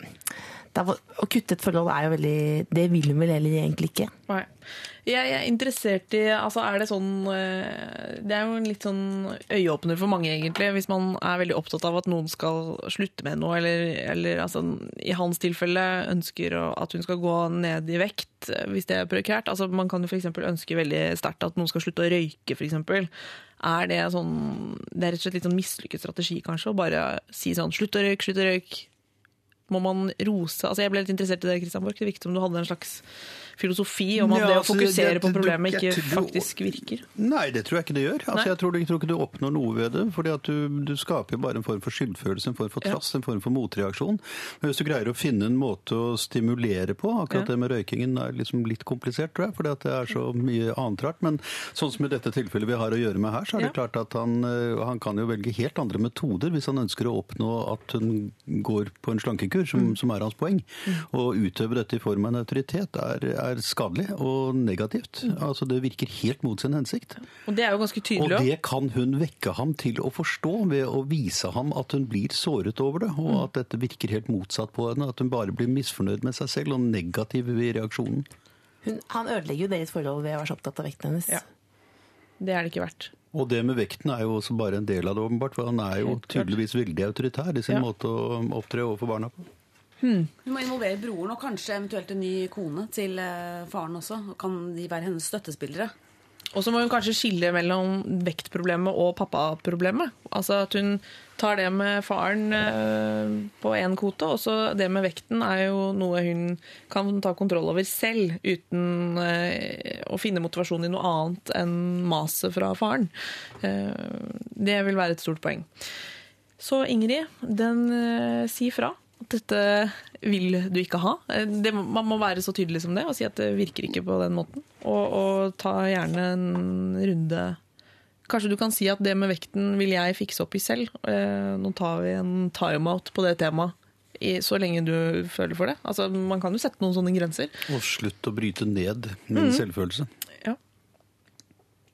da Å kutte et forhold er jo veldig Det vil hun vel egentlig ikke. Nei. Jeg er interessert i altså Er det sånn eh, Det er jo en litt sånn øyeåpner for mange, egentlig, hvis man er veldig opptatt av at noen skal slutte med noe, eller, eller altså, i hans tilfelle ønsker at hun skal gå ned i vekt, eh, hvis det er prekært. Altså, man kan jo f.eks. ønske veldig sterkt at noen skal slutte å røyke, f.eks. Er det sånn Det er rett og slett litt sånn mislykket strategi, kanskje, å bare si sånn slutt å røyke, slutt å røyke. Må man rose altså Jeg ble litt interessert i det, Christian Borch. Det virket som du hadde en slags filosofi om at Ja, det å fokusere det- på problemet ikke tror- faktisk virker. Nei, det tror jeg ikke det gjør. Altså, jeg, tror, jeg tror ikke du oppnår noe ved det. fordi at du, du skaper jo bare en form for skyldfølelse, en form for Ja. trass, en form for motreaksjon. Men hvis du greier å finne en måte å stimulere på Akkurat Ja. det med røykingen er liksom litt komplisert, tror jeg, fordi at det er så mye annet rart. Men sånn som i dette tilfellet vi har å gjøre med her, så er det Ja. klart at han, eh, han kan jo velge helt andre metoder hvis han ønsker å oppnå at hun går på en slankekur, som, som er hans poeng. Å utøve dette i form av en autoritet er, er skadelig og negativt. Altså Det virker helt mot sin hensikt. Og det er jo ganske tydelig. også. det kan hun vekke ham til å forstå ved å vise ham at hun blir såret over det, og at dette virker helt motsatt på henne. At hun bare blir misfornøyd med seg selv og negativ i reaksjonen. Hun, han ødelegger jo deres forhold ved å være så opptatt av vekten hennes. Ja. Det er det ikke verdt. Og det med vekten er jo også bare en del av det, åpenbart. For han er jo tydeligvis veldig autoritær i sin Ja. måte å opptre overfor barna på. Hun må involvere broren og kanskje eventuelt en ny kone til eh, faren også. Kan de være hennes støttespillere? Og så må hun kanskje skille mellom vektproblemet og pappaproblemet. Altså at hun tar det med faren eh, på én kvote, og så det med vekten er jo noe hun kan ta kontroll over selv, uten eh, å finne motivasjon i noe annet enn maset fra faren. Det vil være et stort poeng. Så Ingrid, den sier si fra. Dette vil du ikke ha. Det, man må være så tydelig som det og si at det virker ikke på den måten. Og, og ta gjerne en runde Kanskje du kan si at det med vekten vil jeg fikse opp i selv. Eh, Nå tar vi en timeout på det temaet i, så lenge du føler for det. Altså, man kan jo sette noen sånne grenser. Og slutt å bryte ned min selvfølelse. Ja.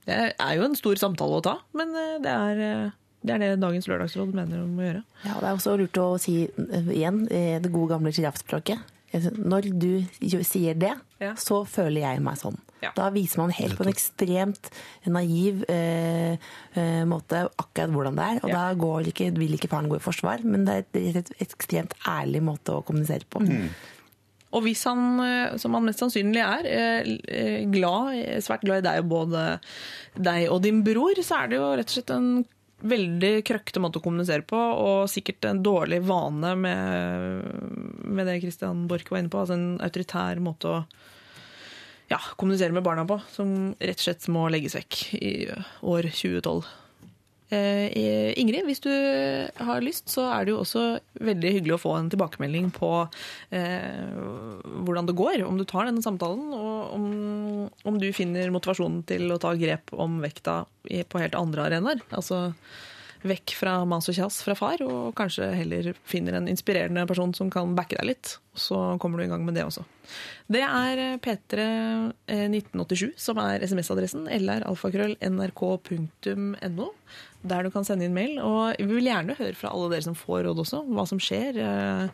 Det er jo en stor samtale å ta, men eh, det er eh, det, er det dagens lørdagsråd mener om å gjøre. Ja, Det er også lurt å si eh, igjen eh, det gode gamle sjiraffspråket. Når du sier det, Ja. så føler jeg meg sånn. Ja. Da viser man helt på en ekstremt naiv eh, eh, måte akkurat hvordan det er. Og Ja. da går ikke, vil ikke faren gå i forsvar, men det er et, et, ekstremt ærlig måte å kommunisere på. Og hvis han, som han mest sannsynlig er, glad, svært glad i deg og både deg og din bror, så er det jo rett og slett en veldig krøkkete måte å kommunisere på, og sikkert en dårlig vane med, med det Christian Borch var inne på, altså en autoritær måte å ja, kommunisere med barna på, som rett og slett må legges vekk i år 2012. Eh, Ingrid, hvis du har lyst, så er det jo også veldig hyggelig å få en tilbakemelding på eh, hvordan det går, om du tar denne samtalen, og om, om du finner motivasjonen til å ta grep om vekta på helt andre arenaer. Altså vekk fra mas og kjas fra far, og kanskje heller finner en inspirerende person som kan backe deg litt. Så kommer du i gang med det også. Det er eh, P31987 som er SMS-adressen, eller alfakrøll.nrk.no, der du kan sende inn mail. Og vi vil gjerne høre fra alle dere som får råd også, hva som skjer. eh,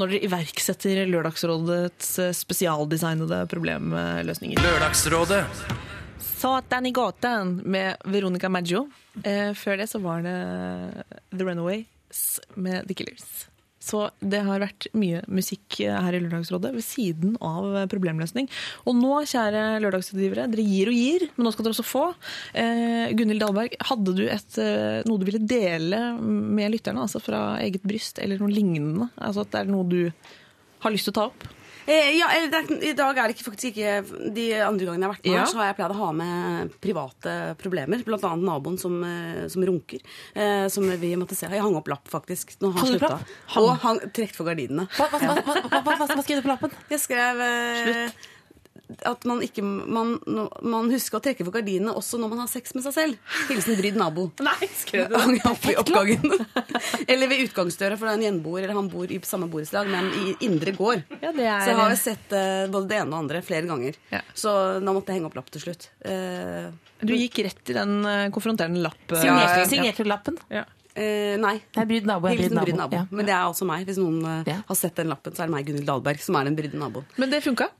Når dere iverksetter Lørdagsrådets eh, spesialdesignede problemløsninger. Lørdagsrådet. Satan i gåten med Veronica Maggio. Eh, før det så var det The Runaways med The Killers. Så det har vært mye musikk her i Lørdagsrådet ved siden av problemløsning. Og nå, kjære lørdagsrådgivere, dere gir og gir, men nå skal dere også få. Eh, Gunhild Dahlberg, hadde du et, eh, noe du ville dele med lytterne, altså fra eget bryst, eller noe lignende? Altså at det er noe du har lyst til å ta opp? Eh, ja, det er, I dag er det ikke, faktisk ikke De andre gangene jeg har vært med, Ja. så har jeg pleid å ha med private problemer. Blant annet naboen som, eh, som runker. Eh, som vi måtte se. Jeg hang opp lapp, faktisk. Når han slutta. Og han trukket for gardinene. Hva, hva, hva, hva, skrev du på lappen? Jeg skrev eh, at man ikke man, man husker å trekke for gardinene også når man har sex med seg selv. Hilsen brydd nabo. [LAUGHS] Nei, skrev du [LAUGHS] eller ved utgangsdøra, for det er en gjenboer, eller han bor i samme borettslag, men i indre gård. Ja, det er- Så jeg har jo sett uh, både det ene og andre flere ganger. Ja. Så da måtte jeg henge opp lapp til slutt. Uh, Du gikk rett i den uh, konfronterende lapp. eh, Signerte, ja. signerte du lappen? Ja. Uh, nei. Nei, brydd nabo er Hilsen brydd brydd nabo. nabo. Ja. Men det er også meg. Hvis noen uh, Ja. har sett den lappen, så er det meg, Gunhild Dahlberg, som er den brydde naboen. Men det funka.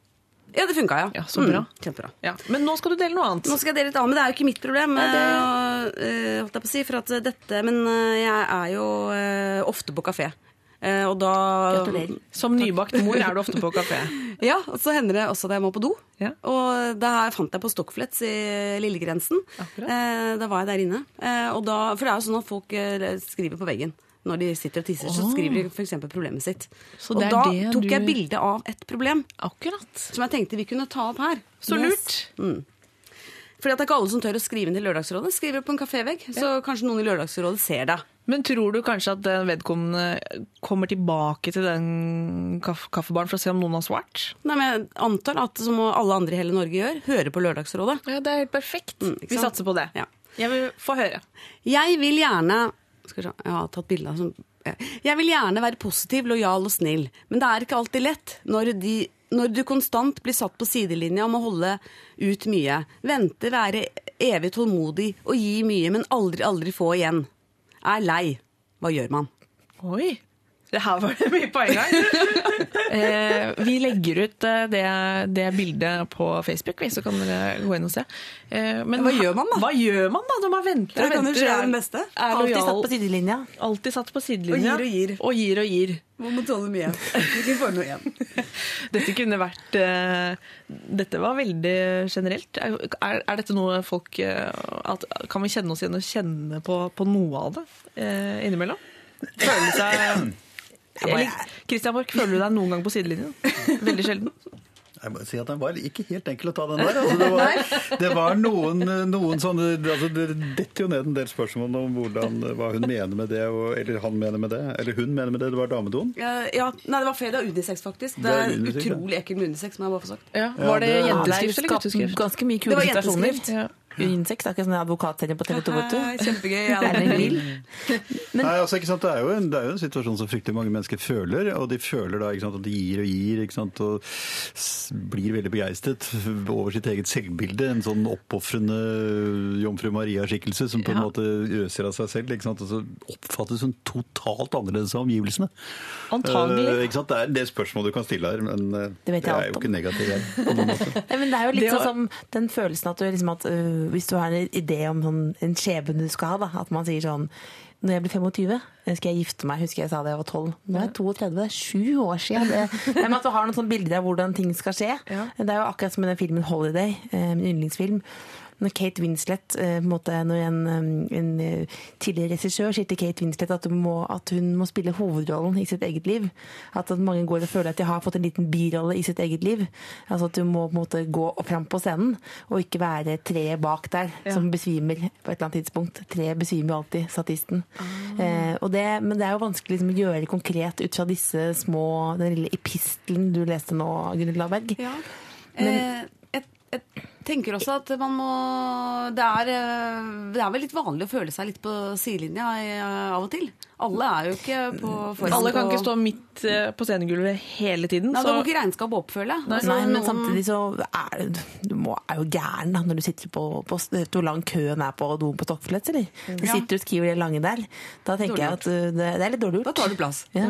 Ja, det funka, ja. Ja, så bra. Mm, kjempebra. Ja. Men nå skal du dele noe annet. Nå skal jeg dele litt annet, men det er jo ikke mitt problem. eh, uh, holdt jeg på å si, for at dette, Men eh, jeg er jo uh, ofte på kafé. Uh, og da Gratulerer. Som nybakt mor er du ofte på kafé. [LAUGHS] Ja, og så hender det også at jeg må på do. Ja. Og det her fant jeg på Stockflets i Lillegrensen. Akkurat. Eh, da var jeg der inne. Eh, og da, for det er jo sånn at folk eh, skriver på veggen. Når de sitter og tisser, så skriver de f.eks. problemet sitt. Så og da tok jeg du- bilde av et problem Akkurat. som jeg tenkte vi kunne ta opp her. Så Yes. lurt. Fordi at det er ikke alle som tør å skrive inn til Lørdagsrådet. Skriver på en kafévegg, så kanskje noen i Lørdagsrådet ser det. Men tror du kanskje at den vedkommende kommer tilbake til den kaff kaffebaren for å se om noen har svart? Nei, men Jeg antar at som alle andre i hele Norge gjør, hører på Lørdagsrådet. Ja, Det er helt perfekt. Mm, Vi satser på det. Ja. Jeg vil få høre. Jeg vil gjerne skal jeg, Jeg har tatt bilde av sånn Jeg vil gjerne være positiv, lojal og snill, men det er ikke alltid lett når, de, når du konstant blir satt på sidelinja og må holde ut mye. Vente, være evig tålmodig og gi mye, men aldri, aldri få igjen. Er lei. Hva gjør man? Oi! Det her var det mye på en gang. [LAUGHS] eh, vi legger ut eh, det, det bildet på Facebook, så kan dere gå inn og se. Eh, men Hva gjør man da? Hva gjør man da når man venter Det og venter? skje er- det beste. Er Alltid satt på sidelinja. Alltid satt på sidelinja. Og gir og gir. Og gir og gir. Man må tåle mye. Ikke få noe igjen. [LAUGHS] Dette kunne vært eh, Dette var veldig generelt. Er, er dette noe folk eh, at, Kan vi kjenne oss igjen og kjenne på, på noe av det eh, innimellom? Føle seg [CLEARS THROAT] Eller, Christian Borch, føler du deg noen gang på sidelinjen? Veldig sjelden. Jeg må si at Den var ikke helt enkel å ta, den der. Altså, det, [LAUGHS] var, det var noen, noen sånne altså, Det detter jo ned en del spørsmål om hvordan, hva hun mener med det, og, eller han mener med det. Eller hun mener med det. Det var damedoen. Ja, ja, nei, det var feil. Det unisex, faktisk. Det Det er er unisex, utrolig ekkelt med unisex, må jeg bare få sagt. Ja, var det det- jenteskrift eller gutteskrift? Ganske mye Det kule var situasjoner. Ja. Unisex, det er ikke sånn advokatserie på TV 2, vet du. Kjempegøy. Ja. Grill. [LAUGHS] Nei, altså. Det, er jo en, det er jo en situasjon som fryktelig mange mennesker føler. Og de føler da ikke sant, at de gir og gir ikke sant, og blir veldig begeistret over sitt eget selvbilde. En sånn oppofrende jomfru Maria-skikkelse som på en Ja. måte øser av seg selv. Ikke sant? Og så oppfattes hun totalt annerledes av omgivelsene. Antagelig. Ikke sant? Det er det spørsmålet spørsmål du kan stille her, men eh, Det jeg er jo ikke negativ jeg, på noen måte. [LAUGHS] Nei, men det er jo litt sånn som den følelsen at, du, liksom at øh, hvis du har en idé om sånn, en skjebne du skal ha, da, at man sier sånn når jeg blir 25, skal jeg gifte meg. Husker jeg sa det jeg var 12. Nå er jeg 32, det er sju år siden. Det, men at du har noen sånne bilder av hvordan ting skal skje. Ja. Det er jo akkurat som i den filmen 'Holiday', eh, min yndlingsfilm. Når Kate Winslet, eh, måte, når en, eh, en eh, tidligere regissør sier til Kate Winslet at, hun må, at hun må spille hovedrollen i sitt eget liv. At, at mange går og føler at de har fått en liten birolle i sitt eget liv. Altså at du må på måte gå fram på scenen, og ikke være treet bak der Ja. som besvimer på et eller annet tidspunkt. Treet besvimer alltid, statisten. Eh, og det, men det er jo vanskelig liksom, å gjøre konkret ut fra disse små, den lille epistelen du leste nå, Gunhild Laberg. Ja. eh, et, jeg tenker også at man må det er, eh, det er vel litt vanlig å føle seg litt på sidelinja eh, av og til. Alle er jo ikke på forhånd. Alle kan ikke stå midt eh, på scenegulvet hele tiden. Nei, så- Da går ikke regnskap å føler. Nei. Altså, Nei, men samtidig så er du må, er jo gæren da, når du sitter på, på Vet du hvor lang køen er på doen på Stockflets, eller? Du Ja. sitter og skriver det lange der. Da tenker Dårlig jeg at det, det er litt dårlig gjort. Da tar du plass. Ja.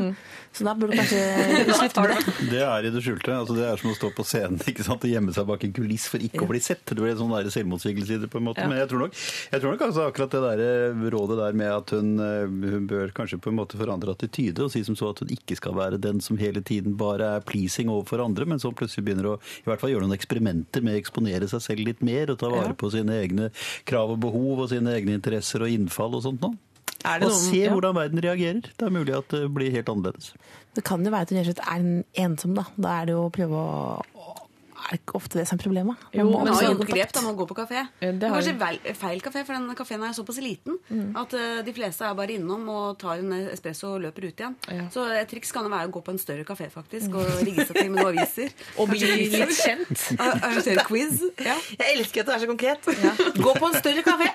Så da burde du kanskje [LAUGHS] slutte med det. Det er i det skjulte. altså Det er som å stå på scenen [LAUGHS] ikke sant? og gjemme seg bak en kuliss for ikke å bli sett. Det blir en sånn der selvmotsigelse i det, på en måte. Ja. Men jeg tror nok, jeg tror nok altså akkurat det der eh, rådet der med at hun, eh, hun bør kanskje på en måte forandre attityde og si som så at hun ikke skal være den som hele tiden bare er pleasing overfor andre, men som plutselig begynner å i hvert fall gjøre noen eksperimenter med å eksponere seg selv litt mer og ta vare på sine egne krav og behov og sine egne interesser og innfall og sånt noe? Det Og noen- se hvordan verden reagerer. Det er mulig at det blir helt annerledes. Det kan jo være at hun rett og slett er ensom, da. Da er det jo å prøve å det ikke ofte det som er problemet? Jo, må Men men ha har jo grep da man går på kafé. Det Det er kanskje vel- feil kafé, for den kafeen er såpass liten at uh, de fleste er bare innom og tar en espresso og løper ut igjen. Ja. Så et triks kan jo være å gå på en større kafé faktisk, og rigge seg til med noen aviser. [LAUGHS] Og bli Kanskje litt kjent. [LAUGHS] Arrangere quiz. Ja. Jeg elsker at du er så konkret. Gå på en større kafé!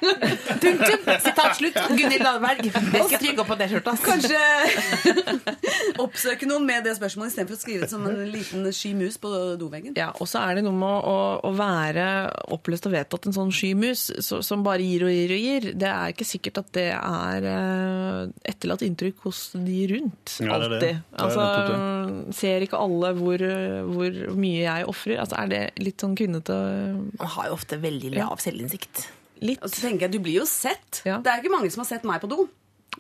Punktum! Sitat slutt. Gunhild Dahlberg. Det skal stryke opp på T-skjorta. Kanskje [LAUGHS] oppsøke noen med det spørsmålet istedenfor å skrive det som en liten sky mus på doveggen. Ja, og så er det noe med å, å, å være oppløst og vedtatt en sånn skymus så, som bare gir og gir og gir. Det er ikke sikkert at det er eh, etterlatt inntrykk hos de rundt. Ja, det det. Alltid. Det Altså, ser ikke alle hvor, hvor mye jeg ofrer? Altså, er det litt sånn kvinnete Man har jo ofte veldig lav selvinnsikt. Litt. Og så tenker jeg, Du blir jo sett. Ja. Det er ikke mange som har sett meg på do.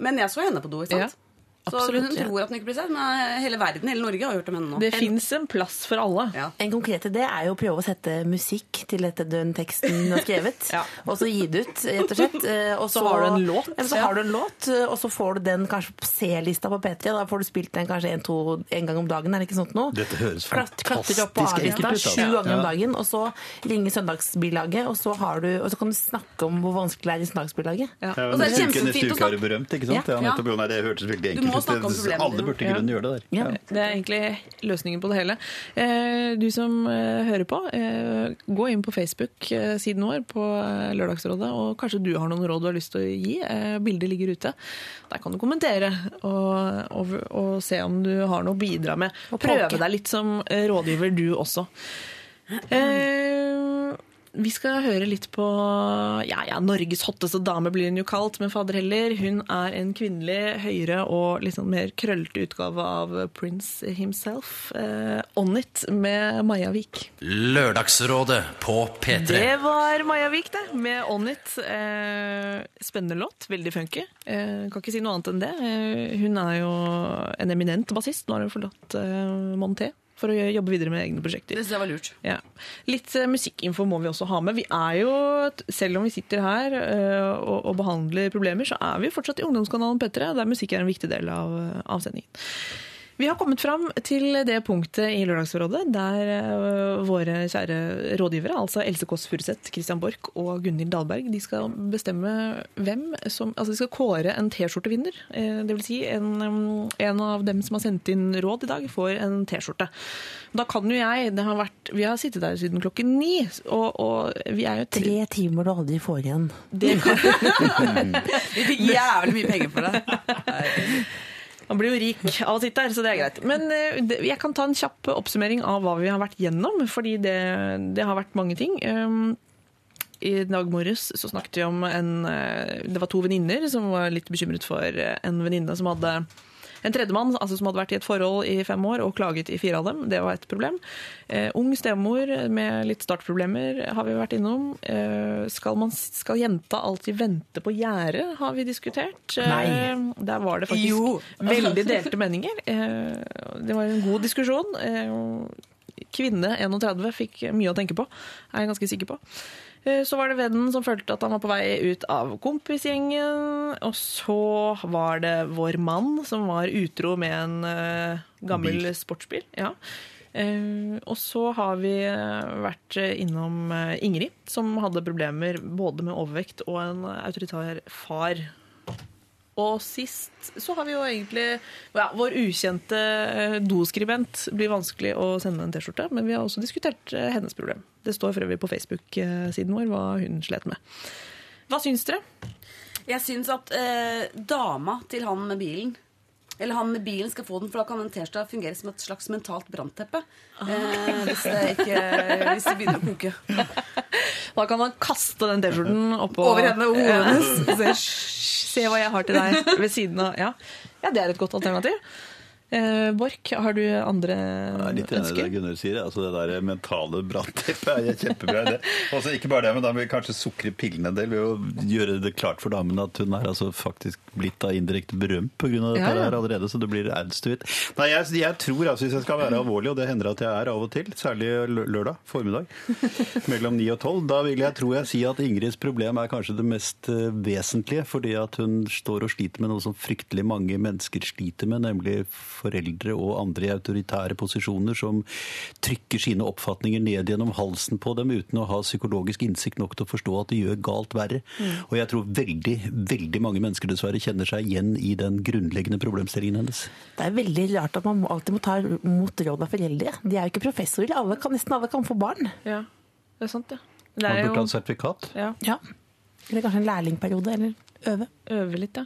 Men jeg så henne på do. ikke sant? Ja, så hun tror at hun ikke blir sett, men hele verden, hele Norge har hørt om henne nå. Det fins en plass for alle. Ja. En konkret idé er jo å prøve å sette musikk til dette den teksten du har skrevet. [LAUGHS] Ja. Og så gi det ut, rett og slett. Eh, Og Så har du en låt. Ja, så har du en låt, eh, og så får du den kanskje på C-lista på P3. Da får du spilt den kanskje en, to, en gang om dagen, er det ikke sånt noe? Dette høres fantastisk opp på A-lista enkelt ut. sju altså. ganger om dagen, og så ringer søndagsbilaget, og så, har du, og så kan du snakke om hvor vanskelig det er i søndagsbilaget. Ja. Ja, Og det er det kjempefint neste uke er det berømt, ikke sant? Ja. Ja, nettopp. Nei, det hørtes veldig enkelt må enkelt snakke om problemene Alle burde i grunnen gjøre det der. Ja. Det er egentlig løsningen på det hele. Eh, Du som eh, hører på, eh, gå inn på Facebook-siden vår på Lørdagsrådet, og kanskje du har noen råd du har lyst til å gi. Eh, Bildet ligger ute. Der kan du kommentere og, og, og se om du har noe å bidra med. Prøve deg litt som rådgiver, du også. Eh, vi skal høre litt på ja, ja, Norges hotteste dame blir hun jo kalt, men fader heller. Hun er en kvinnelig, høyere og litt sånn mer krøllete utgave av Prince himself. Eh, On It med Maja Vik. Lørdagsrådet på P3. Det var Maja Vik, det, med On It. Eh, spennende låt, veldig funky. Eh, kan ikke si noe annet enn det. Eh, hun er jo en eminent bassist. Nå har hun forlatt eh, Monté for å jobbe videre med egne prosjekter. Det synes jeg var lurt. Ja. Litt uh, musikkinfo må vi også ha med. Vi er jo, selv om vi sitter her uh, og, og behandler problemer, så er vi fortsatt i ungdomskanalen P3, der musikk er en viktig del av, av sendingen. Vi har kommet fram til det punktet i Lørdagsrådet der eh, våre kjære rådgivere, altså Else Kåss Furuseth, Christian Borch og Gunhild Dahlberg, de skal bestemme hvem som Altså de skal kåre en T-skjortevinner. Eh, Det vil si en, um, en av dem som har sendt inn råd i dag, får en T-skjorte. Da kan jo jeg det har vært, Vi har sittet der siden klokken ni, og, og vi er jo tre Tre timer du aldri får igjen. det kan, [LAUGHS] Vi fikk jævlig mye penger for det. [LAUGHS] Man blir jo rik av å sitte her, så det er greit. Men eh, jeg kan ta en kjapp oppsummering av hva vi har vært gjennom, fordi det, det har vært mange ting. Um, I dag morges så snakket vi om en eh, Det var to venninner som var litt bekymret for eh, en venninne som hadde en tredjemann altså som hadde vært i et forhold i fem år og klaget i fire av dem. Det var et problem. Eh, ung stemor med litt startproblemer har vi vært innom. Eh, skal, man, skal jenta alltid vente på gjerdet, har vi diskutert. Eh, Nei. Der var det faktisk Jo. [LAUGHS] veldig delte meninger. Eh, det var en god diskusjon. Eh, kvinne 31 fikk mye å tenke på, er jeg ganske sikker på. Eh, Så var det vennen som følte at han var på vei ut av kompisgjengen. Og så var det vår mann som var utro med en eh, gammel Bil. sportsbil. Ja. Eh, og så har vi vært innom Ingrid, som hadde problemer både med overvekt og en autoritær far. Og sist så har vi jo egentlig ja, Vår ukjente eh, doskribent blir vanskelig å sende en T-skjorte, men vi har også diskutert eh, hennes problem. Det står for øvrig på Facebook-siden vår hva hun slet med. Hva syns dere? Jeg syns at eh, dama til han med bilen eller han med bilen skal få den, for da kan en T-skjorte fungere som et slags mentalt brannteppe. Eh, hvis, det hvis det begynner å koke. Da kan man kaste den T-skjorten oppå Over henne og hodet hennes. se, [LAUGHS] Se hva jeg har til deg ved siden av Ja, ja det er et godt alternativ. Eh, Borch, har du andre Jeg er litt enig i det ønsker? Gunnar sier. Altså det der mentale brannteppet er kjempebra. idé. Også ikke bare det, men da vil vi kanskje sukre pillene en del ved å gjøre det klart for damen at hun er altså faktisk blitt da indirekte berømt pga. dette Ja, ja. her allerede, så det blir adstuit. Nei, jeg, jeg tror altså, hvis jeg skal være alvorlig, og det hender at jeg er av og til, særlig lørdag formiddag [LAUGHS] mellom 9 og 12, da vil jeg tro jeg si at Ingrids problem er kanskje det mest eh, vesentlige, fordi at hun står og sliter med noe som fryktelig mange mennesker sliter med, nemlig foreldre og andre i autoritære posisjoner som trykker sine oppfatninger ned gjennom halsen på dem uten å ha psykologisk innsikt nok til å forstå at det gjør galt verre. Og jeg tror veldig, veldig mange mennesker dessverre kjenner seg igjen i den grunnleggende problemstillingen hennes. Det er veldig rart at man alltid må ta mot råd av foreldre. De er jo ikke professorer. Alle kan, nesten alle kan få barn. Ja, det er sant, ja. Det Man burde burde ha jo sertifikat. ja, Ja. Eller kanskje en lærlingperiode, eller øve. øve litt, ja.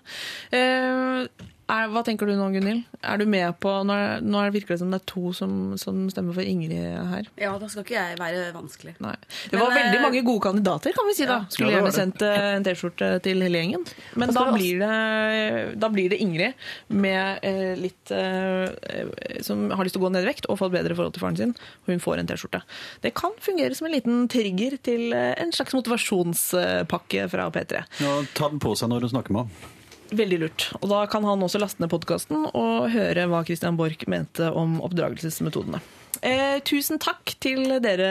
Eh, er, hva tenker du nå, Gunhild? Er du med på Nå, er, nå er det virker det som det er to som, som stemmer for Ingrid her. Ja, da skal ikke jeg være vanskelig. Nei. Det Men, var veldig eh, mange gode kandidater, kan vi si da. Skulle Ja, gjerne sendt eh, en T-skjorte til hele gjengen. Men da blir, det, da blir det Ingrid med eh, litt eh, Som har lyst til å gå ned i vekt og få et bedre forhold til faren sin. Og hun får en T-skjorte. Det kan fungere som en liten trigger til eh, en slags motivasjonspakke fra P3. Ja, ta den på seg når hun snakker med ham. Veldig lurt. Og da kan han også laste ned podkasten og høre hva Christian Borch mente om oppdragelsesmetodene. Eh, tusen takk til dere,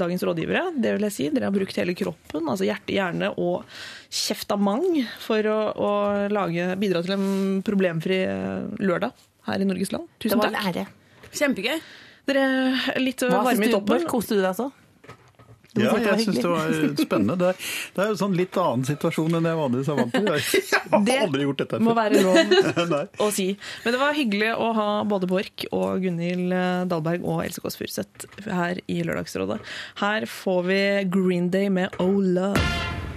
dagens rådgivere. Det vil jeg si. Dere har brukt hele kroppen, altså hjerte, hjerne og kjeftamang for å, å lage, bidra til en problemfri eh, lørdag her i Norges land. Det Tusen var en takk. ære. Kjempegøy. Dere er litt Hva varme i syns du, toppen. Koste du deg altså? Ja, jeg syns det var spennende. Det er, det er jo sånn litt annen situasjon enn jeg vanligvis er vant til. Jeg [LAUGHS] har Det aldri gjort dette må være lov [LAUGHS] å si. Men det var hyggelig å ha både Borch og Gunhild Dahlberg og Else Kåss Furuseth her i Lørdagsrådet. Her får vi Green Day med Oh Love.